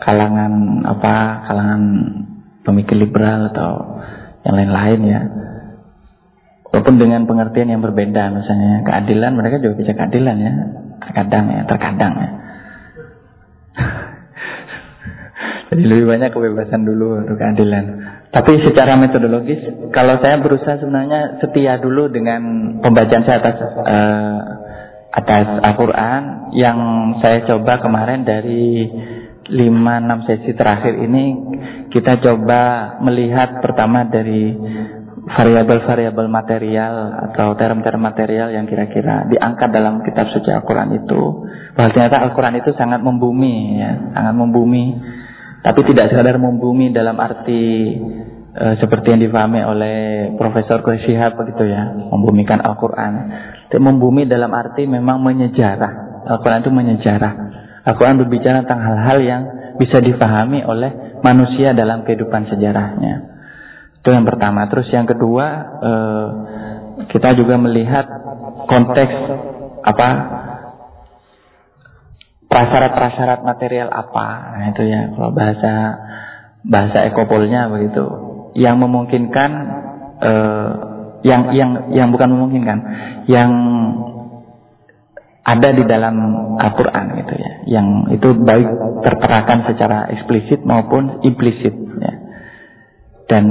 kalangan apa kalangan pemikir liberal atau yang lain-lain ya. Walaupun dengan pengertian yang berbeda, misalnya keadilan mereka juga bisa keadilan ya, terkadang ya terkadang ya jadi lebih banyak kebebasan dulu untuk keadilan. Tapi secara metodologis kalau saya berusaha sebenarnya setia dulu dengan pembacaan saya atas uh, atas Al-Quran yang saya coba kemarin dari 5-6 sesi terakhir ini kita coba melihat pertama dari variabel-variabel material atau term-term material yang kira-kira diangkat dalam kitab suci Al-Quran itu. Bahwa ternyata Al-Quran itu sangat membumi ya, sangat membumi tapi tidak sekadar membumi dalam arti e, seperti yang difahami oleh Profesor Quraisyihab begitu ya membumikan Al-Quran. Membumi dalam arti memang menyejarah. Al-Quran itu menyejarah. Al-Quran berbicara tentang hal-hal yang bisa difahami oleh manusia dalam kehidupan sejarahnya. Itu yang pertama. Terus yang kedua, eh, kita juga melihat konteks apa prasyarat-prasyarat material apa. Nah, itu ya kalau bahasa bahasa ekopolnya begitu. Yang memungkinkan eh, yang yang yang bukan memungkinkan, yang ada di dalam Al-Quran gitu ya, yang itu baik terterakan secara eksplisit maupun implisit. Ya. Dan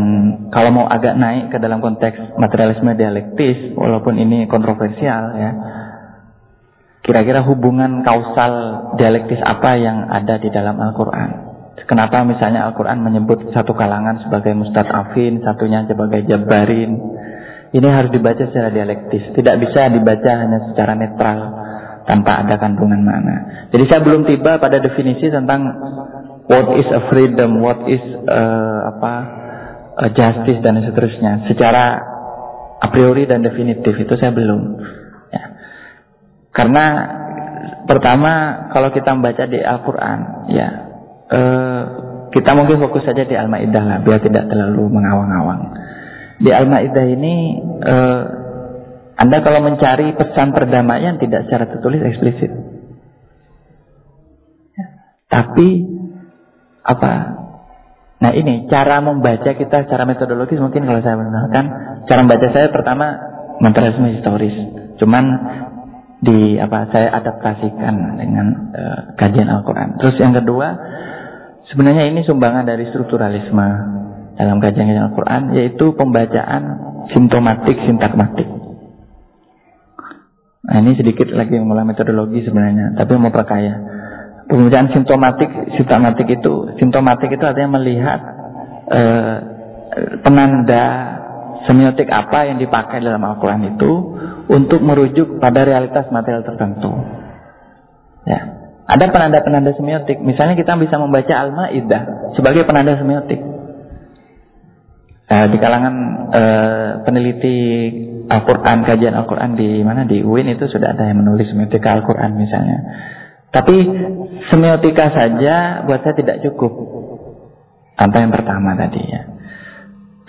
kalau mau agak naik ke dalam konteks materialisme dialektis, walaupun ini kontroversial ya, kira-kira hubungan kausal dialektis apa yang ada di dalam Al-Quran? Kenapa misalnya Al-Quran menyebut satu kalangan sebagai mustad'afin, satunya sebagai jabarin? Ini harus dibaca secara dialektis, tidak bisa dibaca hanya secara netral tanpa ada kandungan mana. Jadi saya belum tiba pada definisi tentang what is a freedom, what is uh, apa uh, justice dan seterusnya secara a priori dan definitif itu saya belum. Karena pertama kalau kita membaca di Al-Quran ya uh, kita mungkin fokus saja di Al-Maidah lah biar tidak terlalu mengawang-awang di Al-Maidah ini uh, anda kalau mencari pesan perdamaian tidak secara tertulis eksplisit tapi apa Nah ini cara membaca kita secara metodologis mungkin kalau saya menggunakan cara membaca saya pertama materialisme historis. Cuman di apa saya adaptasikan dengan uh, kajian Al-Qur'an. Terus yang kedua sebenarnya ini sumbangan dari strukturalisme dalam kajian Al-Qur'an yaitu pembacaan simptomatik sintakmatik. Nah ini sedikit lagi mengulang metodologi sebenarnya, tapi mau perkaya. Pembacaan simptomatik, simptomatik itu, simptomatik itu artinya melihat eh, penanda semiotik apa yang dipakai dalam Al-Quran itu untuk merujuk pada realitas material tertentu. Ya. Ada penanda-penanda semiotik. Misalnya kita bisa membaca Al-Ma'idah sebagai penanda semiotik. Eh, di kalangan eh, peneliti Al-Quran, kajian Al-Quran di mana di UIN itu sudah ada yang menulis semiotika Al-Quran misalnya. Tapi semiotika saja buat saya tidak cukup. Tanpa yang pertama tadi ya.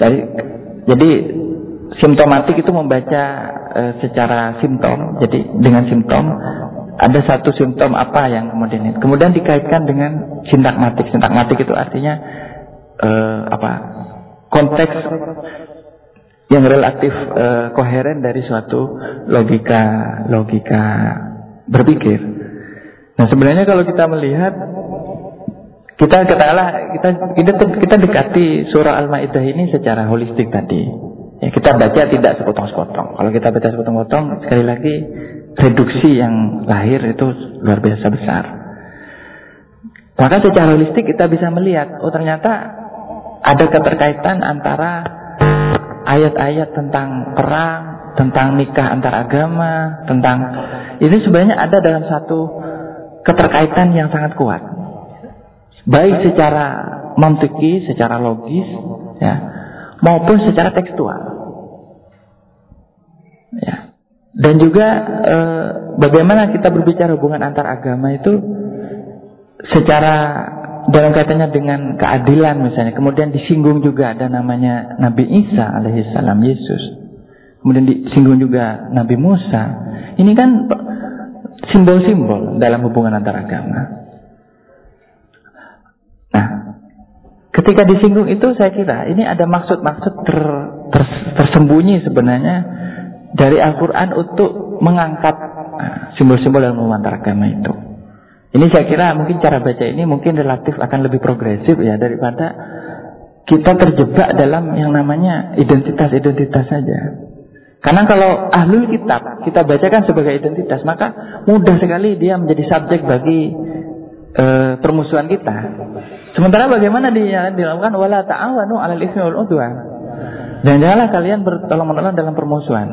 Jadi, jadi simptomatik itu membaca e, secara simptom. Jadi dengan simptom ada satu simptom apa yang kemudian itu. Kemudian dikaitkan dengan sintakmatik. Sintakmatik itu artinya e, apa? Konteks yang relatif e, koheren dari suatu logika logika berpikir. Nah sebenarnya kalau kita melihat kita katakanlah kita kita kita dekati surah Al-Maidah ini secara holistik tadi. Ya, kita baca tidak sepotong-sepotong. Kalau kita baca sepotong-sepotong, sekali lagi reduksi yang lahir itu luar biasa besar. Maka secara holistik kita bisa melihat, oh ternyata ada keterkaitan antara ayat-ayat tentang perang, tentang nikah antar agama, tentang ini sebenarnya ada dalam satu keterkaitan yang sangat kuat. Baik secara mantiki, secara logis, ya, maupun secara tekstual. Ya. Dan juga e, bagaimana kita berbicara hubungan antar agama itu secara dalam kaitannya dengan keadilan misalnya. Kemudian disinggung juga ada namanya Nabi Isa alaihissalam Yesus. Kemudian disinggung juga Nabi Musa. Ini kan simbol-simbol dalam hubungan antar agama. Ketika disinggung itu saya kira ini ada maksud-maksud ter, ter, tersembunyi sebenarnya dari Al-Quran untuk mengangkat nah, simbol-simbol dalam hubungan antar agama itu. Ini saya kira mungkin cara baca ini mungkin relatif akan lebih progresif ya daripada kita terjebak dalam yang namanya identitas-identitas saja. Karena kalau ahlul kitab kita bacakan sebagai identitas, maka mudah sekali dia menjadi subjek bagi e, permusuhan kita. Sementara bagaimana dia dilakukan wala ta'awanu 'alal ismi wal udwan. Dan janganlah kalian bertolong menolong dalam permusuhan.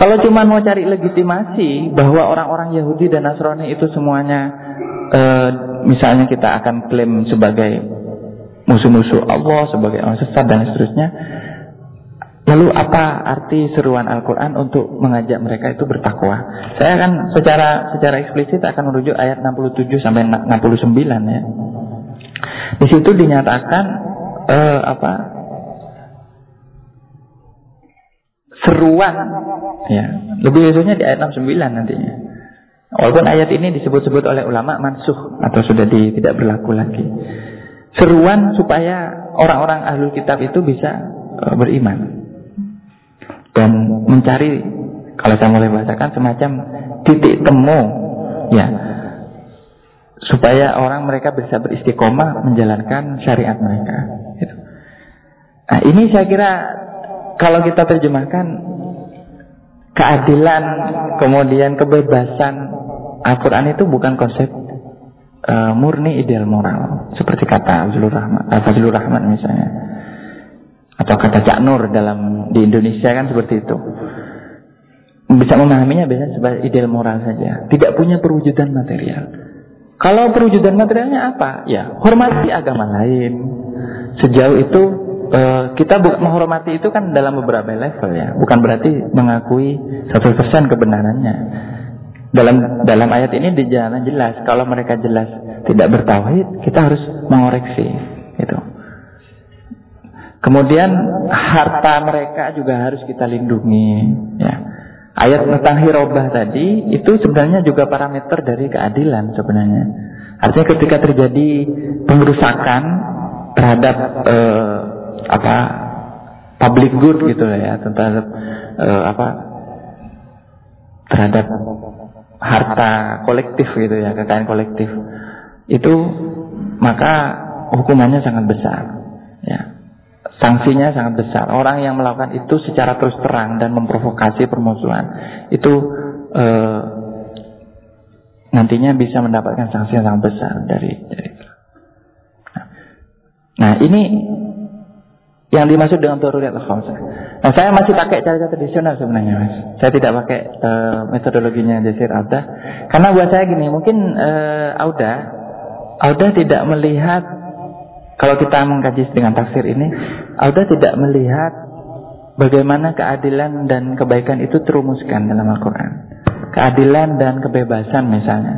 Kalau cuma mau cari legitimasi bahwa orang-orang Yahudi dan Nasrani itu semuanya e, misalnya kita akan klaim sebagai musuh-musuh Allah, sebagai orang sesat dan seterusnya. Lalu apa arti seruan Al-Quran untuk mengajak mereka itu bertakwa? Saya akan secara secara eksplisit akan merujuk ayat 67 sampai 69 ya. Di situ dinyatakan eh, apa? Seruan ya. Lebih khususnya di ayat 69 nantinya. Walaupun ayat ini disebut-sebut oleh ulama mansuh atau sudah di, tidak berlaku lagi. Seruan supaya orang-orang ahlul kitab itu bisa uh, beriman dan mencari kalau saya mulai bahasakan semacam titik temu ya supaya orang mereka bisa beristiqomah menjalankan syariat mereka. Nah ini saya kira kalau kita terjemahkan keadilan, kemudian kebebasan Al-Quran itu bukan konsep uh, murni ideal moral. Seperti kata Fazlur Rahman, Fazlur Rahman misalnya. Atau kata Cak Nur dalam di Indonesia kan seperti itu. Bisa memahaminya biasanya sebagai ideal moral saja. Tidak punya perwujudan material kalau perwujudan materialnya apa ya hormati agama lain sejauh itu uh, kita menghormati itu kan dalam beberapa level ya, bukan berarti mengakui satu persen kebenarannya. Dalam dalam ayat ini dijalan jelas, kalau mereka jelas tidak bertauhid, kita harus mengoreksi itu. Kemudian harta mereka juga harus kita lindungi. Ya. Ayat tentang hirobah tadi itu sebenarnya juga parameter dari keadilan sebenarnya. Artinya ketika terjadi pengerusakan terhadap eh, apa public good gitu ya tentang uh, apa terhadap harta kolektif gitu ya kekayaan kolektif itu maka hukumannya sangat besar sanksinya sangat besar orang yang melakukan itu secara terus terang dan memprovokasi permusuhan itu eh, nantinya bisa mendapatkan sanksi yang sangat besar dari dari nah ini yang dimaksud dengan daruriyat al-khamsah. Nah, saya masih pakai cara-cara tradisional sebenarnya, Mas. Saya tidak pakai uh, metodologinya Jasir Auda. Karena buat saya gini, mungkin uh, Auda Auda tidak melihat kalau kita mengkaji dengan tafsir ini, Auda tidak melihat bagaimana keadilan dan kebaikan itu terumuskan dalam Al-Qur'an. Keadilan dan kebebasan misalnya.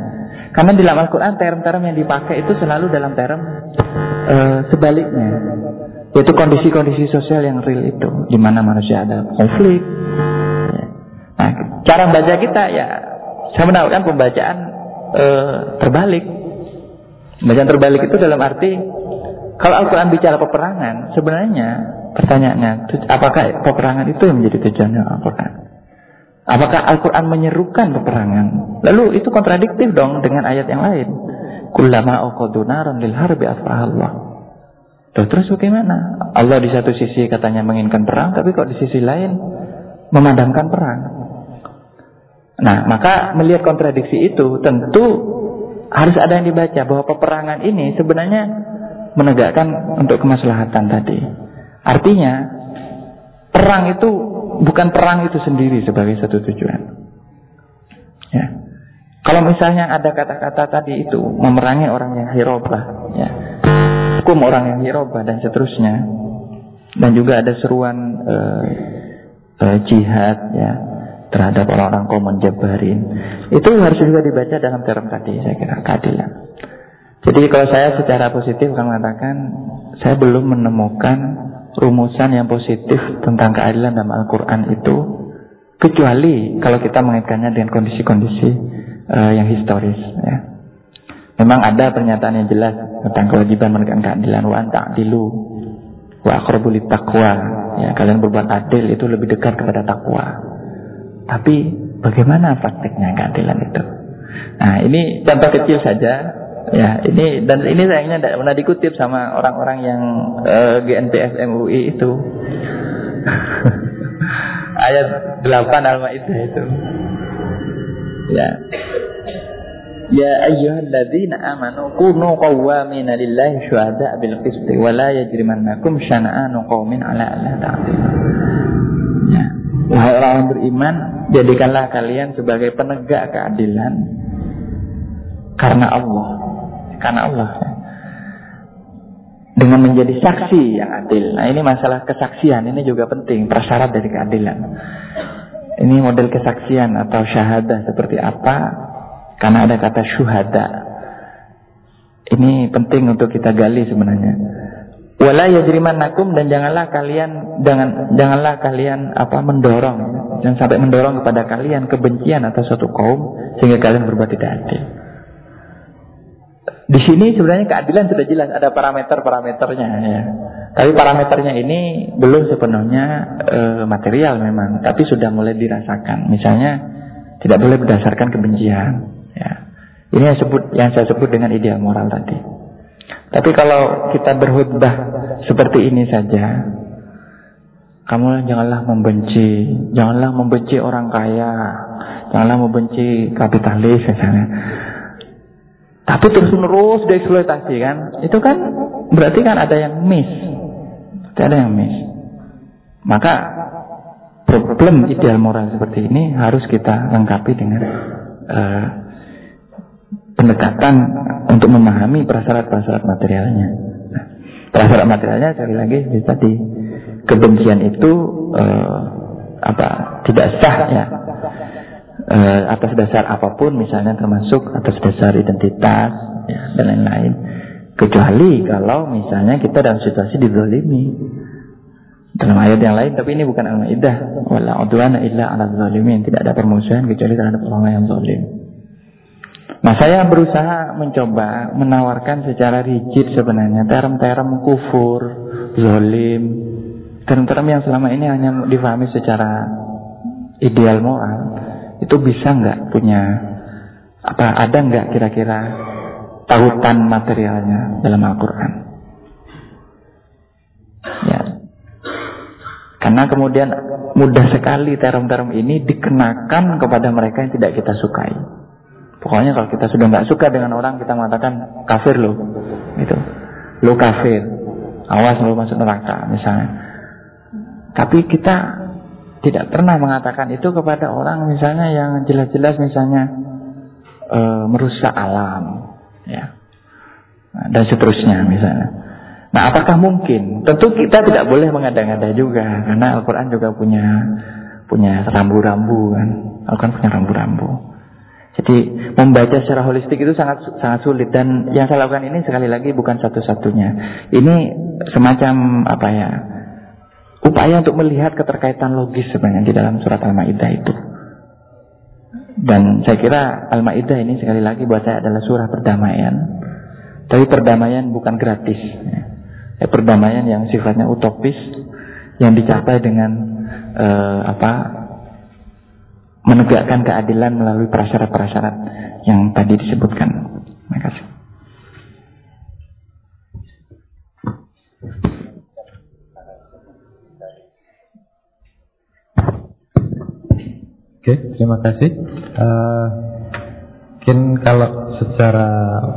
Karena di dalam Al-Quran term-term yang dipakai itu selalu dalam term uh, sebaliknya. Yaitu kondisi-kondisi sosial yang real itu, di mana manusia ada konflik. Nah, cara baca kita ya, saya menawarkan pembacaan e, terbalik. Pembacaan terbalik itu dalam arti kalau Al-Quran bicara peperangan, sebenarnya pertanyaannya, apakah peperangan itu yang menjadi tujuan Al-Quran? Apakah Al-Quran menyerukan peperangan? Lalu itu kontradiktif dong dengan ayat yang lain. Kullama uqadu lil harbi Allah. Loh, terus bagaimana? Allah di satu sisi katanya menginginkan perang, tapi kok di sisi lain memadamkan perang. Nah, maka melihat kontradiksi itu tentu harus ada yang dibaca bahwa peperangan ini sebenarnya menegakkan untuk kemaslahatan tadi. Artinya perang itu bukan perang itu sendiri sebagai satu tujuan. Ya. Kalau misalnya ada kata-kata tadi itu memerangi orang yang hirobah, ya, hukum orang yang hirobah dan seterusnya, dan juga ada seruan uh, uh, jihad, ya, terhadap orang-orang kaum menjabarin. Itu harus juga dibaca dalam term tadi, saya kira keadilan. Jadi kalau saya secara positif akan mengatakan saya belum menemukan rumusan yang positif tentang keadilan dalam Al-Quran itu kecuali kalau kita mengaitkannya dengan kondisi-kondisi uh, yang historis. Ya. Memang ada pernyataan yang jelas tentang kewajiban menegakkan keadilan wa ta'dilu wa aqrabu taqwa. Ya, kalian berbuat adil itu lebih dekat kepada takwa. Tapi bagaimana praktiknya keadilan itu? Nah ini contoh kecil saja ya ini dan ini sayangnya tidak pernah dikutip sama orang-orang yang uh, eh, GNPF MUI itu ayat 8 Al-Maidah itu ya Ya ayyuhalladzina amanu kunu qawwamina lillahi syuhada bil qisti wa la yajrimannakum syana'anu qaumin ala alla ta'dilu. Ya. Wahai orang beriman, jadikanlah kalian sebagai penegak keadilan karena Allah. Karena Allah. Dengan menjadi saksi yang adil. Nah ini masalah kesaksian, ini juga penting, prasyarat dari keadilan. Ini model kesaksian atau syahadah seperti apa? Karena ada kata syuhada. Ini penting untuk kita gali sebenarnya. Wala yajrimannakum dan janganlah kalian jangan janganlah kalian apa mendorong dan sampai mendorong kepada kalian kebencian atas suatu kaum sehingga kalian berbuat tidak adil. Di sini sebenarnya keadilan sudah jelas ada parameter-parameternya ya. Tapi parameternya ini belum sepenuhnya e, material memang, tapi sudah mulai dirasakan. Misalnya tidak boleh berdasarkan kebencian ya. Ini yang sebut yang saya sebut dengan ideal moral tadi. Tapi kalau kita berkhutbah seperti ini saja, kamu janganlah membenci, janganlah membenci orang kaya, janganlah membenci kapitalis misalnya. Tapi terus menerus dieksploitasi kan, itu kan berarti kan ada yang miss, ada yang miss. Maka problem ideal moral seperti ini harus kita lengkapi dengan uh, pendekatan untuk memahami prasyarat-prasyarat materialnya. Nah, prasyarat materialnya sekali lagi bisa di kebencian itu uh, apa tidak sah ya uh, atas dasar apa pun misalnya termasuk atas dasar identitas ya, dan lain-lain. Kecuali kalau misalnya kita dalam situasi dizalimi. Dalam ayat yang lain tapi ini bukan al-maidah. Wala udwana illa ala zalimin. Tidak ada permusuhan kecuali terhadap orang yang zalim. Nah saya berusaha mencoba menawarkan secara rigid sebenarnya term-term kufur, zolim, term-term yang selama ini hanya difahami secara ideal moral itu bisa nggak punya apa ada nggak kira-kira tautan materialnya dalam Al-Quran? Ya, karena kemudian mudah sekali term-term ini dikenakan kepada mereka yang tidak kita sukai. Pokoknya kalau kita sudah nggak suka dengan orang kita mengatakan kafir lo, gitu. Lo kafir, awas lo masuk neraka misalnya. Tapi kita tidak pernah mengatakan itu kepada orang misalnya yang jelas-jelas misalnya e, merusak alam, ya, dan seterusnya misalnya. Nah, apakah mungkin? Tentu kita tidak boleh mengada-ngada juga, karena Al-Quran juga punya punya rambu-rambu kan. Al-Quran punya rambu-rambu. Jadi membaca secara holistik itu sangat sangat sulit dan yang saya lakukan ini sekali lagi bukan satu-satunya. Ini semacam apa ya? Upaya untuk melihat keterkaitan logis sebenarnya di dalam surat Al-Maidah itu. Dan saya kira Al-Maidah ini sekali lagi buat saya adalah surah perdamaian. Tapi perdamaian bukan gratis. Ya, perdamaian yang sifatnya utopis yang dicapai dengan uh, apa menegakkan keadilan melalui prasyarat-prasyarat yang tadi disebutkan. Terima kasih. Oke, terima kasih. Uh, mungkin kalau secara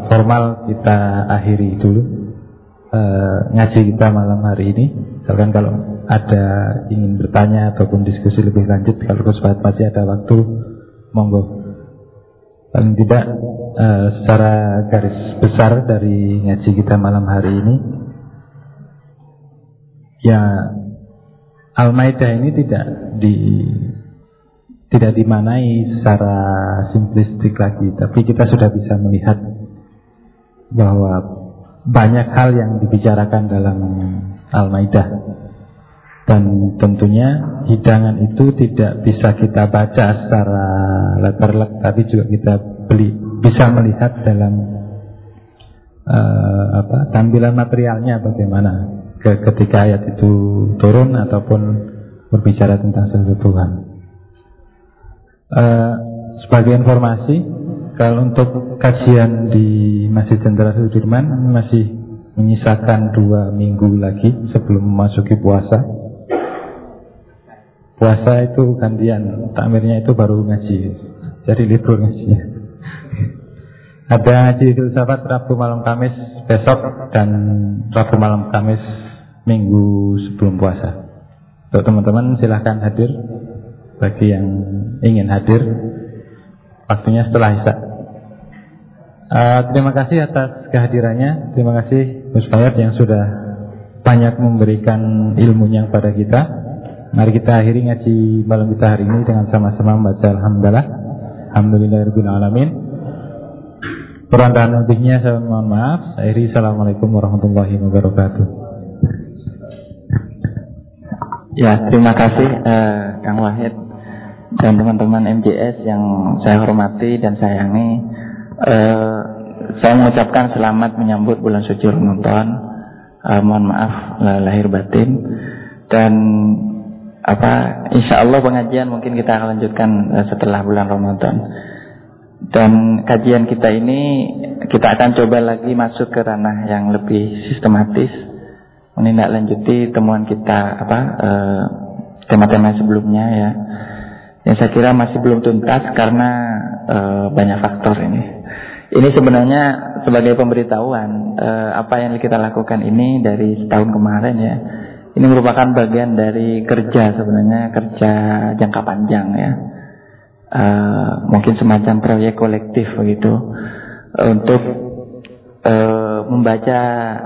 formal kita akhiri dulu uh, ngaji kita malam hari ini. Misalkan kalau ada ingin bertanya ataupun diskusi lebih lanjut, kalau kesempatan masih ada waktu, monggo. Paling tidak uh, secara garis besar dari ngaji kita malam hari ini, ya Al-Maidah ini tidak di tidak dimanai secara simplistik lagi, tapi kita sudah bisa melihat bahwa banyak hal yang dibicarakan dalam Al-Maidah. Dan tentunya hidangan itu tidak bisa kita baca secara letterlek, tapi juga kita beli bisa melihat dalam uh, apa tampilan materialnya bagaimana ketika ayat itu turun ataupun berbicara tentang sesuatu Tuhan. Uh, sebagai informasi, kalau untuk kajian di Masjid Jenderal Sudirman masih menyisakan dua minggu lagi sebelum memasuki puasa. Puasa itu gantian, takmirnya itu baru ngaji, jadi libur ngaji. Ada ngaji filsafat Rabu malam Kamis besok dan Rabu malam Kamis minggu sebelum puasa. Untuk teman-teman silahkan hadir bagi yang ingin hadir waktunya setelah Isya. Uh, terima kasih atas kehadirannya. Terima kasih Gus Fayat yang sudah banyak memberikan ilmunya kepada kita. Mari kita akhiri ngaji malam kita hari ini dengan sama-sama membaca Alhamdulillah. Alhamdulillahirabbil alamin. Kurang dan lebihnya saya mohon maaf. Akhiri Assalamualaikum warahmatullahi wabarakatuh. Ya, terima kasih uh, Kang Wahid dan teman-teman MJS yang saya hormati dan sayangi. Eh, saya mengucapkan selamat menyambut bulan suci Ramadan. Eh, mohon maaf lahir batin dan apa insya Allah pengajian mungkin kita akan lanjutkan eh, setelah bulan Ramadan. Dan kajian kita ini kita akan coba lagi masuk ke ranah yang lebih sistematis menindaklanjuti temuan kita apa eh, tema-tema sebelumnya ya yang saya kira masih belum tuntas karena e, banyak faktor ini. Ini sebenarnya sebagai pemberitahuan e, apa yang kita lakukan ini dari setahun kemarin ya. Ini merupakan bagian dari kerja sebenarnya kerja jangka panjang ya. E, mungkin semacam proyek kolektif begitu untuk e, membaca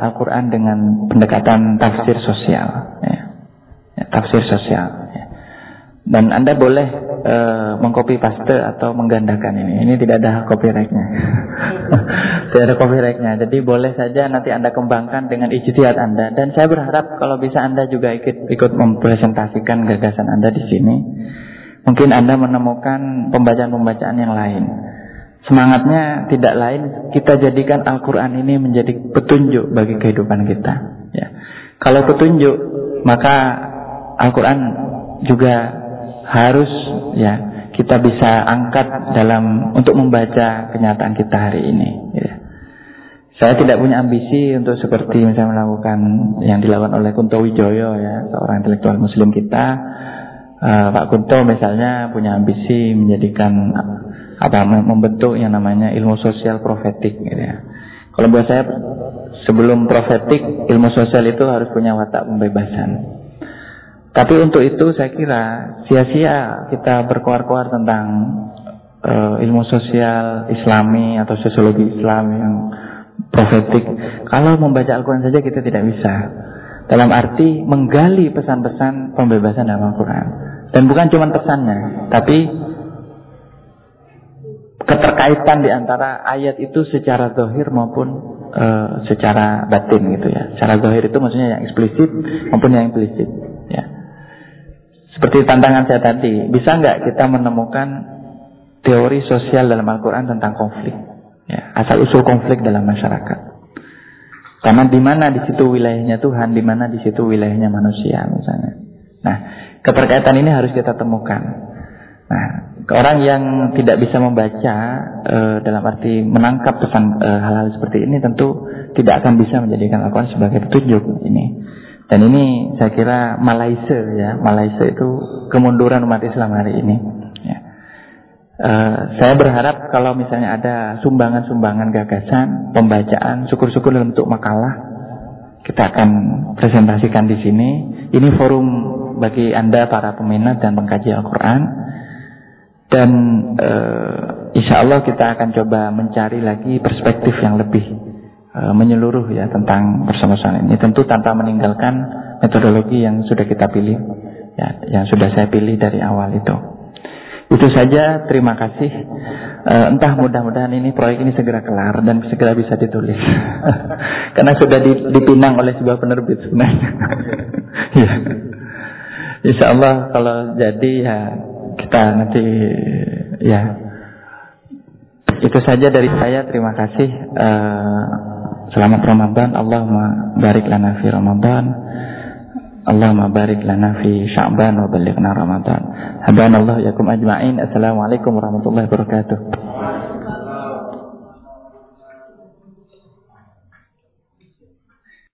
Al-Quran dengan pendekatan tafsir sosial, ya. Ya, tafsir sosial. Dan Anda boleh uh, mengcopy paste atau menggandakan ini. Ini tidak ada copyrightnya. tidak ada copyrightnya. Jadi boleh saja nanti Anda kembangkan dengan ijtihad Anda. Dan saya berharap kalau bisa Anda juga ikut ikut mempresentasikan gagasan Anda di sini. Mungkin Anda menemukan pembacaan-pembacaan yang lain. Semangatnya tidak lain kita jadikan Al-Quran ini menjadi petunjuk bagi kehidupan kita. Ya. Kalau petunjuk maka Al-Quran juga harus ya kita bisa angkat dalam untuk membaca kenyataan kita hari ini. Ya. Saya tidak punya ambisi untuk seperti misalnya melakukan yang dilakukan oleh Kunto Wijoyo ya, seorang intelektual muslim kita. Uh, Pak Kunto misalnya punya ambisi menjadikan apa membentuk yang namanya ilmu sosial profetik gitu ya. Kalau buat saya sebelum profetik ilmu sosial itu harus punya watak pembebasan. Tapi untuk itu saya kira sia-sia kita berkuar-kuar tentang uh, ilmu sosial Islami atau sosiologi Islam yang profetik. Kalau membaca Al-Quran saja kita tidak bisa. Dalam arti menggali pesan-pesan pembebasan dalam Al-Quran. Dan bukan cuma pesannya, tapi keterkaitan di antara ayat itu secara zahir maupun uh, secara batin gitu ya. Secara zahir itu maksudnya yang eksplisit maupun yang implisit. Seperti tantangan saya tadi, bisa nggak kita menemukan teori sosial dalam Al-Quran tentang konflik? Ya, asal usul konflik dalam masyarakat. Karena di mana di situ wilayahnya Tuhan, di mana di situ wilayahnya manusia misalnya. Nah, keterkaitan ini harus kita temukan. Nah, orang yang tidak bisa membaca e, dalam arti menangkap pesan e, hal-hal seperti ini tentu tidak akan bisa menjadikan Al-Quran sebagai petunjuk ini. Dan ini saya kira Malaysia ya, Malaysia itu kemunduran umat Islam hari ini. Ya. Uh, saya berharap kalau misalnya ada sumbangan-sumbangan gagasan, pembacaan, syukur-syukur dalam bentuk makalah, kita akan presentasikan di sini. Ini forum bagi Anda para peminat dan pengkaji Al-Quran. Dan uh, insya Allah kita akan coba mencari lagi perspektif yang lebih menyeluruh ya tentang persoalan ini. Tentu tanpa meninggalkan metodologi yang sudah kita pilih, ya, yang sudah saya pilih dari awal itu. Itu saja, terima kasih. Uh, entah mudah-mudahan ini proyek ini segera kelar dan segera bisa ditulis. Karena sudah dipinang oleh sebuah penerbit sebenarnya. ya. Insya Allah kalau jadi ya kita nanti ya itu saja dari saya. Terima kasih. Uh, selamat Ramadan. Allahumma barik lana fi Ramadan. Allahumma barik lana fi Sya'ban wa balighna Ramadan. Hadanallahu yakum ajma'in. Assalamualaikum warahmatullahi wabarakatuh.